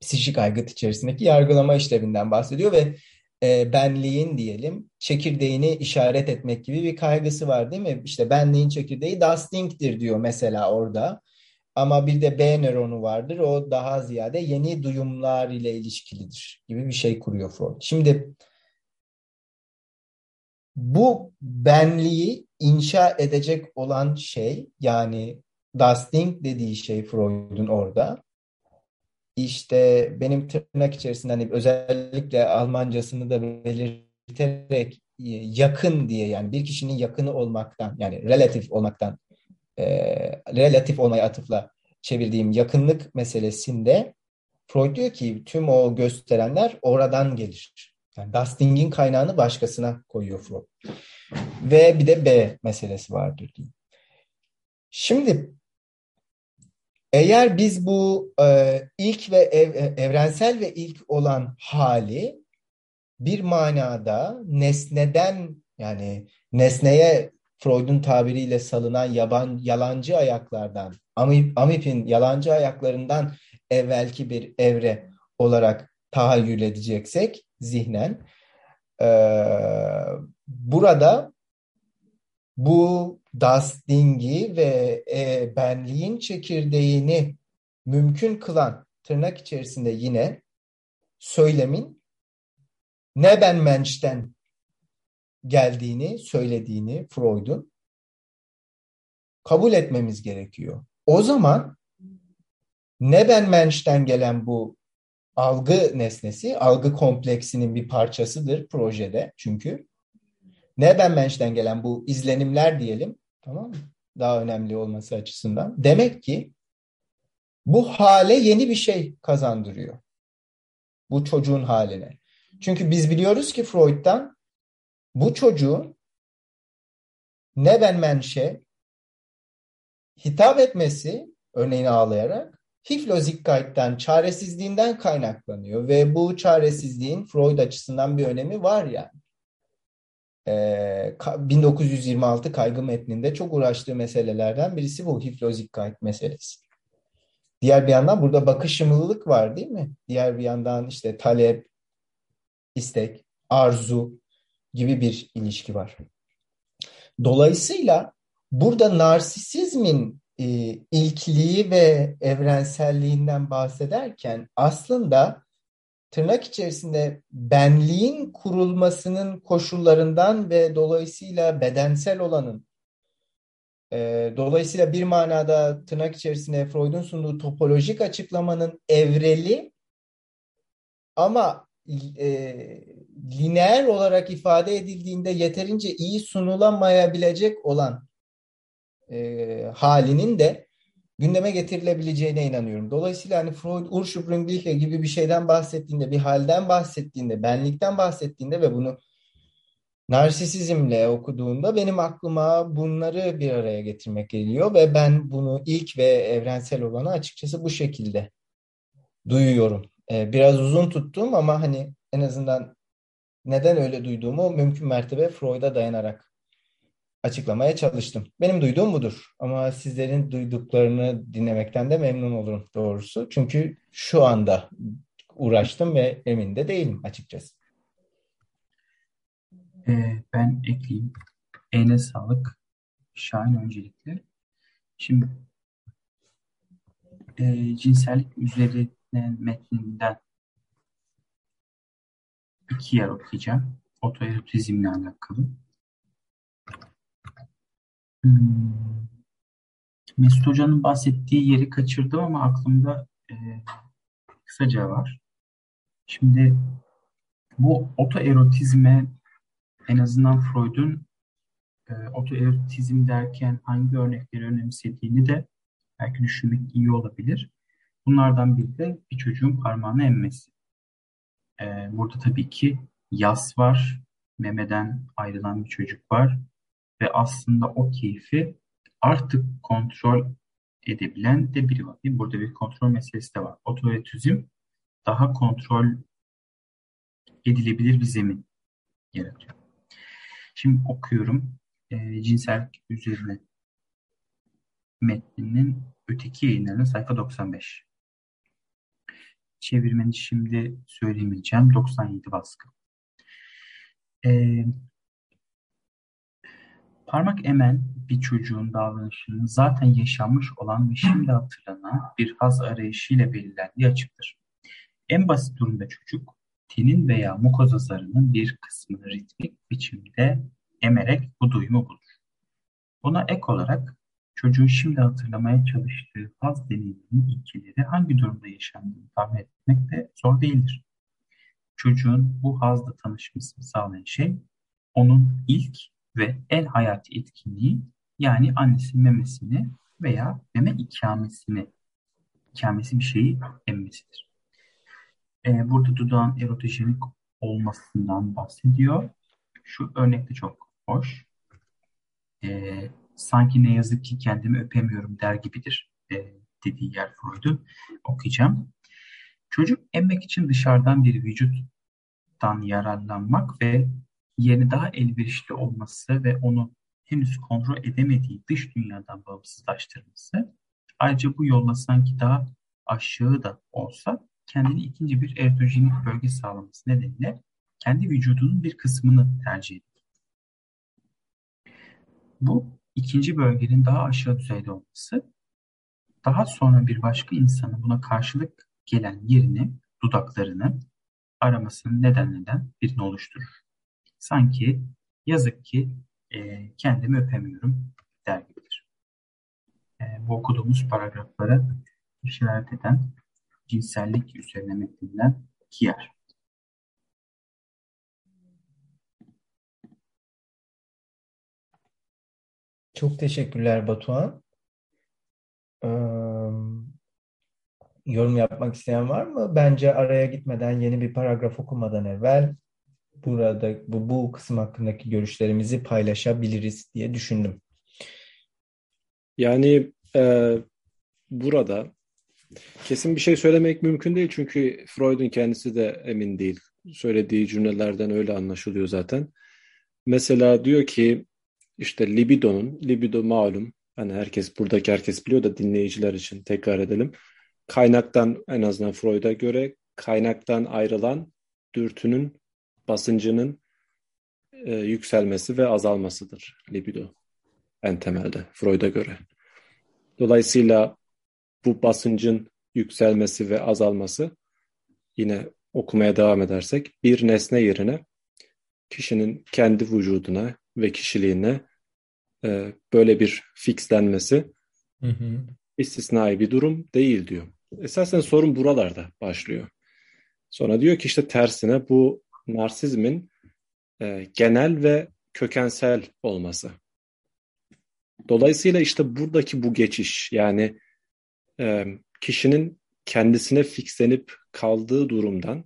Psikik aygıt içerisindeki yargılama işlevinden bahsediyor ve e, benliğin diyelim çekirdeğini işaret etmek gibi bir kaygısı var değil mi? İşte benliğin çekirdeği dusting'tir diyor mesela orada. Ama bir de B nöronu vardır. O daha ziyade yeni duyumlar ile ilişkilidir gibi bir şey kuruyor Freud. Şimdi bu benliği inşa edecek olan şey yani dusting dediği şey Freud'un orada işte benim tırnak içerisinde hani özellikle Almancasını da belirterek e, yakın diye yani bir kişinin yakını olmaktan yani relatif olmaktan e, relatif olmaya atıfla çevirdiğim yakınlık meselesinde Freud diyor ki tüm o gösterenler oradan gelir. Yani Dusting'in kaynağını başkasına koyuyor Freud. Ve bir de B meselesi vardır diyor. Şimdi eğer biz bu e, ilk ve ev, e, evrensel ve ilk olan hali bir manada nesneden yani nesneye Freud'un tabiriyle salınan yaban, yalancı ayaklardan, Amip, Amip'in yalancı ayaklarından evvelki bir evre olarak tahayyül edeceksek zihnen e, burada bu dusting'i ve e, benliğin çekirdeğini mümkün kılan tırnak içerisinde yine söylemin ne ben menşten geldiğini söylediğini Freud'un kabul etmemiz gerekiyor. O zaman ne ben menşten gelen bu algı nesnesi, algı kompleksinin bir parçasıdır projede çünkü. Ne ben menşten gelen bu izlenimler diyelim Tamam mı? Daha önemli olması açısından. Demek ki bu hale yeni bir şey kazandırıyor. Bu çocuğun haline. Çünkü biz biliyoruz ki Freud'dan bu çocuğun ne ben menşe hitap etmesi örneğin ağlayarak hiflozikkayt'ten çaresizliğinden kaynaklanıyor ve bu çaresizliğin Freud açısından bir önemi var yani. 1926 kaygı metninde çok uğraştığı meselelerden birisi bu hiflozik kayıt meselesi. Diğer bir yandan burada bakışımlılık var değil mi? Diğer bir yandan işte talep, istek, arzu gibi bir ilişki var. Dolayısıyla burada narsisizmin e, ilkliği ve evrenselliğinden bahsederken aslında tırnak içerisinde benliğin kurulmasının koşullarından ve dolayısıyla bedensel olanın e, dolayısıyla bir manada tırnak içerisinde Freud'un sunduğu topolojik açıklamanın evreli ama e, lineer olarak ifade edildiğinde yeterince iyi sunulamayabilecek olan e, halinin de gündeme getirilebileceğine inanıyorum. Dolayısıyla hani Freud Ursprünglichkeit gibi bir şeyden bahsettiğinde, bir halden bahsettiğinde, benlikten bahsettiğinde ve bunu narsisizmle okuduğunda benim aklıma bunları bir araya getirmek geliyor ve ben bunu ilk ve evrensel olanı açıkçası bu şekilde duyuyorum. Ee, biraz uzun tuttum ama hani en azından neden öyle duyduğumu mümkün mertebe Freud'a dayanarak açıklamaya çalıştım. Benim duyduğum budur. Ama sizlerin duyduklarını dinlemekten de memnun olurum doğrusu. Çünkü şu anda uğraştım ve emin de değilim açıkçası. Ee, ben ekleyeyim. Eline sağlık. Şahin öncelikle. Şimdi e, cinsellik üzerine metninden iki yer okuyacağım. Otoerotizmle alakalı. Hmm. Mesut Hoca'nın bahsettiği yeri kaçırdım ama aklımda e, kısaca var. Şimdi bu otoerotizme en azından Freud'un e, otoerotizm derken hangi örnekleri önemsediğini de belki düşünmek iyi olabilir. Bunlardan biri de bir çocuğun parmağını emmesi. E, burada tabii ki yas var, memeden ayrılan bir çocuk var ve aslında o keyfi artık kontrol edebilen de biri var. Burada bir kontrol meselesi de var. Otoretüzm daha kontrol edilebilir bir zemin yaratıyor. Şimdi okuyorum. E, cinsellik üzerine metninin öteki yayınlarının sayfa 95. Çevirmeni şimdi söylemeyeceğim. 97 baskı. E, parmak emen bir çocuğun davranışının zaten yaşanmış olan ve şimdi hatırlanan bir haz arayışıyla belirlendiği açıktır. En basit durumda çocuk, tenin veya mukoza zarının bir kısmını ritmik biçimde emerek bu duyumu bulur. Buna ek olarak çocuğun şimdi hatırlamaya çalıştığı haz deneyiminin ilkeleri hangi durumda yaşandığını tahmin etmek de zor değildir. Çocuğun bu hazla tanışmasını sağlayan şey onun ilk ve en hayati etkinliği yani annesinin memesini veya meme ikamesini ikamesi bir şeyi emmesidir. Ee, burada dudağın erotojenik olmasından bahsediyor. Şu örnek de çok hoş. Ee, sanki ne yazık ki kendimi öpemiyorum der gibidir e, dediği yer Freud'u okuyacağım. Çocuk emmek için dışarıdan bir vücuttan yararlanmak ve yeni daha elverişli olması ve onu henüz kontrol edemediği dış dünyadan bağımsızlaştırması ayrıca bu yolla sanki daha aşağı da olsa kendini ikinci bir eritojenik bölge sağlaması nedeniyle kendi vücudunun bir kısmını tercih ediyor. Bu ikinci bölgenin daha aşağı düzeyde olması daha sonra bir başka insanın buna karşılık gelen yerini, dudaklarını aramasının nedenlerinden birini oluşturur. Sanki yazık ki e, kendimi öpemiyorum der gibidir. E, bu okuduğumuz paragraflara işaret eden cinsellik üzerine metninden Kiyer. Çok teşekkürler Batuhan. Ee, yorum yapmak isteyen var mı? Bence araya gitmeden yeni bir paragraf okumadan evvel burada bu, bu kısım hakkındaki görüşlerimizi paylaşabiliriz diye düşündüm. Yani e, burada kesin bir şey söylemek mümkün değil çünkü Freud'un kendisi de emin değil. Söylediği cümlelerden öyle anlaşılıyor zaten. Mesela diyor ki işte libidonun, libido malum, hani herkes buradaki herkes biliyor da dinleyiciler için tekrar edelim. Kaynaktan en azından Freud'a göre kaynaktan ayrılan dürtünün basıncının e, yükselmesi ve azalmasıdır libido en temelde Freud'a göre. Dolayısıyla bu basıncın yükselmesi ve azalması yine okumaya devam edersek bir nesne yerine kişinin kendi vücuduna ve kişiliğine e, böyle bir fixlenmesi hı hı. istisnai bir durum değil diyor. Esasen sorun buralarda başlıyor. Sonra diyor ki işte tersine bu narsizmin e, genel ve kökensel olması. Dolayısıyla işte buradaki bu geçiş yani e, kişinin kendisine fixlenip kaldığı durumdan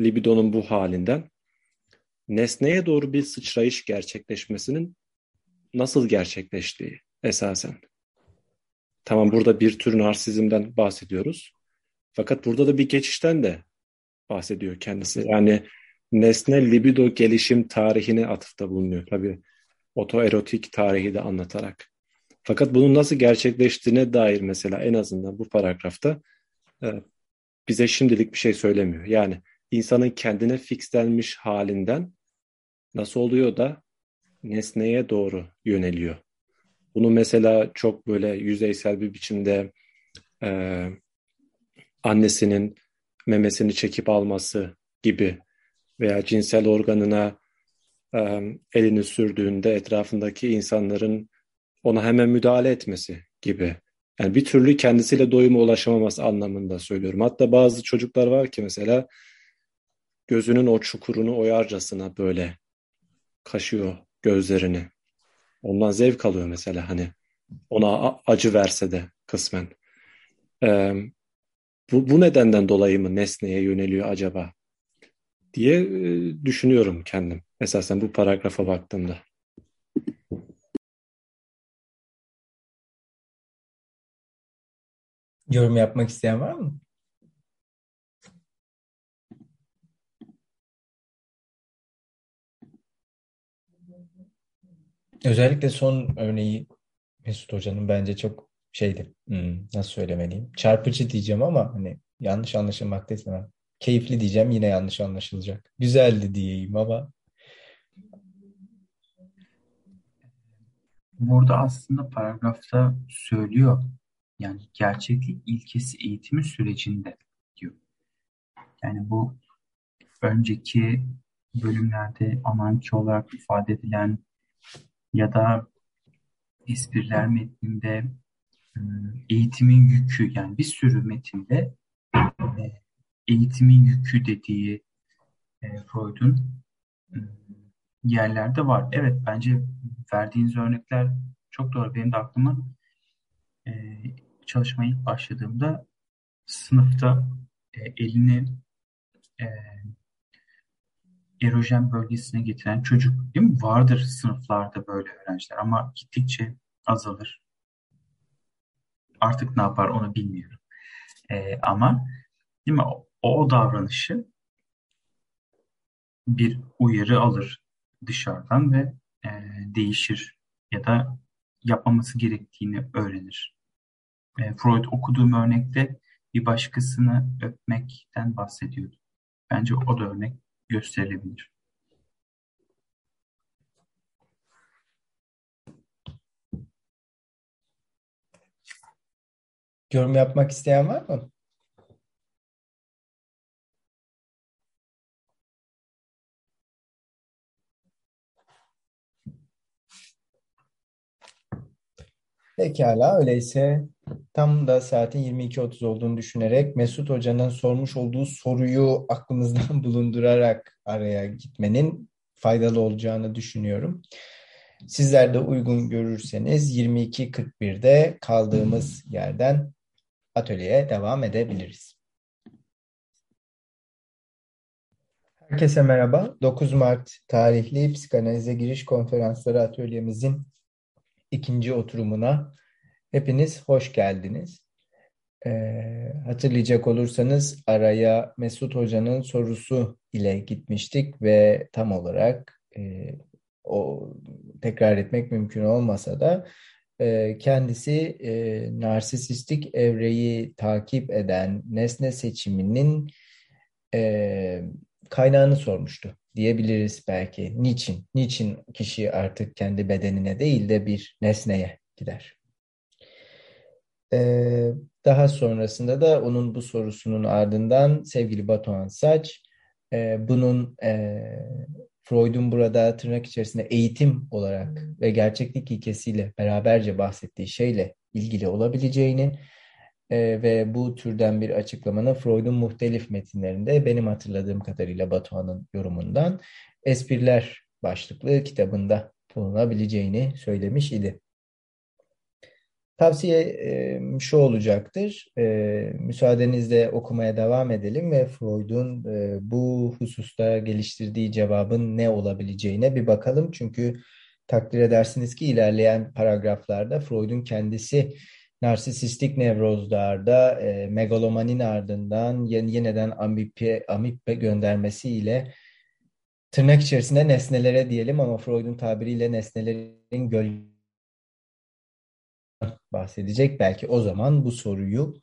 libidonun bu halinden nesneye doğru bir sıçrayış gerçekleşmesinin nasıl gerçekleştiği esasen. Tamam burada bir tür narsizmden bahsediyoruz. Fakat burada da bir geçişten de bahsediyor kendisi. Yani nesne libido gelişim tarihine atıfta bulunuyor. Tabii otoerotik tarihi de anlatarak. Fakat bunun nasıl gerçekleştiğine dair mesela en azından bu paragrafta e, bize şimdilik bir şey söylemiyor. Yani insanın kendine fixlenmiş halinden nasıl oluyor da nesneye doğru yöneliyor. Bunu mesela çok böyle yüzeysel bir biçimde e, annesinin memesini çekip alması gibi veya cinsel organına e, elini sürdüğünde etrafındaki insanların ona hemen müdahale etmesi gibi. Yani bir türlü kendisiyle doyuma ulaşamaması anlamında söylüyorum. Hatta bazı çocuklar var ki mesela gözünün o çukurunu oyarcasına böyle kaşıyor gözlerini Ondan zevk alıyor mesela hani ona acı verse de kısmen. Ee, bu, bu nedenden dolayı mı nesneye yöneliyor acaba diye e, düşünüyorum kendim. Esasen bu paragrafa baktığımda. Yorum yapmak isteyen var mı? Özellikle son örneği Mesut Hoca'nın bence çok şeydi. Hmm, nasıl söylemeliyim? Çarpıcı diyeceğim ama hani yanlış anlaşılmak da. Keyifli diyeceğim yine yanlış anlaşılacak. Güzeldi diyeyim ama. Burada aslında paragrafta söylüyor. Yani gerçeklik ilkesi eğitimi sürecinde diyor. Yani bu önceki bölümlerde ananki olarak ifade edilen ya da espriler metninde eğitimin yükü yani bir sürü metinde eğitimin yükü dediği Freud'un yerlerde var. Evet bence verdiğiniz örnekler çok doğru. Benim de aklıma çalışmaya ilk başladığımda sınıfta elini erojen bölgesine getiren çocuk değil mi? Vardır sınıflarda böyle öğrenciler ama gittikçe azalır. Artık ne yapar onu bilmiyorum. E, ama değil mi? O, o davranışı bir uyarı alır dışarıdan ve e, değişir ya da yapmaması gerektiğini öğrenir. E, Freud okuduğum örnekte bir başkasını öpmekten bahsediyordu. Bence o da örnek gösterilebilir. Yorum yapmak isteyen var mı? Pekala öyleyse tam da saatin 22.30 olduğunu düşünerek Mesut Hoca'nın sormuş olduğu soruyu aklımızdan bulundurarak araya gitmenin faydalı olacağını düşünüyorum. Sizler de uygun görürseniz 22.41'de kaldığımız yerden atölyeye devam edebiliriz. Herkese merhaba. 9 Mart tarihli psikanalize giriş konferansları atölyemizin ikinci oturumuna hepiniz hoş geldiniz. Ee, hatırlayacak olursanız araya Mesut Hoca'nın sorusu ile gitmiştik ve tam olarak e, o tekrar etmek mümkün olmasa da kendisi e, narsisistik evreyi takip eden nesne seçiminin e, kaynağını sormuştu diyebiliriz belki. Niçin? Niçin kişi artık kendi bedenine değil de bir nesneye gider? Ee, daha sonrasında da onun bu sorusunun ardından sevgili Batuhan Saç e, bunun e, Freud'un burada tırnak içerisinde eğitim olarak ve gerçeklik ilkesiyle beraberce bahsettiği şeyle ilgili olabileceğini e, ve bu türden bir açıklamanın Freud'un muhtelif metinlerinde benim hatırladığım kadarıyla Batuhan'ın yorumundan Espriler başlıklı kitabında bulunabileceğini söylemiş idi. Tavsiye e, şu olacaktır. E, müsaadenizle okumaya devam edelim ve Freud'un e, bu hususta geliştirdiği cevabın ne olabileceğine bir bakalım. Çünkü takdir edersiniz ki ilerleyen paragraflarda Freud'un kendisi narsisistik nevrozlarda megalomanin ardından yeniden amipe, amipe göndermesiyle tırnak içerisinde nesnelere diyelim ama Freud'un tabiriyle nesnelerin gölge bahsedecek. Belki o zaman bu soruyu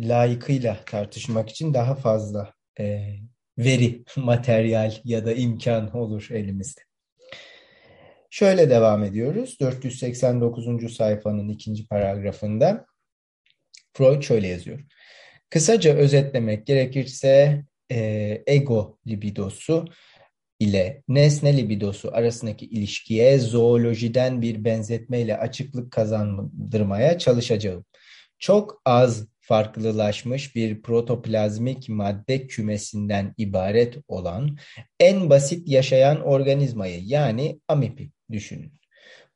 layıkıyla tartışmak için daha fazla e, veri, materyal ya da imkan olur elimizde. Şöyle devam ediyoruz. 489. sayfanın ikinci paragrafında Freud şöyle yazıyor. Kısaca özetlemek gerekirse e, ego libidosu ile nesne libidosu arasındaki ilişkiye zoolojiden bir benzetmeyle açıklık kazandırmaya çalışacağım. Çok az farklılaşmış bir protoplazmik madde kümesinden ibaret olan en basit yaşayan organizmayı yani amipi düşünün.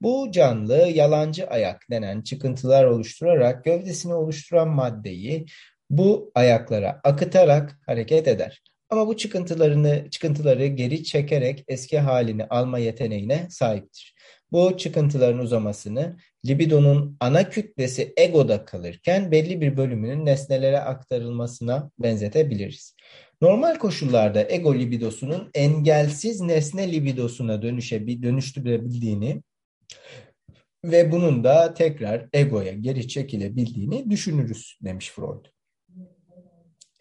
Bu canlı yalancı ayak denen çıkıntılar oluşturarak gövdesini oluşturan maddeyi bu ayaklara akıtarak hareket eder. Ama bu çıkıntılarını çıkıntıları geri çekerek eski halini alma yeteneğine sahiptir. Bu çıkıntıların uzamasını libidonun ana kütlesi egoda kalırken belli bir bölümünün nesnelere aktarılmasına benzetebiliriz. Normal koşullarda ego libidosunun engelsiz nesne libidosuna dönüşe, dönüştürebildiğini ve bunun da tekrar egoya geri çekilebildiğini düşünürüz demiş Freud.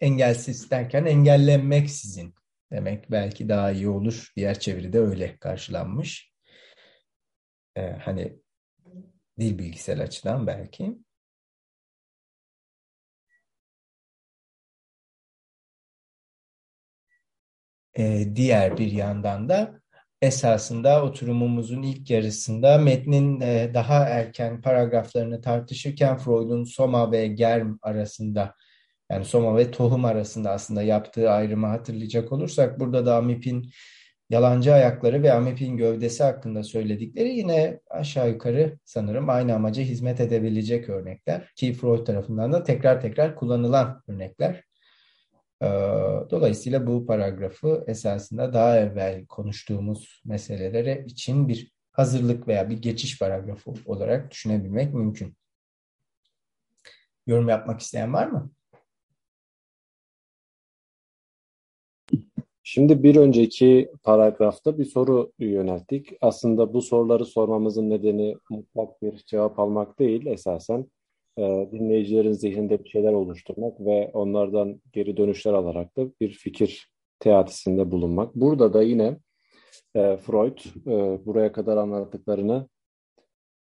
Engelsiz derken engellenmeksizin demek belki daha iyi olur. Diğer çeviride öyle karşılanmış. Ee, hani dil bilgisel açıdan belki. Ee, diğer bir yandan da esasında oturumumuzun ilk yarısında metnin e, daha erken paragraflarını tartışırken Freud'un Soma ve Germ arasında yani Soma ve tohum arasında aslında yaptığı ayrımı hatırlayacak olursak burada da Amip'in yalancı ayakları ve Amip'in gövdesi hakkında söyledikleri yine aşağı yukarı sanırım aynı amaca hizmet edebilecek örnekler ki Freud tarafından da tekrar tekrar kullanılan örnekler. Ee, dolayısıyla bu paragrafı esasında daha evvel konuştuğumuz meselelere için bir hazırlık veya bir geçiş paragrafı olarak düşünebilmek mümkün. Yorum yapmak isteyen var mı? Şimdi bir önceki paragrafta bir soru yönelttik. Aslında bu soruları sormamızın nedeni mutlak bir cevap almak değil esasen e, dinleyicilerin zihninde bir şeyler oluşturmak ve onlardan geri dönüşler alarak da bir fikir teatisinde bulunmak. Burada da yine e, Freud e, buraya kadar anlattıklarını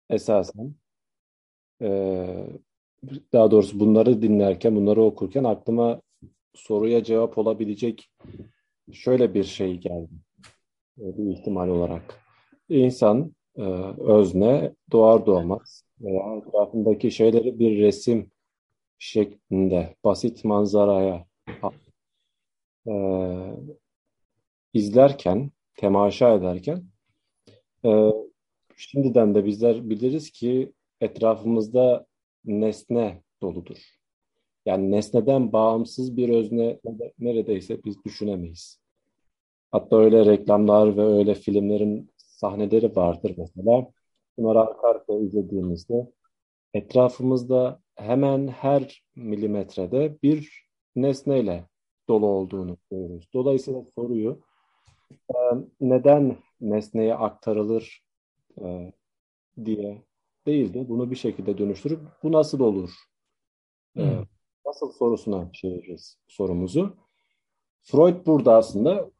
esasen daha doğrusu bunları dinlerken, bunları okurken aklıma soruya cevap olabilecek şöyle bir şey geldi. E, bir ihtimal olarak. İnsan e, özne doğar doğmaz veya etrafındaki şeyleri bir resim şeklinde basit manzaraya e, izlerken, temaşa ederken şimdiden de bizler biliriz ki etrafımızda nesne doludur. Yani nesneden bağımsız bir özne neredeyse biz düşünemeyiz. Hatta öyle reklamlar ve öyle filmlerin sahneleri vardır mesela. Bunları arka arkaya izlediğimizde etrafımızda hemen her milimetrede bir nesneyle dolu olduğunu görüyoruz. Dolayısıyla soruyu e, neden nesneye aktarılır e, diye değil de bunu bir şekilde dönüştürüp bu nasıl olur? E, hmm. Nasıl sorusuna çeviririz sorumuzu. Freud burada aslında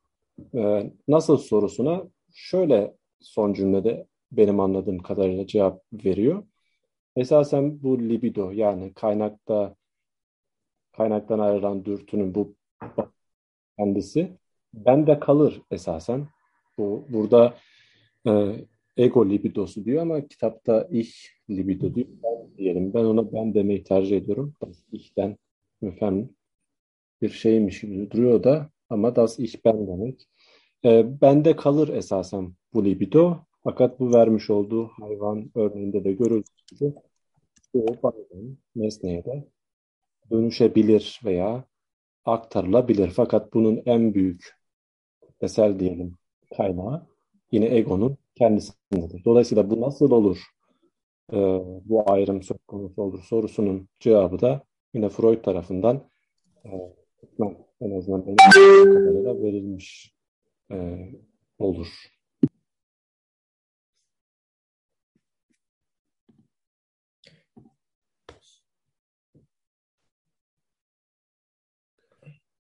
nasıl sorusuna şöyle son cümlede benim anladığım kadarıyla cevap veriyor. Esasen bu libido yani kaynakta kaynaktan ayrılan dürtünün bu kendisi bende kalır esasen. Bu burada e, ego libidosu diyor ama kitapta ich libido diyor. Ben diyelim. Ben ona ben demeyi tercih ediyorum. İch'ten efendim bir şeymiş gibi duruyor da ama das ich ben demek. E, bende kalır esasen bu libido. Fakat bu vermiş olduğu hayvan örneğinde de görüldüğü gibi bu bazen nesneye de dönüşebilir veya aktarılabilir. Fakat bunun en büyük esel diyelim kaynağı yine egonun kendisindedir. Dolayısıyla bu nasıl olur? Ee, bu ayrım söz konusu olur sorusunun cevabı da yine Freud tarafından e, en azından benim kadarıyla verilmiş e, olur.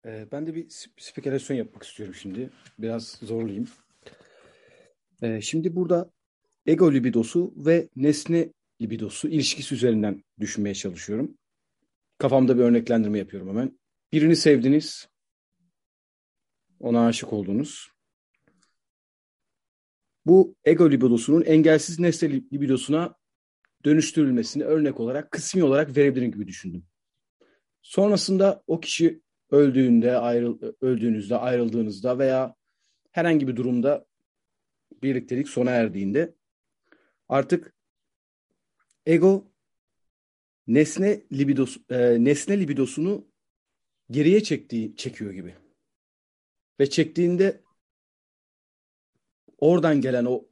Ee, ben de bir spekülasyon yapmak istiyorum şimdi. Biraz zorlayayım. Ee, şimdi burada ego libidosu ve nesne libidosu ilişkisi üzerinden düşünmeye çalışıyorum. Kafamda bir örneklendirme yapıyorum hemen. Birini sevdiniz, ona aşık oldunuz. Bu ego libidosunun engelsiz nesne libidosuna dönüştürülmesini örnek olarak kısmi olarak verebilirim gibi düşündüm. Sonrasında o kişi öldüğünde, ayrıl öldüğünüzde, ayrıldığınızda veya herhangi bir durumda birliktelik sona erdiğinde artık ego nesne libidosu e, nesne libidosunu geriye çektiği çekiyor gibi. Ve çektiğinde oradan gelen o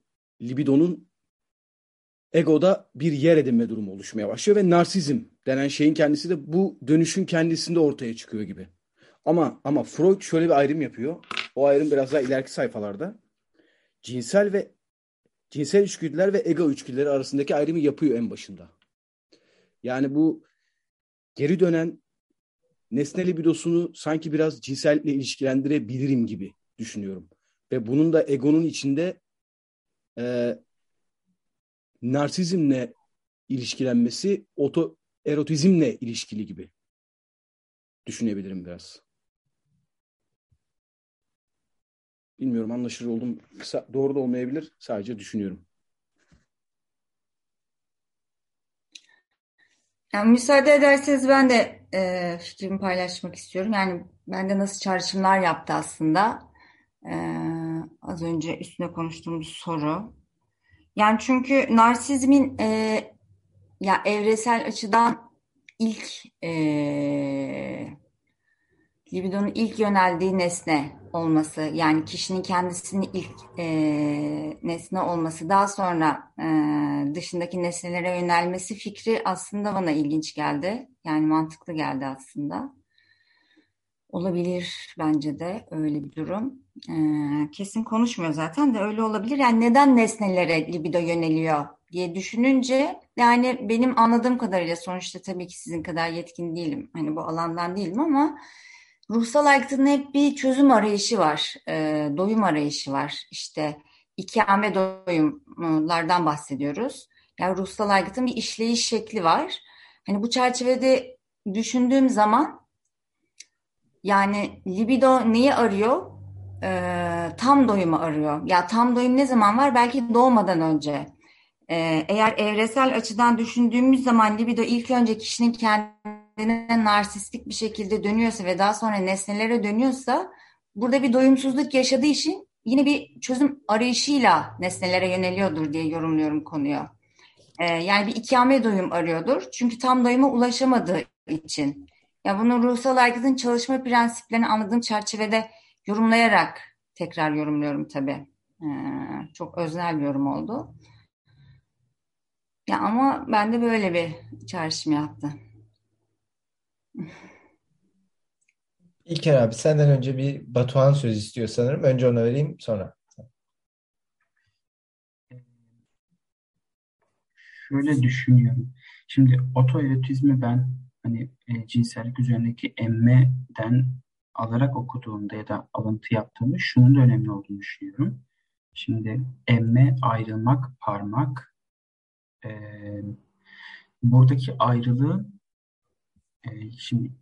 libidonun egoda bir yer edinme durumu oluşmaya başlıyor ve narsizm denen şeyin kendisi de bu dönüşün kendisinde ortaya çıkıyor gibi. Ama ama Freud şöyle bir ayrım yapıyor. O ayrım biraz daha ileriki sayfalarda. Cinsel ve cinsel içgüdüler ve ego içgüdüleri arasındaki ayrımı yapıyor en başında. Yani bu geri dönen nesne libidosunu sanki biraz cinselle ilişkilendirebilirim gibi düşünüyorum. Ve bunun da egonun içinde e, narsizmle ilişkilenmesi oto erotizmle ilişkili gibi düşünebilirim biraz. Bilmiyorum anlaşılır oldum. Doğru da olmayabilir. Sadece düşünüyorum. Yani müsaade ederseniz ben de e, fikrimi paylaşmak istiyorum. Yani bende nasıl çağrışımlar yaptı aslında. E, az önce üstüne konuştuğumuz soru. Yani çünkü narsizmin e, ya evresel açıdan ilk e, libidonun ilk yöneldiği nesne olması yani kişinin kendisinin ilk e, nesne olması daha sonra e, dışındaki nesnelere yönelmesi fikri aslında bana ilginç geldi. Yani mantıklı geldi aslında. Olabilir bence de öyle bir durum. E, kesin konuşmuyor zaten de öyle olabilir. Yani neden nesnelere libido yöneliyor diye düşününce yani benim anladığım kadarıyla sonuçta tabii ki sizin kadar yetkin değilim. Hani bu alandan değilim ama ruhsal aygıtının hep bir çözüm arayışı var, e, doyum arayışı var. İşte ikame doyumlardan bahsediyoruz. Yani ruhsal aygıtın bir işleyiş şekli var. Hani bu çerçevede düşündüğüm zaman yani libido neyi arıyor? Ee, tam doyumu arıyor. Ya tam doyum ne zaman var? Belki doğmadan önce. Ee, eğer evresel açıdan düşündüğümüz zaman libido ilk önce kişinin kendine narsistik bir şekilde dönüyorsa ve daha sonra nesnelere dönüyorsa burada bir doyumsuzluk yaşadığı için yine bir çözüm arayışıyla nesnelere yöneliyordur diye yorumluyorum konuyu. Ee, yani bir ikame doyum arıyordur. Çünkü tam doyuma ulaşamadığı için. Ya bunu ruhsal aygıtın çalışma prensiplerini anladığım çerçevede yorumlayarak tekrar yorumluyorum tabii. Ee, çok öznel bir yorum oldu. Ya ama ben de böyle bir çağrışım yaptı. İlker abi senden önce bir Batuhan söz istiyor sanırım. Önce ona vereyim sonra. Şöyle düşünüyorum. Şimdi otoerotizmi ben hani e, cinsellik üzerindeki emmeden alarak okuduğumda ya da alıntı yaptığımda şunun da önemli olduğunu düşünüyorum. Şimdi emme, ayrılmak, parmak e, buradaki ayrılığı e, şimdi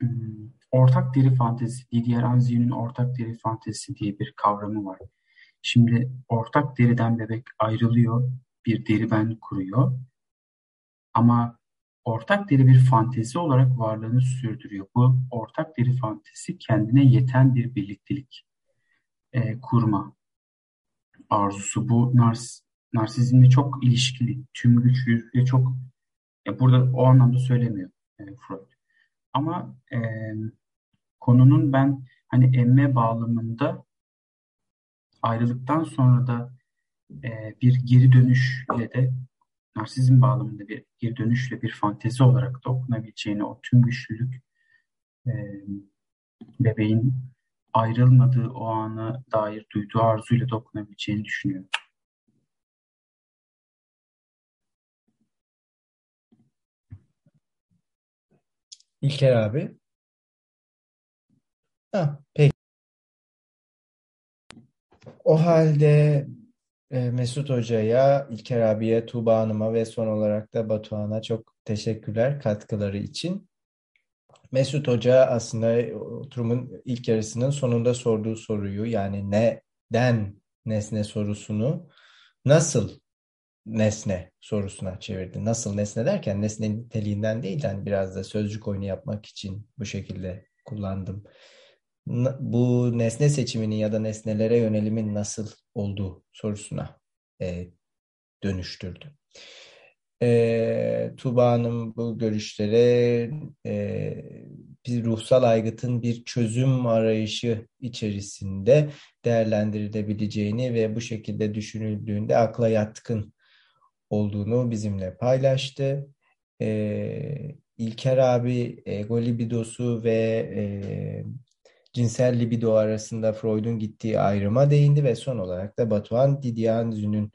hmm, ortak deri fantezi, Didier Anzieu'nun ortak deri fantezisi diye bir kavramı var. Şimdi ortak deriden bebek ayrılıyor, bir deri ben kuruyor. Ama ortak deri bir fantezi olarak varlığını sürdürüyor. Bu ortak deri fantezi kendine yeten bir birliktelik e, kurma arzusu. Bu nars narsizmle çok ilişkili, tüm güç çok ya burada o anlamda söylemiyor e, Freud. Ama e, konunun ben hani emme bağlamında ayrılıktan sonra da e, bir geri dönüşle de narsizm bağlamında bir geri dönüşle bir fantezi olarak da okunabileceğini, o tüm güçlülük e, bebeğin ayrılmadığı o ana dair duyduğu arzuyla da okunabileceğini düşünüyorum. İlker abi. Ha, peki. O halde e, Mesut Hoca'ya, İlker abiye, Tuğba Hanım'a ve son olarak da Batuhan'a çok teşekkürler katkıları için. Mesut Hoca aslında oturumun ilk yarısının sonunda sorduğu soruyu yani neden nesne sorusunu nasıl nesne sorusuna çevirdi. Nasıl nesne derken nesne niteliğinden değil yani biraz da sözcük oyunu yapmak için bu şekilde kullandım. bu nesne seçiminin ya da nesnelere yönelimin nasıl olduğu sorusuna e, dönüştürdü. E, Tuğba Hanım bu görüşlere e, bir ruhsal aygıtın bir çözüm arayışı içerisinde değerlendirilebileceğini ve bu şekilde düşünüldüğünde akla yatkın olduğunu bizimle paylaştı. E, İlker abi ego libidosu ve e, cinsel libido arasında Freud'un gittiği ayrıma değindi ve son olarak da Batuhan Didianzu'nun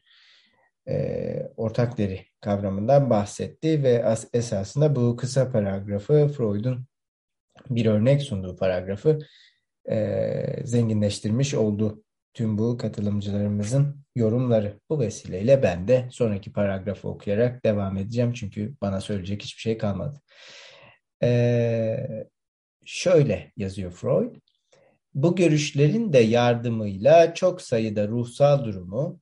e, ortak deri kavramından bahsetti ve as esasında bu kısa paragrafı Freud'un bir örnek sunduğu paragrafı e, zenginleştirmiş oldu tüm bu katılımcılarımızın yorumları. Bu vesileyle ben de sonraki paragrafı okuyarak devam edeceğim çünkü bana söyleyecek hiçbir şey kalmadı. Ee, şöyle yazıyor Freud. Bu görüşlerin de yardımıyla çok sayıda ruhsal durumu,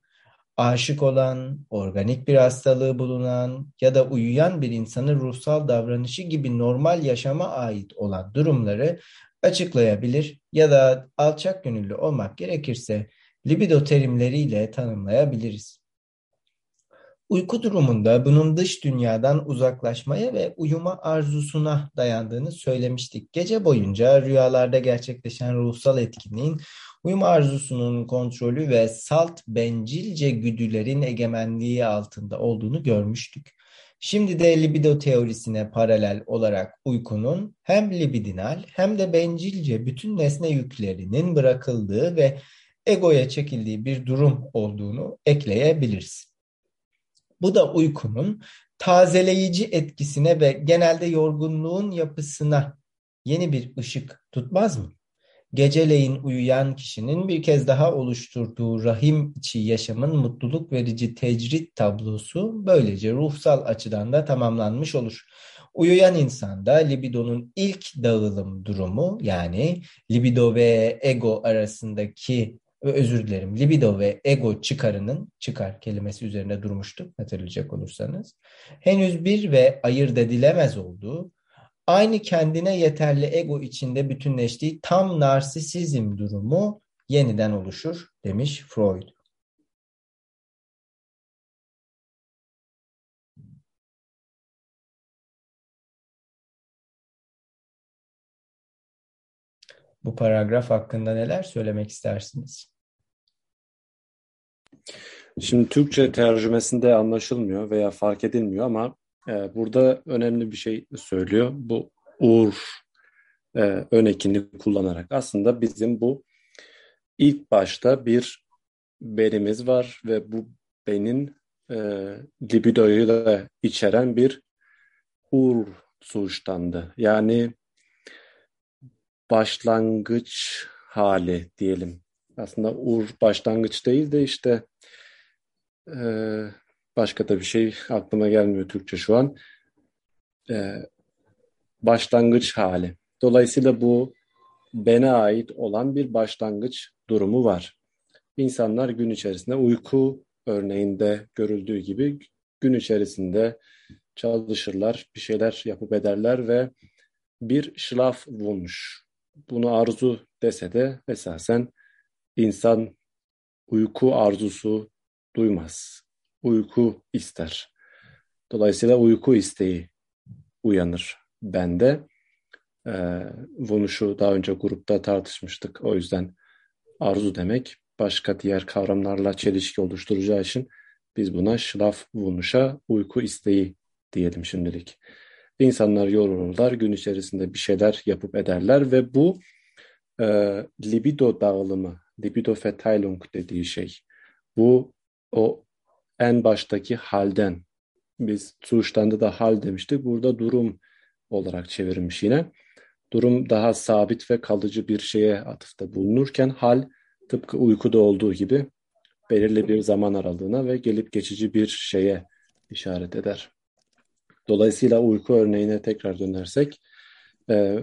aşık olan, organik bir hastalığı bulunan ya da uyuyan bir insanın ruhsal davranışı gibi normal yaşama ait olan durumları açıklayabilir ya da alçak gönüllü olmak gerekirse libido terimleriyle tanımlayabiliriz. Uyku durumunda bunun dış dünyadan uzaklaşmaya ve uyuma arzusuna dayandığını söylemiştik. Gece boyunca rüyalarda gerçekleşen ruhsal etkinliğin uyuma arzusunun kontrolü ve salt bencilce güdülerin egemenliği altında olduğunu görmüştük. Şimdi de libido teorisine paralel olarak uykunun hem libidinal hem de bencilce bütün nesne yüklerinin bırakıldığı ve egoya çekildiği bir durum olduğunu ekleyebiliriz. Bu da uykunun tazeleyici etkisine ve genelde yorgunluğun yapısına yeni bir ışık tutmaz mı? Geceleyin uyuyan kişinin bir kez daha oluşturduğu rahim içi yaşamın mutluluk verici tecrit tablosu böylece ruhsal açıdan da tamamlanmış olur. Uyuyan insanda libidonun ilk dağılım durumu yani libido ve ego arasındaki özür dilerim libido ve ego çıkarının çıkar kelimesi üzerine durmuştuk hatırlayacak olursanız henüz bir ve ayırt edilemez olduğu aynı kendine yeterli ego içinde bütünleştiği tam narsisizm durumu yeniden oluşur demiş Freud. Bu paragraf hakkında neler söylemek istersiniz? Şimdi Türkçe tercümesinde anlaşılmıyor veya fark edilmiyor ama e, burada önemli bir şey söylüyor. Bu uğur e, ön kullanarak aslında bizim bu ilk başta bir benimiz var ve bu benin e, libidoyu da içeren bir uğur suçtandı. Yani başlangıç hali diyelim. Aslında uğur başlangıç değil de işte e, başka da bir şey aklıma gelmiyor Türkçe şu an. E, başlangıç hali. Dolayısıyla bu bene ait olan bir başlangıç durumu var. İnsanlar gün içerisinde uyku örneğinde görüldüğü gibi gün içerisinde çalışırlar, bir şeyler yapıp ederler ve bir şlaf bulmuş. Bunu arzu dese de esasen insan uyku arzusu duymaz. Uyku ister. Dolayısıyla uyku isteği uyanır bende. Ee, bunu şu daha önce grupta tartışmıştık. O yüzden arzu demek başka diğer kavramlarla çelişki oluşturacağı için biz buna şlaf vunuşa uyku isteği diyelim şimdilik. İnsanlar yorulurlar, gün içerisinde bir şeyler yapıp ederler ve bu e, libido dağılımı, libido Verteilung dediği şey. Bu o en baştaki halden. Biz Zustand'da da hal demiştik. Burada durum olarak çevirmiş yine. Durum daha sabit ve kalıcı bir şeye atıfta bulunurken hal tıpkı uykuda olduğu gibi belirli bir zaman aralığına ve gelip geçici bir şeye işaret eder. Dolayısıyla uyku örneğine tekrar dönersek e,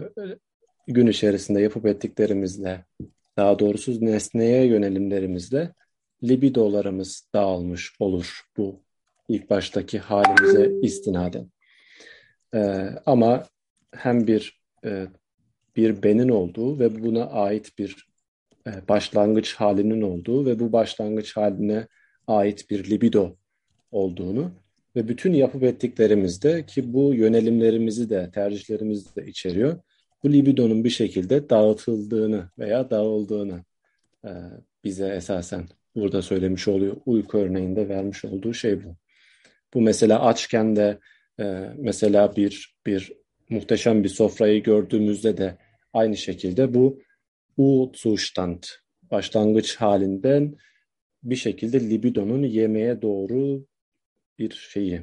gün içerisinde yapıp ettiklerimizle daha doğrusu nesneye yönelimlerimizle libidolarımız dağılmış olur bu ilk baştaki halimize istinaden. Ee, ama hem bir e, bir benin olduğu ve buna ait bir e, başlangıç halinin olduğu ve bu başlangıç haline ait bir libido olduğunu ve bütün yapıp ettiklerimizde ki bu yönelimlerimizi de tercihlerimizi de içeriyor. Bu libidonun bir şekilde dağıtıldığını veya dağıldığını e, bize esasen burada söylemiş oluyor. Uyku örneğinde vermiş olduğu şey bu. Bu mesela açken de e, mesela bir bir muhteşem bir sofrayı gördüğümüzde de aynı şekilde bu U-Zustand başlangıç halinden bir şekilde libidonun yemeğe doğru bir şeyi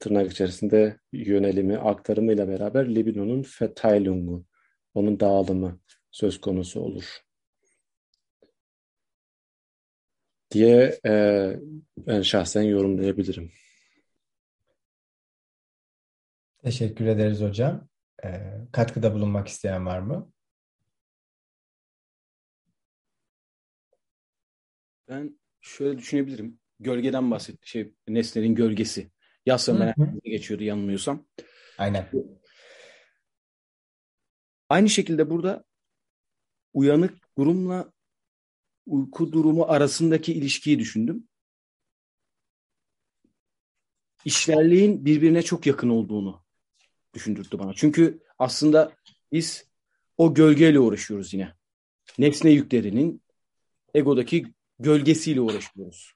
tırnak içerisinde yönelimi, aktarımıyla beraber libidonun Verteilungu, onun dağılımı söz konusu olur. Diye e, ben şahsen yorumlayabilirim. Teşekkür ederiz hocam. E, katkıda bulunmak isteyen var mı? Ben şöyle düşünebilirim. Gölgeden bahsetti. Şey, nesnenin gölgesi. Merkezine geçiyordu yanılmıyorsam. Aynen. Aynı şekilde burada uyanık durumla uyku durumu arasındaki ilişkiyi düşündüm. İşlerliğin birbirine çok yakın olduğunu düşündürttü bana. Çünkü aslında biz o gölgeyle uğraşıyoruz yine. Nesne yüklerinin egodaki gölgesiyle uğraşıyoruz.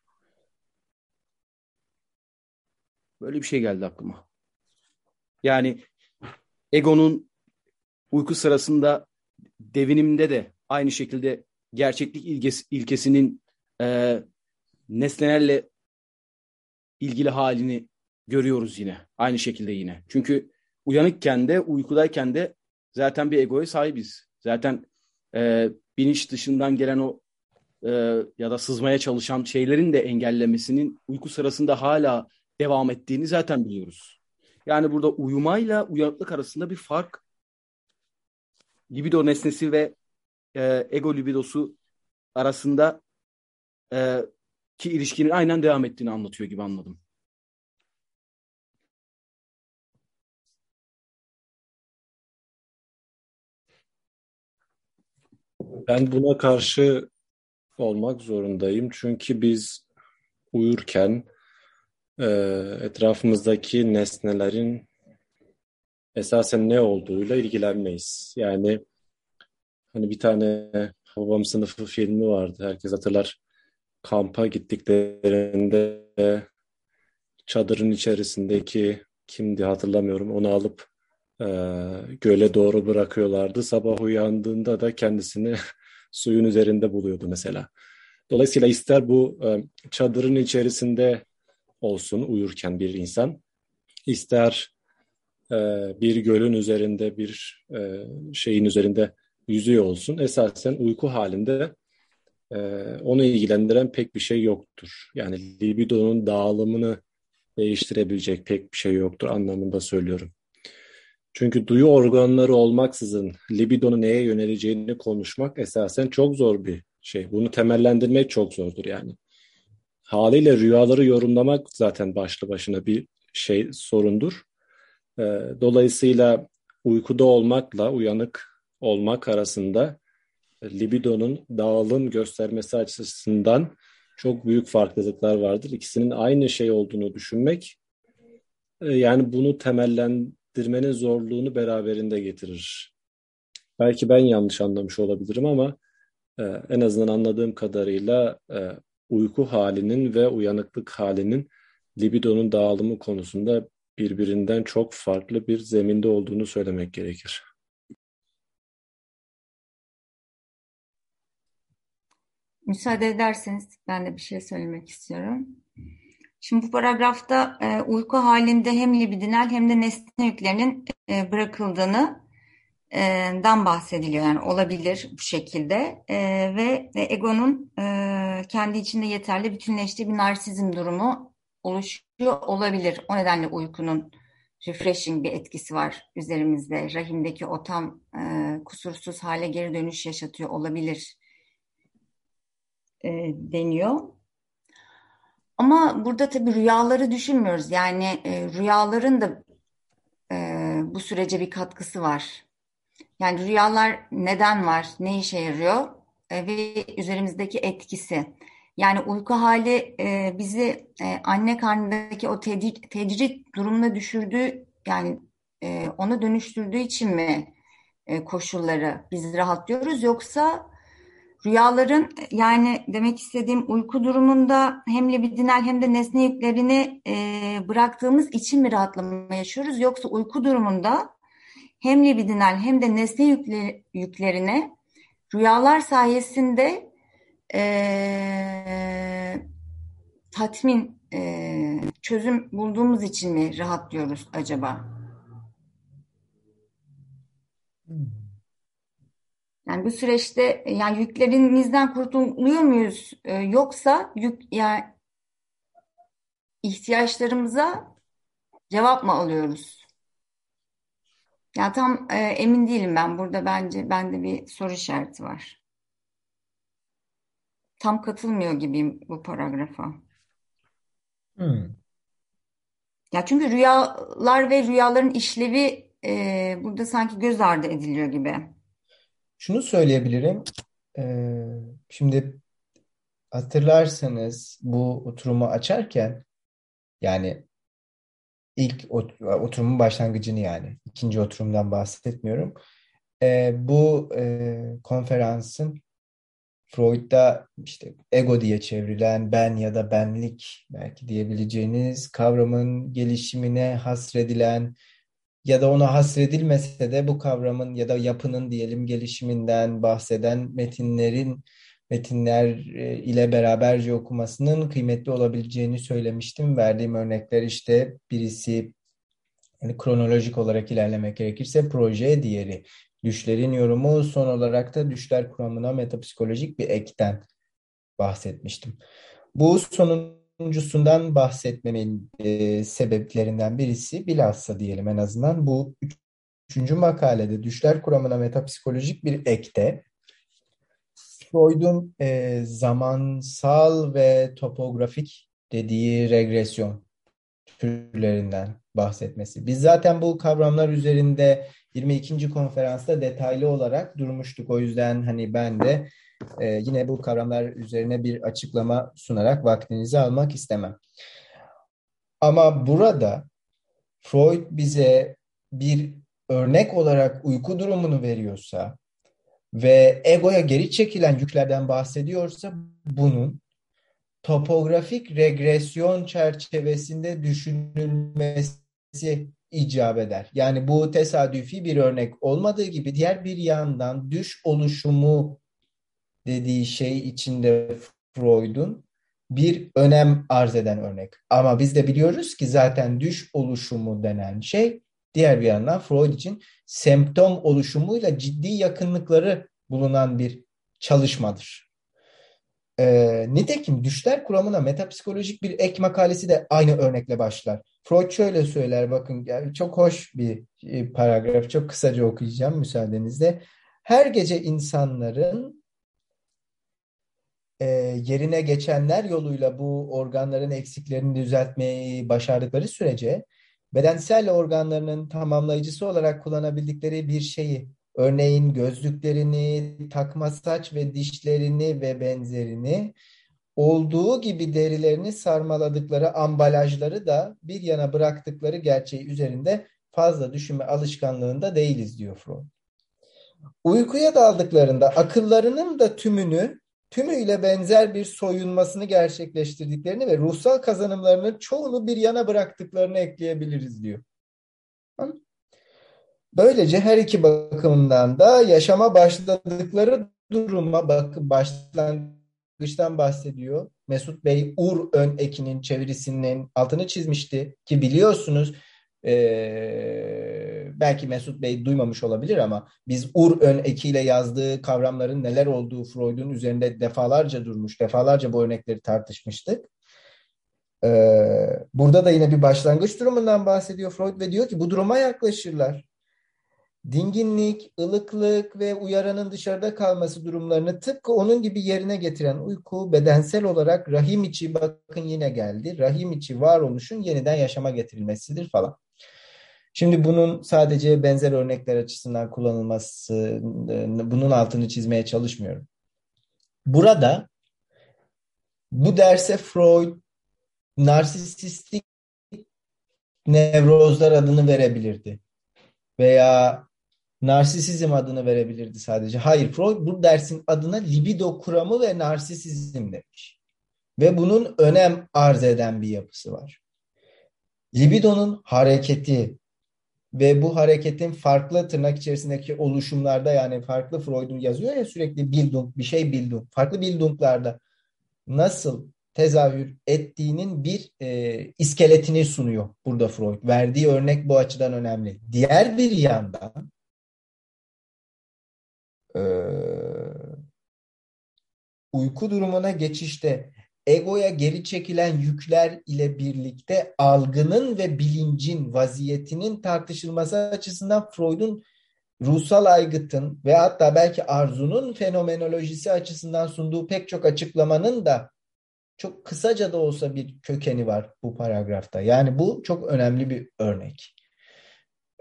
Böyle bir şey geldi aklıma. Yani egonun uyku sırasında devinimde de aynı şekilde gerçeklik ilgesi, ilkesinin e, nesnelerle ilgili halini görüyoruz yine. Aynı şekilde yine. Çünkü uyanıkken de uykudayken de zaten bir egoya sahibiz. Zaten e, bilinç dışından gelen o e, ya da sızmaya çalışan şeylerin de engellemesinin uyku sırasında hala devam ettiğini zaten biliyoruz. Yani burada uyumayla uyanıklık arasında bir fark libido nesnesi ve e, ego libidosu arasında e, ki ilişkinin aynen devam ettiğini anlatıyor gibi anladım. Ben buna karşı olmak zorundayım. Çünkü biz uyurken e, etrafımızdaki nesnelerin esasen ne olduğuyla ilgilenmeyiz. Yani hani bir tane Babam Sınıfı filmi vardı. Herkes hatırlar. Kampa gittiklerinde çadırın içerisindeki kimdi hatırlamıyorum. Onu alıp e, göle doğru bırakıyorlardı. Sabah uyandığında da kendisini suyun üzerinde buluyordu mesela. Dolayısıyla ister bu e, çadırın içerisinde olsun uyurken bir insan, ister e, bir gölün üzerinde bir e, şeyin üzerinde yüzüyor olsun. Esasen uyku halinde e, onu ilgilendiren pek bir şey yoktur. Yani libidonun dağılımını değiştirebilecek pek bir şey yoktur anlamında söylüyorum. Çünkü duyu organları olmaksızın libidonun neye yöneleceğini konuşmak esasen çok zor bir şey. Bunu temellendirmek çok zordur yani. Haliyle rüyaları yorumlamak zaten başlı başına bir şey sorundur. Ee, dolayısıyla uykuda olmakla uyanık olmak arasında libidonun dağılım göstermesi açısından çok büyük farklılıklar vardır. İkisinin aynı şey olduğunu düşünmek e, yani bunu temellendirmenin zorluğunu beraberinde getirir. Belki ben yanlış anlamış olabilirim ama e, en azından anladığım kadarıyla e, uyku halinin ve uyanıklık halinin libidonun dağılımı konusunda birbirinden çok farklı bir zeminde olduğunu söylemek gerekir. Müsaade ederseniz ben de bir şey söylemek istiyorum. Şimdi bu paragrafta e, uyku halinde hem libidinal hem de nesne yüklerinin e, bırakıldığını e, dan bahsediliyor. Yani olabilir bu şekilde e, ve egonun e, kendi içinde yeterli bütünleştiği bir narsizm durumu oluşuyor olabilir. O nedenle uykunun refreshing bir etkisi var üzerimizde. Rahimdeki o tam e, kusursuz hale geri dönüş yaşatıyor olabilir e, deniyor. Ama burada tabii rüyaları düşünmüyoruz. Yani e, rüyaların da e, bu sürece bir katkısı var. Yani rüyalar neden var, ne işe yarıyor e, ve üzerimizdeki etkisi. Yani uyku hali e, bizi e, anne karnındaki o tedric, tecrit durumuna düşürdüğü yani e, ona dönüştürdüğü için mi e, koşulları biz rahatlıyoruz yoksa rüyaların yani demek istediğim uyku durumunda hem libidinal hem de nesne yüklerini e, bıraktığımız için mi rahatlama yaşıyoruz yoksa uyku durumunda hem libidinal hem de nesne yükleri, yüklerine rüyalar sayesinde e, tatmin, e, çözüm bulduğumuz için mi rahatlıyoruz acaba? Yani bu süreçte yani yüklerimizden kurtuluyor muyuz? E, yoksa yük yani ihtiyaçlarımıza cevap mı alıyoruz? Yani tam e, emin değilim ben. Burada bence bende bir soru işareti var. Tam katılmıyor gibiyim bu paragrafa. Hmm. Ya çünkü rüyalar ve rüyaların işlevi e, burada sanki göz ardı ediliyor gibi. Şunu söyleyebilirim. Ee, şimdi hatırlarsanız bu oturumu açarken yani ilk ot- oturumun başlangıcını yani ikinci oturumdan bahsetmiyorum. Ee, bu e, konferansın Freud'da işte ego diye çevrilen ben ya da benlik belki diyebileceğiniz kavramın gelişimine hasredilen ya da ona hasredilmese de bu kavramın ya da yapının diyelim gelişiminden bahseden metinlerin metinler e, ile beraberce okumasının kıymetli olabileceğini söylemiştim. Verdiğim örnekler işte birisi yani kronolojik olarak ilerlemek gerekirse proje, diğeri düşlerin yorumu, son olarak da düşler kuramına metapsikolojik bir ekten bahsetmiştim. Bu sonuncusundan bahsetmemin e, sebeplerinden birisi bilhassa diyelim en azından bu üçüncü makalede düşler kuramına metapsikolojik bir ekte Freud'un e, zamansal ve topografik dediği regresyon türlerinden bahsetmesi. Biz zaten bu kavramlar üzerinde 22. konferansta detaylı olarak durmuştuk. O yüzden hani ben de e, yine bu kavramlar üzerine bir açıklama sunarak vaktinizi almak istemem. Ama burada Freud bize bir örnek olarak uyku durumunu veriyorsa ve egoya geri çekilen yüklerden bahsediyorsa bunun topografik regresyon çerçevesinde düşünülmesi icap eder. Yani bu tesadüfi bir örnek olmadığı gibi diğer bir yandan düş oluşumu dediği şey içinde Freud'un bir önem arz eden örnek. Ama biz de biliyoruz ki zaten düş oluşumu denen şey diğer bir yandan Freud için semptom oluşumuyla ciddi yakınlıkları bulunan bir çalışmadır. E, nitekim düşler kuramına metapsikolojik bir ek makalesi de aynı örnekle başlar. Freud şöyle söyler bakın yani çok hoş bir e, paragraf çok kısaca okuyacağım müsaadenizle. Her gece insanların e, yerine geçenler yoluyla bu organların eksiklerini düzeltmeyi başardıkları sürece bedensel organlarının tamamlayıcısı olarak kullanabildikleri bir şeyi örneğin gözlüklerini, takma saç ve dişlerini ve benzerini olduğu gibi derilerini sarmaladıkları ambalajları da bir yana bıraktıkları gerçeği üzerinde fazla düşünme alışkanlığında değiliz diyor Freud. Uykuya daldıklarında akıllarının da tümünü tümüyle benzer bir soyunmasını gerçekleştirdiklerini ve ruhsal kazanımlarının çoğunu bir yana bıraktıklarını ekleyebiliriz diyor. Böylece her iki bakımından da yaşama başladıkları duruma bakın başlangıçtan bahsediyor. Mesut Bey ur ön ekinin çevirisinin altını çizmişti ki biliyorsunuz e, belki Mesut Bey duymamış olabilir ama biz ur ön ekiyle yazdığı kavramların neler olduğu Freud'un üzerinde defalarca durmuş, defalarca bu örnekleri tartışmıştık. Ee, burada da yine bir başlangıç durumundan bahsediyor Freud ve diyor ki bu duruma yaklaşırlar dinginlik, ılıklık ve uyaranın dışarıda kalması durumlarını tıpkı onun gibi yerine getiren uyku bedensel olarak rahim içi bakın yine geldi. Rahim içi varoluşun yeniden yaşama getirilmesidir falan. Şimdi bunun sadece benzer örnekler açısından kullanılması, bunun altını çizmeye çalışmıyorum. Burada bu derse Freud narsisistik nevrozlar adını verebilirdi. Veya narsisizm adını verebilirdi sadece. Hayır, Freud bu dersin adına libido kuramı ve narsisizm demiş. Ve bunun önem arz eden bir yapısı var. Libidonun hareketi ve bu hareketin farklı tırnak içerisindeki oluşumlarda yani farklı Freud'un yazıyor ya sürekli Bildung, bir şey Bildung, farklı Bildung'larda nasıl tezahür ettiğinin bir e, iskeletini sunuyor burada Freud. Verdiği örnek bu açıdan önemli. Diğer bir yandan e, uyku durumuna geçişte egoya geri çekilen yükler ile birlikte algının ve bilincin vaziyetinin tartışılması açısından Freud'un ruhsal aygıtın ve hatta belki arzunun fenomenolojisi açısından sunduğu pek çok açıklamanın da çok kısaca da olsa bir kökeni var bu paragrafta. Yani bu çok önemli bir örnek.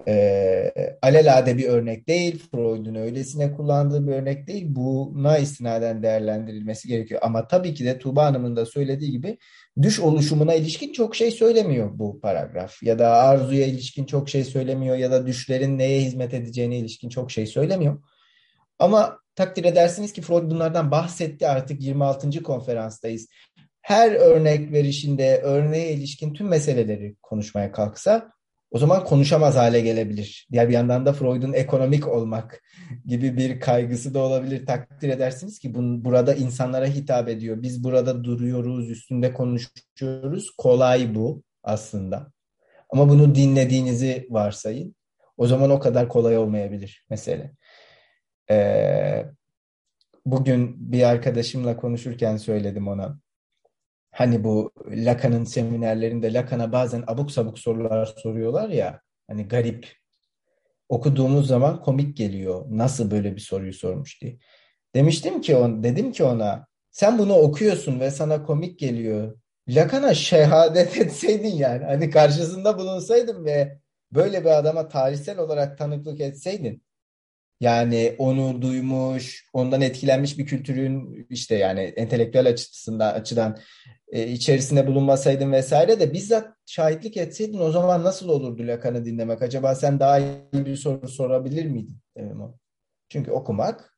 E, alelade bir örnek değil. Freud'un öylesine kullandığı bir örnek değil. Buna istinaden değerlendirilmesi gerekiyor. Ama tabii ki de Tuğba Hanım'ın da söylediği gibi düş oluşumuna ilişkin çok şey söylemiyor bu paragraf. Ya da arzuya ilişkin çok şey söylemiyor ya da düşlerin neye hizmet edeceğine ilişkin çok şey söylemiyor. Ama takdir edersiniz ki Freud bunlardan bahsetti artık 26. konferanstayız. Her örnek verişinde örneğe ilişkin tüm meseleleri konuşmaya kalksa o zaman konuşamaz hale gelebilir. Diğer bir yandan da Freud'un ekonomik olmak gibi bir kaygısı da olabilir. Takdir edersiniz ki bun, burada insanlara hitap ediyor. Biz burada duruyoruz, üstünde konuşuyoruz. Kolay bu aslında. Ama bunu dinlediğinizi varsayın. O zaman o kadar kolay olmayabilir mesele. Ee, bugün bir arkadaşımla konuşurken söyledim ona. Hani bu Lacan'ın seminerlerinde Lacan'a bazen abuk sabuk sorular soruyorlar ya. Hani garip. Okuduğumuz zaman komik geliyor. Nasıl böyle bir soruyu sormuş diye. Demiştim ki on, dedim ki ona sen bunu okuyorsun ve sana komik geliyor. Lacan'a şehadet etseydin yani. Hani karşısında bulunsaydın ve böyle bir adama tarihsel olarak tanıklık etseydin yani onu duymuş, ondan etkilenmiş bir kültürün işte yani entelektüel açısından açıdan e, içerisinde bulunmasaydın vesaire de bizzat şahitlik etseydin o zaman nasıl olurdu Lacan'ı dinlemek? Acaba sen daha iyi bir soru sorabilir miydin? Demem. Çünkü okumak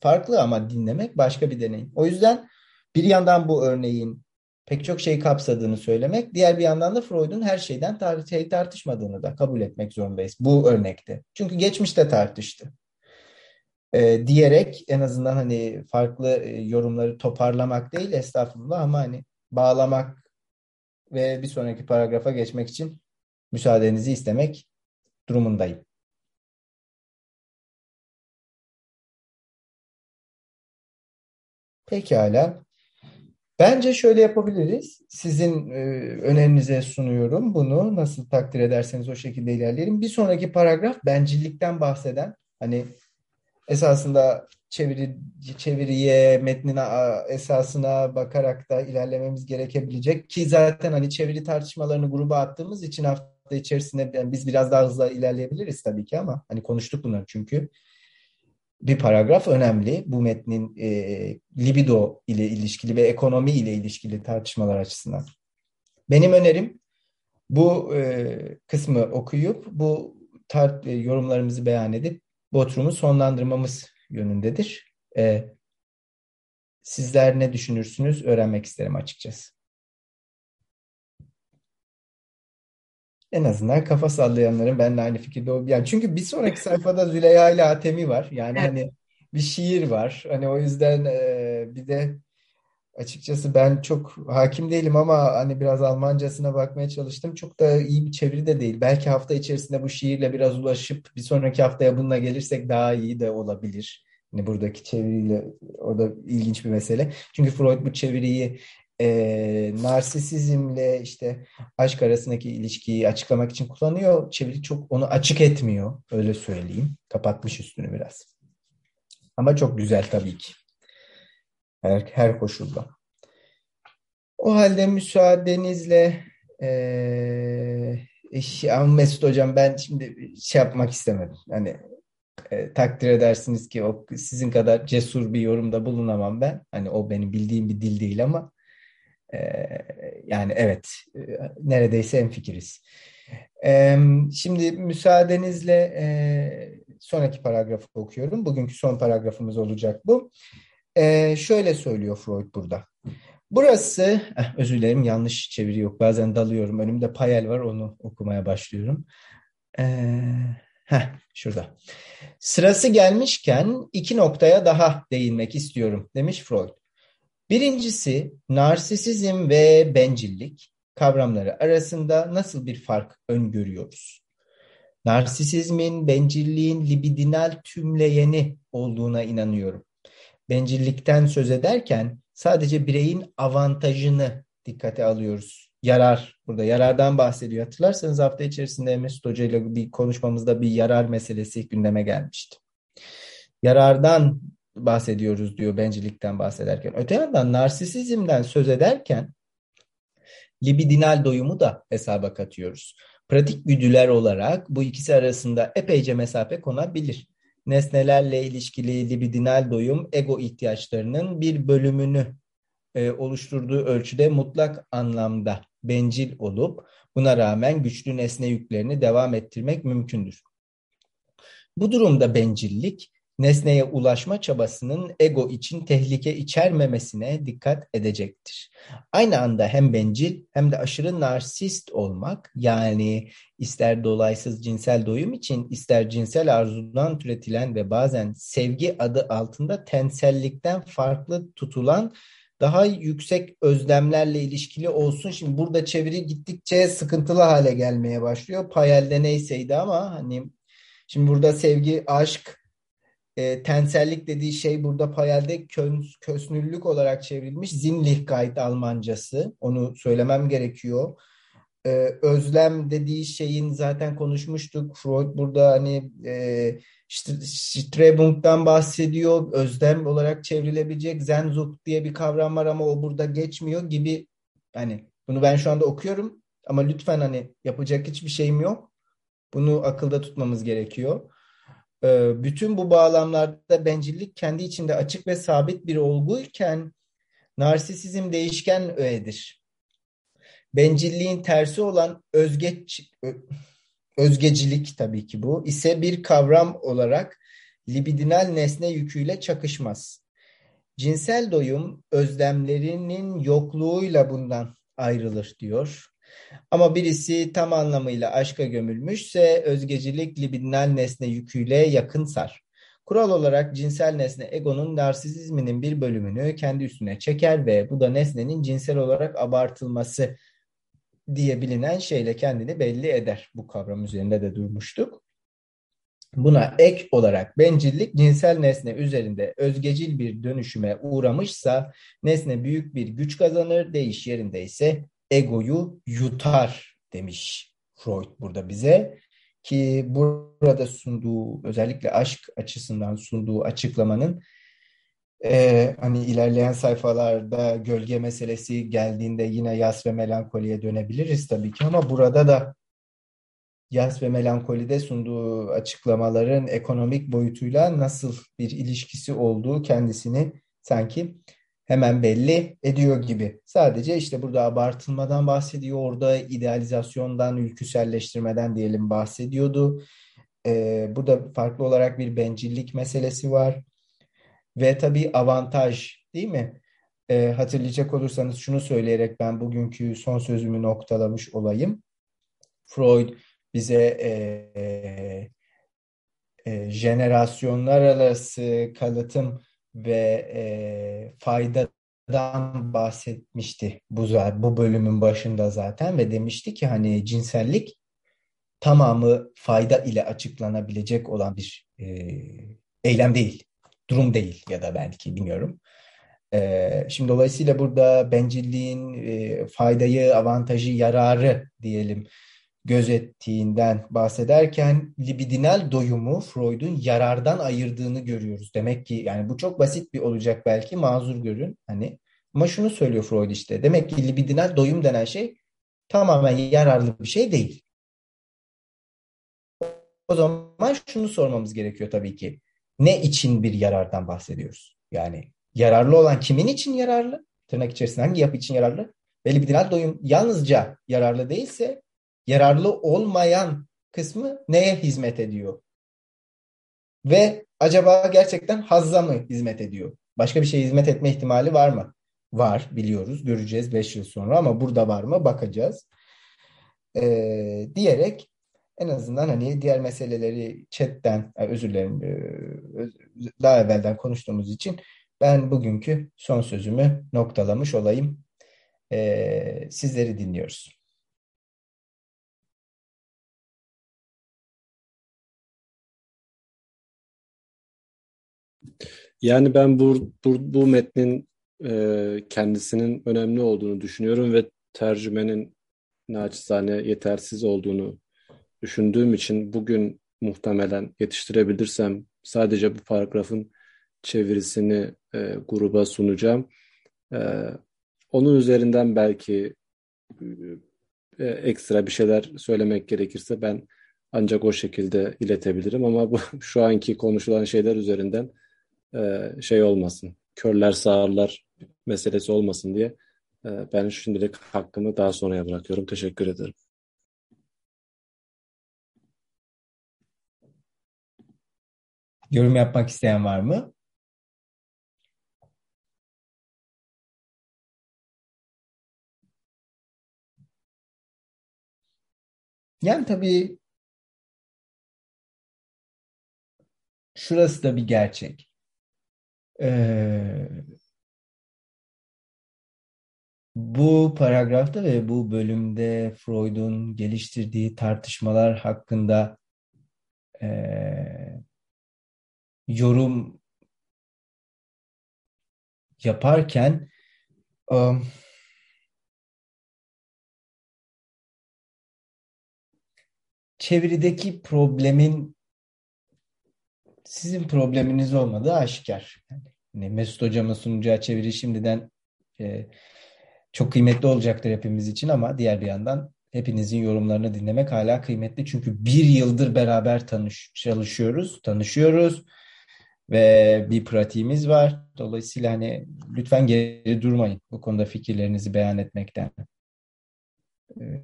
farklı ama dinlemek başka bir deneyim. O yüzden bir yandan bu örneğin pek çok şey kapsadığını söylemek, diğer bir yandan da Freud'un her şeyden tar şey tartışmadığını da kabul etmek zorundayız bu örnekte. Çünkü geçmişte tartıştı e, diyerek en azından hani farklı e, yorumları toparlamak değil estağfurullah ama hani bağlamak ve bir sonraki paragrafa geçmek için müsaadenizi istemek durumundayım. Pekala. Bence şöyle yapabiliriz. Sizin e, önerinize sunuyorum bunu. Nasıl takdir ederseniz o şekilde ilerleyelim. Bir sonraki paragraf bencillikten bahseden hani esasında çeviri çeviriye, metnine esasına bakarak da ilerlememiz gerekebilecek ki zaten hani çeviri tartışmalarını gruba attığımız için hafta içerisinde yani biz biraz daha hızlı ilerleyebiliriz tabii ki ama hani konuştuk bunları çünkü bir paragraf önemli. Bu metnin e, libido ile ilişkili ve ekonomi ile ilişkili tartışmalar açısından. Benim önerim bu e, kısmı okuyup bu tar- e, yorumlarımızı beyan edip bu oturumu sonlandırmamız yönündedir. E, sizler ne düşünürsünüz öğrenmek isterim açıkçası. En azından kafa sallayanların benimle aynı fikirde ol. Yani çünkü bir sonraki sayfada Züleyha ile Atemi var. Yani evet. hani bir şiir var. Hani o yüzden e, bir de açıkçası ben çok hakim değilim ama hani biraz Almancasına bakmaya çalıştım. Çok da iyi bir çeviri de değil. Belki hafta içerisinde bu şiirle biraz ulaşıp bir sonraki haftaya bununla gelirsek daha iyi de olabilir. Hani buradaki çeviriyle o da ilginç bir mesele. Çünkü Freud bu çeviriyi e, narsisizmle işte aşk arasındaki ilişkiyi açıklamak için kullanıyor. Çeviri çok onu açık etmiyor. Öyle söyleyeyim. Kapatmış üstünü biraz. Ama çok güzel tabii ki. Her, her koşulda. O halde müsaadenizle e, Mesut Hocam ben şimdi şey yapmak istemedim. Hani e, takdir edersiniz ki o sizin kadar cesur bir yorumda bulunamam ben. Hani o benim bildiğim bir dil değil ama e, yani evet e, neredeyse hemfikiriz. E, şimdi müsaadenizle e, sonraki paragrafı okuyorum. Bugünkü son paragrafımız olacak bu. E, şöyle söylüyor Freud burada. Burası, eh, özür dilerim yanlış çeviri yok. Bazen dalıyorum. Önümde payel var onu okumaya başlıyorum. Ee, heh, şurada. Sırası gelmişken iki noktaya daha değinmek istiyorum demiş Freud. Birincisi narsisizm ve bencillik kavramları arasında nasıl bir fark öngörüyoruz? Narsisizmin, bencilliğin libidinal tümleyeni olduğuna inanıyorum. Bencillikten söz ederken sadece bireyin avantajını dikkate alıyoruz. Yarar, burada yarardan bahsediyor. Hatırlarsanız hafta içerisinde Mesut Hoca ile bir konuşmamızda bir yarar meselesi gündeme gelmişti. Yarardan bahsediyoruz diyor bencillikten bahsederken. Öte yandan narsisizmden söz ederken libidinal doyumu da hesaba katıyoruz. Pratik güdüler olarak bu ikisi arasında epeyce mesafe konabilir nesnelerle ilişkili libidinal doyum ego ihtiyaçlarının bir bölümünü e, oluşturduğu ölçüde mutlak anlamda bencil olup buna rağmen güçlü nesne yüklerini devam ettirmek mümkündür. Bu durumda bencillik nesneye ulaşma çabasının ego için tehlike içermemesine dikkat edecektir. Aynı anda hem bencil hem de aşırı narsist olmak yani ister dolaysız cinsel doyum için ister cinsel arzudan türetilen ve bazen sevgi adı altında tensellikten farklı tutulan daha yüksek özlemlerle ilişkili olsun. Şimdi burada çeviri gittikçe sıkıntılı hale gelmeye başlıyor. Payel'de neyseydi ama hani şimdi burada sevgi, aşk, e, tensellik dediği şey burada Payel'de kös, kösnüllük olarak çevrilmiş. Sinnlichkeit Almancası. Onu söylemem gerekiyor. E, özlem dediği şeyin zaten konuşmuştuk. Freud burada hani e, Strebung'dan bahsediyor. Özlem olarak çevrilebilecek Sehnsucht diye bir kavram var ama o burada geçmiyor gibi. Hani bunu ben şu anda okuyorum ama lütfen hani yapacak hiçbir şeyim yok. Bunu akılda tutmamız gerekiyor. Ee, bütün bu bağlamlarda bencillik kendi içinde açık ve sabit bir olguyken narsisizm değişken öğedir. Bencilliğin tersi olan özgeç, özgecilik tabii ki bu ise bir kavram olarak libidinal nesne yüküyle çakışmaz. Cinsel doyum özlemlerinin yokluğuyla bundan ayrılır diyor. Ama birisi tam anlamıyla aşka gömülmüşse özgecilik libidinal nesne yüküyle yakın sar. Kural olarak cinsel nesne egonun narsizminin bir bölümünü kendi üstüne çeker ve bu da nesnenin cinsel olarak abartılması diye bilinen şeyle kendini belli eder. Bu kavram üzerinde de durmuştuk. Buna ek olarak bencillik cinsel nesne üzerinde özgecil bir dönüşüme uğramışsa nesne büyük bir güç kazanır, değiş yerinde ise egoyu yutar demiş Freud burada bize ki burada sunduğu özellikle aşk açısından sunduğu açıklamanın e, hani ilerleyen sayfalarda gölge meselesi geldiğinde yine yas ve melankoliye dönebiliriz tabii ki ama burada da yas ve melankolide sunduğu açıklamaların ekonomik boyutuyla nasıl bir ilişkisi olduğu kendisini sanki hemen belli ediyor gibi. Sadece işte burada abartılmadan bahsediyor, orada idealizasyondan, ülküselleştirmeden diyelim bahsediyordu. Ee, burada farklı olarak bir bencillik meselesi var. Ve tabii avantaj değil mi? Ee, hatırlayacak olursanız şunu söyleyerek ben bugünkü son sözümü noktalamış olayım. Freud bize e, e, e, jenerasyonlar arası kalıtım ve e, faydadan bahsetmişti bu bu bölümün başında zaten ve demişti ki hani cinsellik tamamı fayda ile açıklanabilecek olan bir e, eylem değil, durum değil ya da belki bilmiyorum. E, şimdi dolayısıyla burada bencilliğin e, faydayı, avantajı, yararı diyelim gözettiğinden bahsederken libidinal doyumu Freud'un yarardan ayırdığını görüyoruz. Demek ki yani bu çok basit bir olacak belki mazur görün hani ama şunu söylüyor Freud işte demek ki libidinal doyum denen şey tamamen yararlı bir şey değil. O zaman şunu sormamız gerekiyor tabii ki. Ne için bir yarardan bahsediyoruz? Yani yararlı olan kimin için yararlı? Tırnak içerisinde hangi yapı için yararlı? Ve libidinal doyum yalnızca yararlı değilse yararlı olmayan kısmı neye hizmet ediyor? Ve acaba gerçekten hazza mı hizmet ediyor? Başka bir şeye hizmet etme ihtimali var mı? Var biliyoruz. Göreceğiz 5 yıl sonra ama burada var mı? Bakacağız. Ee, diyerek en azından hani diğer meseleleri chatten özür dilerim daha evvelden konuştuğumuz için ben bugünkü son sözümü noktalamış olayım. Ee, sizleri dinliyoruz. Yani ben bu, bu, bu metnin e, kendisinin önemli olduğunu düşünüyorum ve tercümenin naçizane yetersiz olduğunu düşündüğüm için bugün muhtemelen yetiştirebilirsem sadece bu paragrafın çevirisini e, gruba sunacağım. E, onun üzerinden belki e, ekstra bir şeyler söylemek gerekirse ben ancak o şekilde iletebilirim ama bu şu anki konuşulan şeyler üzerinden e, şey olmasın, körler sağırlar meselesi olmasın diye e, ben şimdilik hakkımı daha sonraya bırakıyorum. Teşekkür ederim. Yorum yapmak isteyen var mı? Yani tabii şurası da bir gerçek. Ee, bu paragrafta ve bu bölümde Freud'un geliştirdiği tartışmalar hakkında e, yorum yaparken um, çevirideki problemin sizin probleminiz olmadığı aşikar. Yani Mesut Hocam'ın sunacağı çeviri şimdiden e, çok kıymetli olacaktır hepimiz için ama diğer bir yandan hepinizin yorumlarını dinlemek hala kıymetli. Çünkü bir yıldır beraber tanış, çalışıyoruz, tanışıyoruz ve bir pratiğimiz var. Dolayısıyla hani lütfen geri durmayın bu konuda fikirlerinizi beyan etmekten. Ee,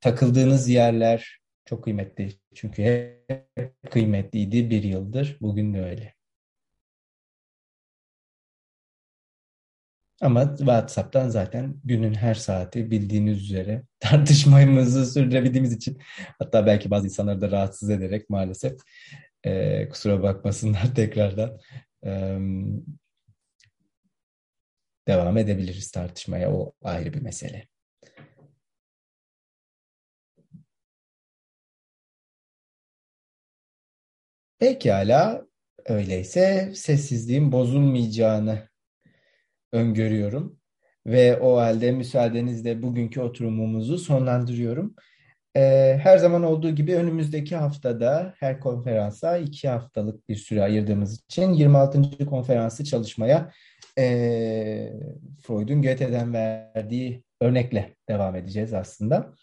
takıldığınız yerler çok kıymetli. Çünkü hep kıymetliydi bir yıldır. Bugün de öyle. Ama WhatsApp'tan zaten günün her saati bildiğiniz üzere tartışmamızı sürdürebildiğimiz için hatta belki bazı insanları da rahatsız ederek maalesef e, kusura bakmasınlar tekrardan e, devam edebiliriz tartışmaya. O ayrı bir mesele. Pekala öyleyse sessizliğin bozulmayacağını öngörüyorum. Ve o halde müsaadenizle bugünkü oturumumuzu sonlandırıyorum. Ee, her zaman olduğu gibi önümüzdeki haftada her konferansa iki haftalık bir süre ayırdığımız için 26. konferansı çalışmaya e, Freud'un Goethe'den verdiği örnekle devam edeceğiz aslında.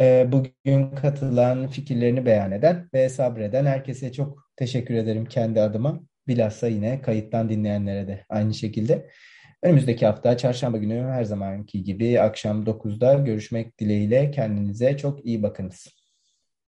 E, bugün katılan fikirlerini beyan eden ve sabreden herkese çok teşekkür ederim kendi adıma. Bilhassa yine kayıttan dinleyenlere de aynı şekilde. Önümüzdeki hafta çarşamba günü her zamanki gibi akşam 9'da görüşmek dileğiyle kendinize çok iyi bakınız.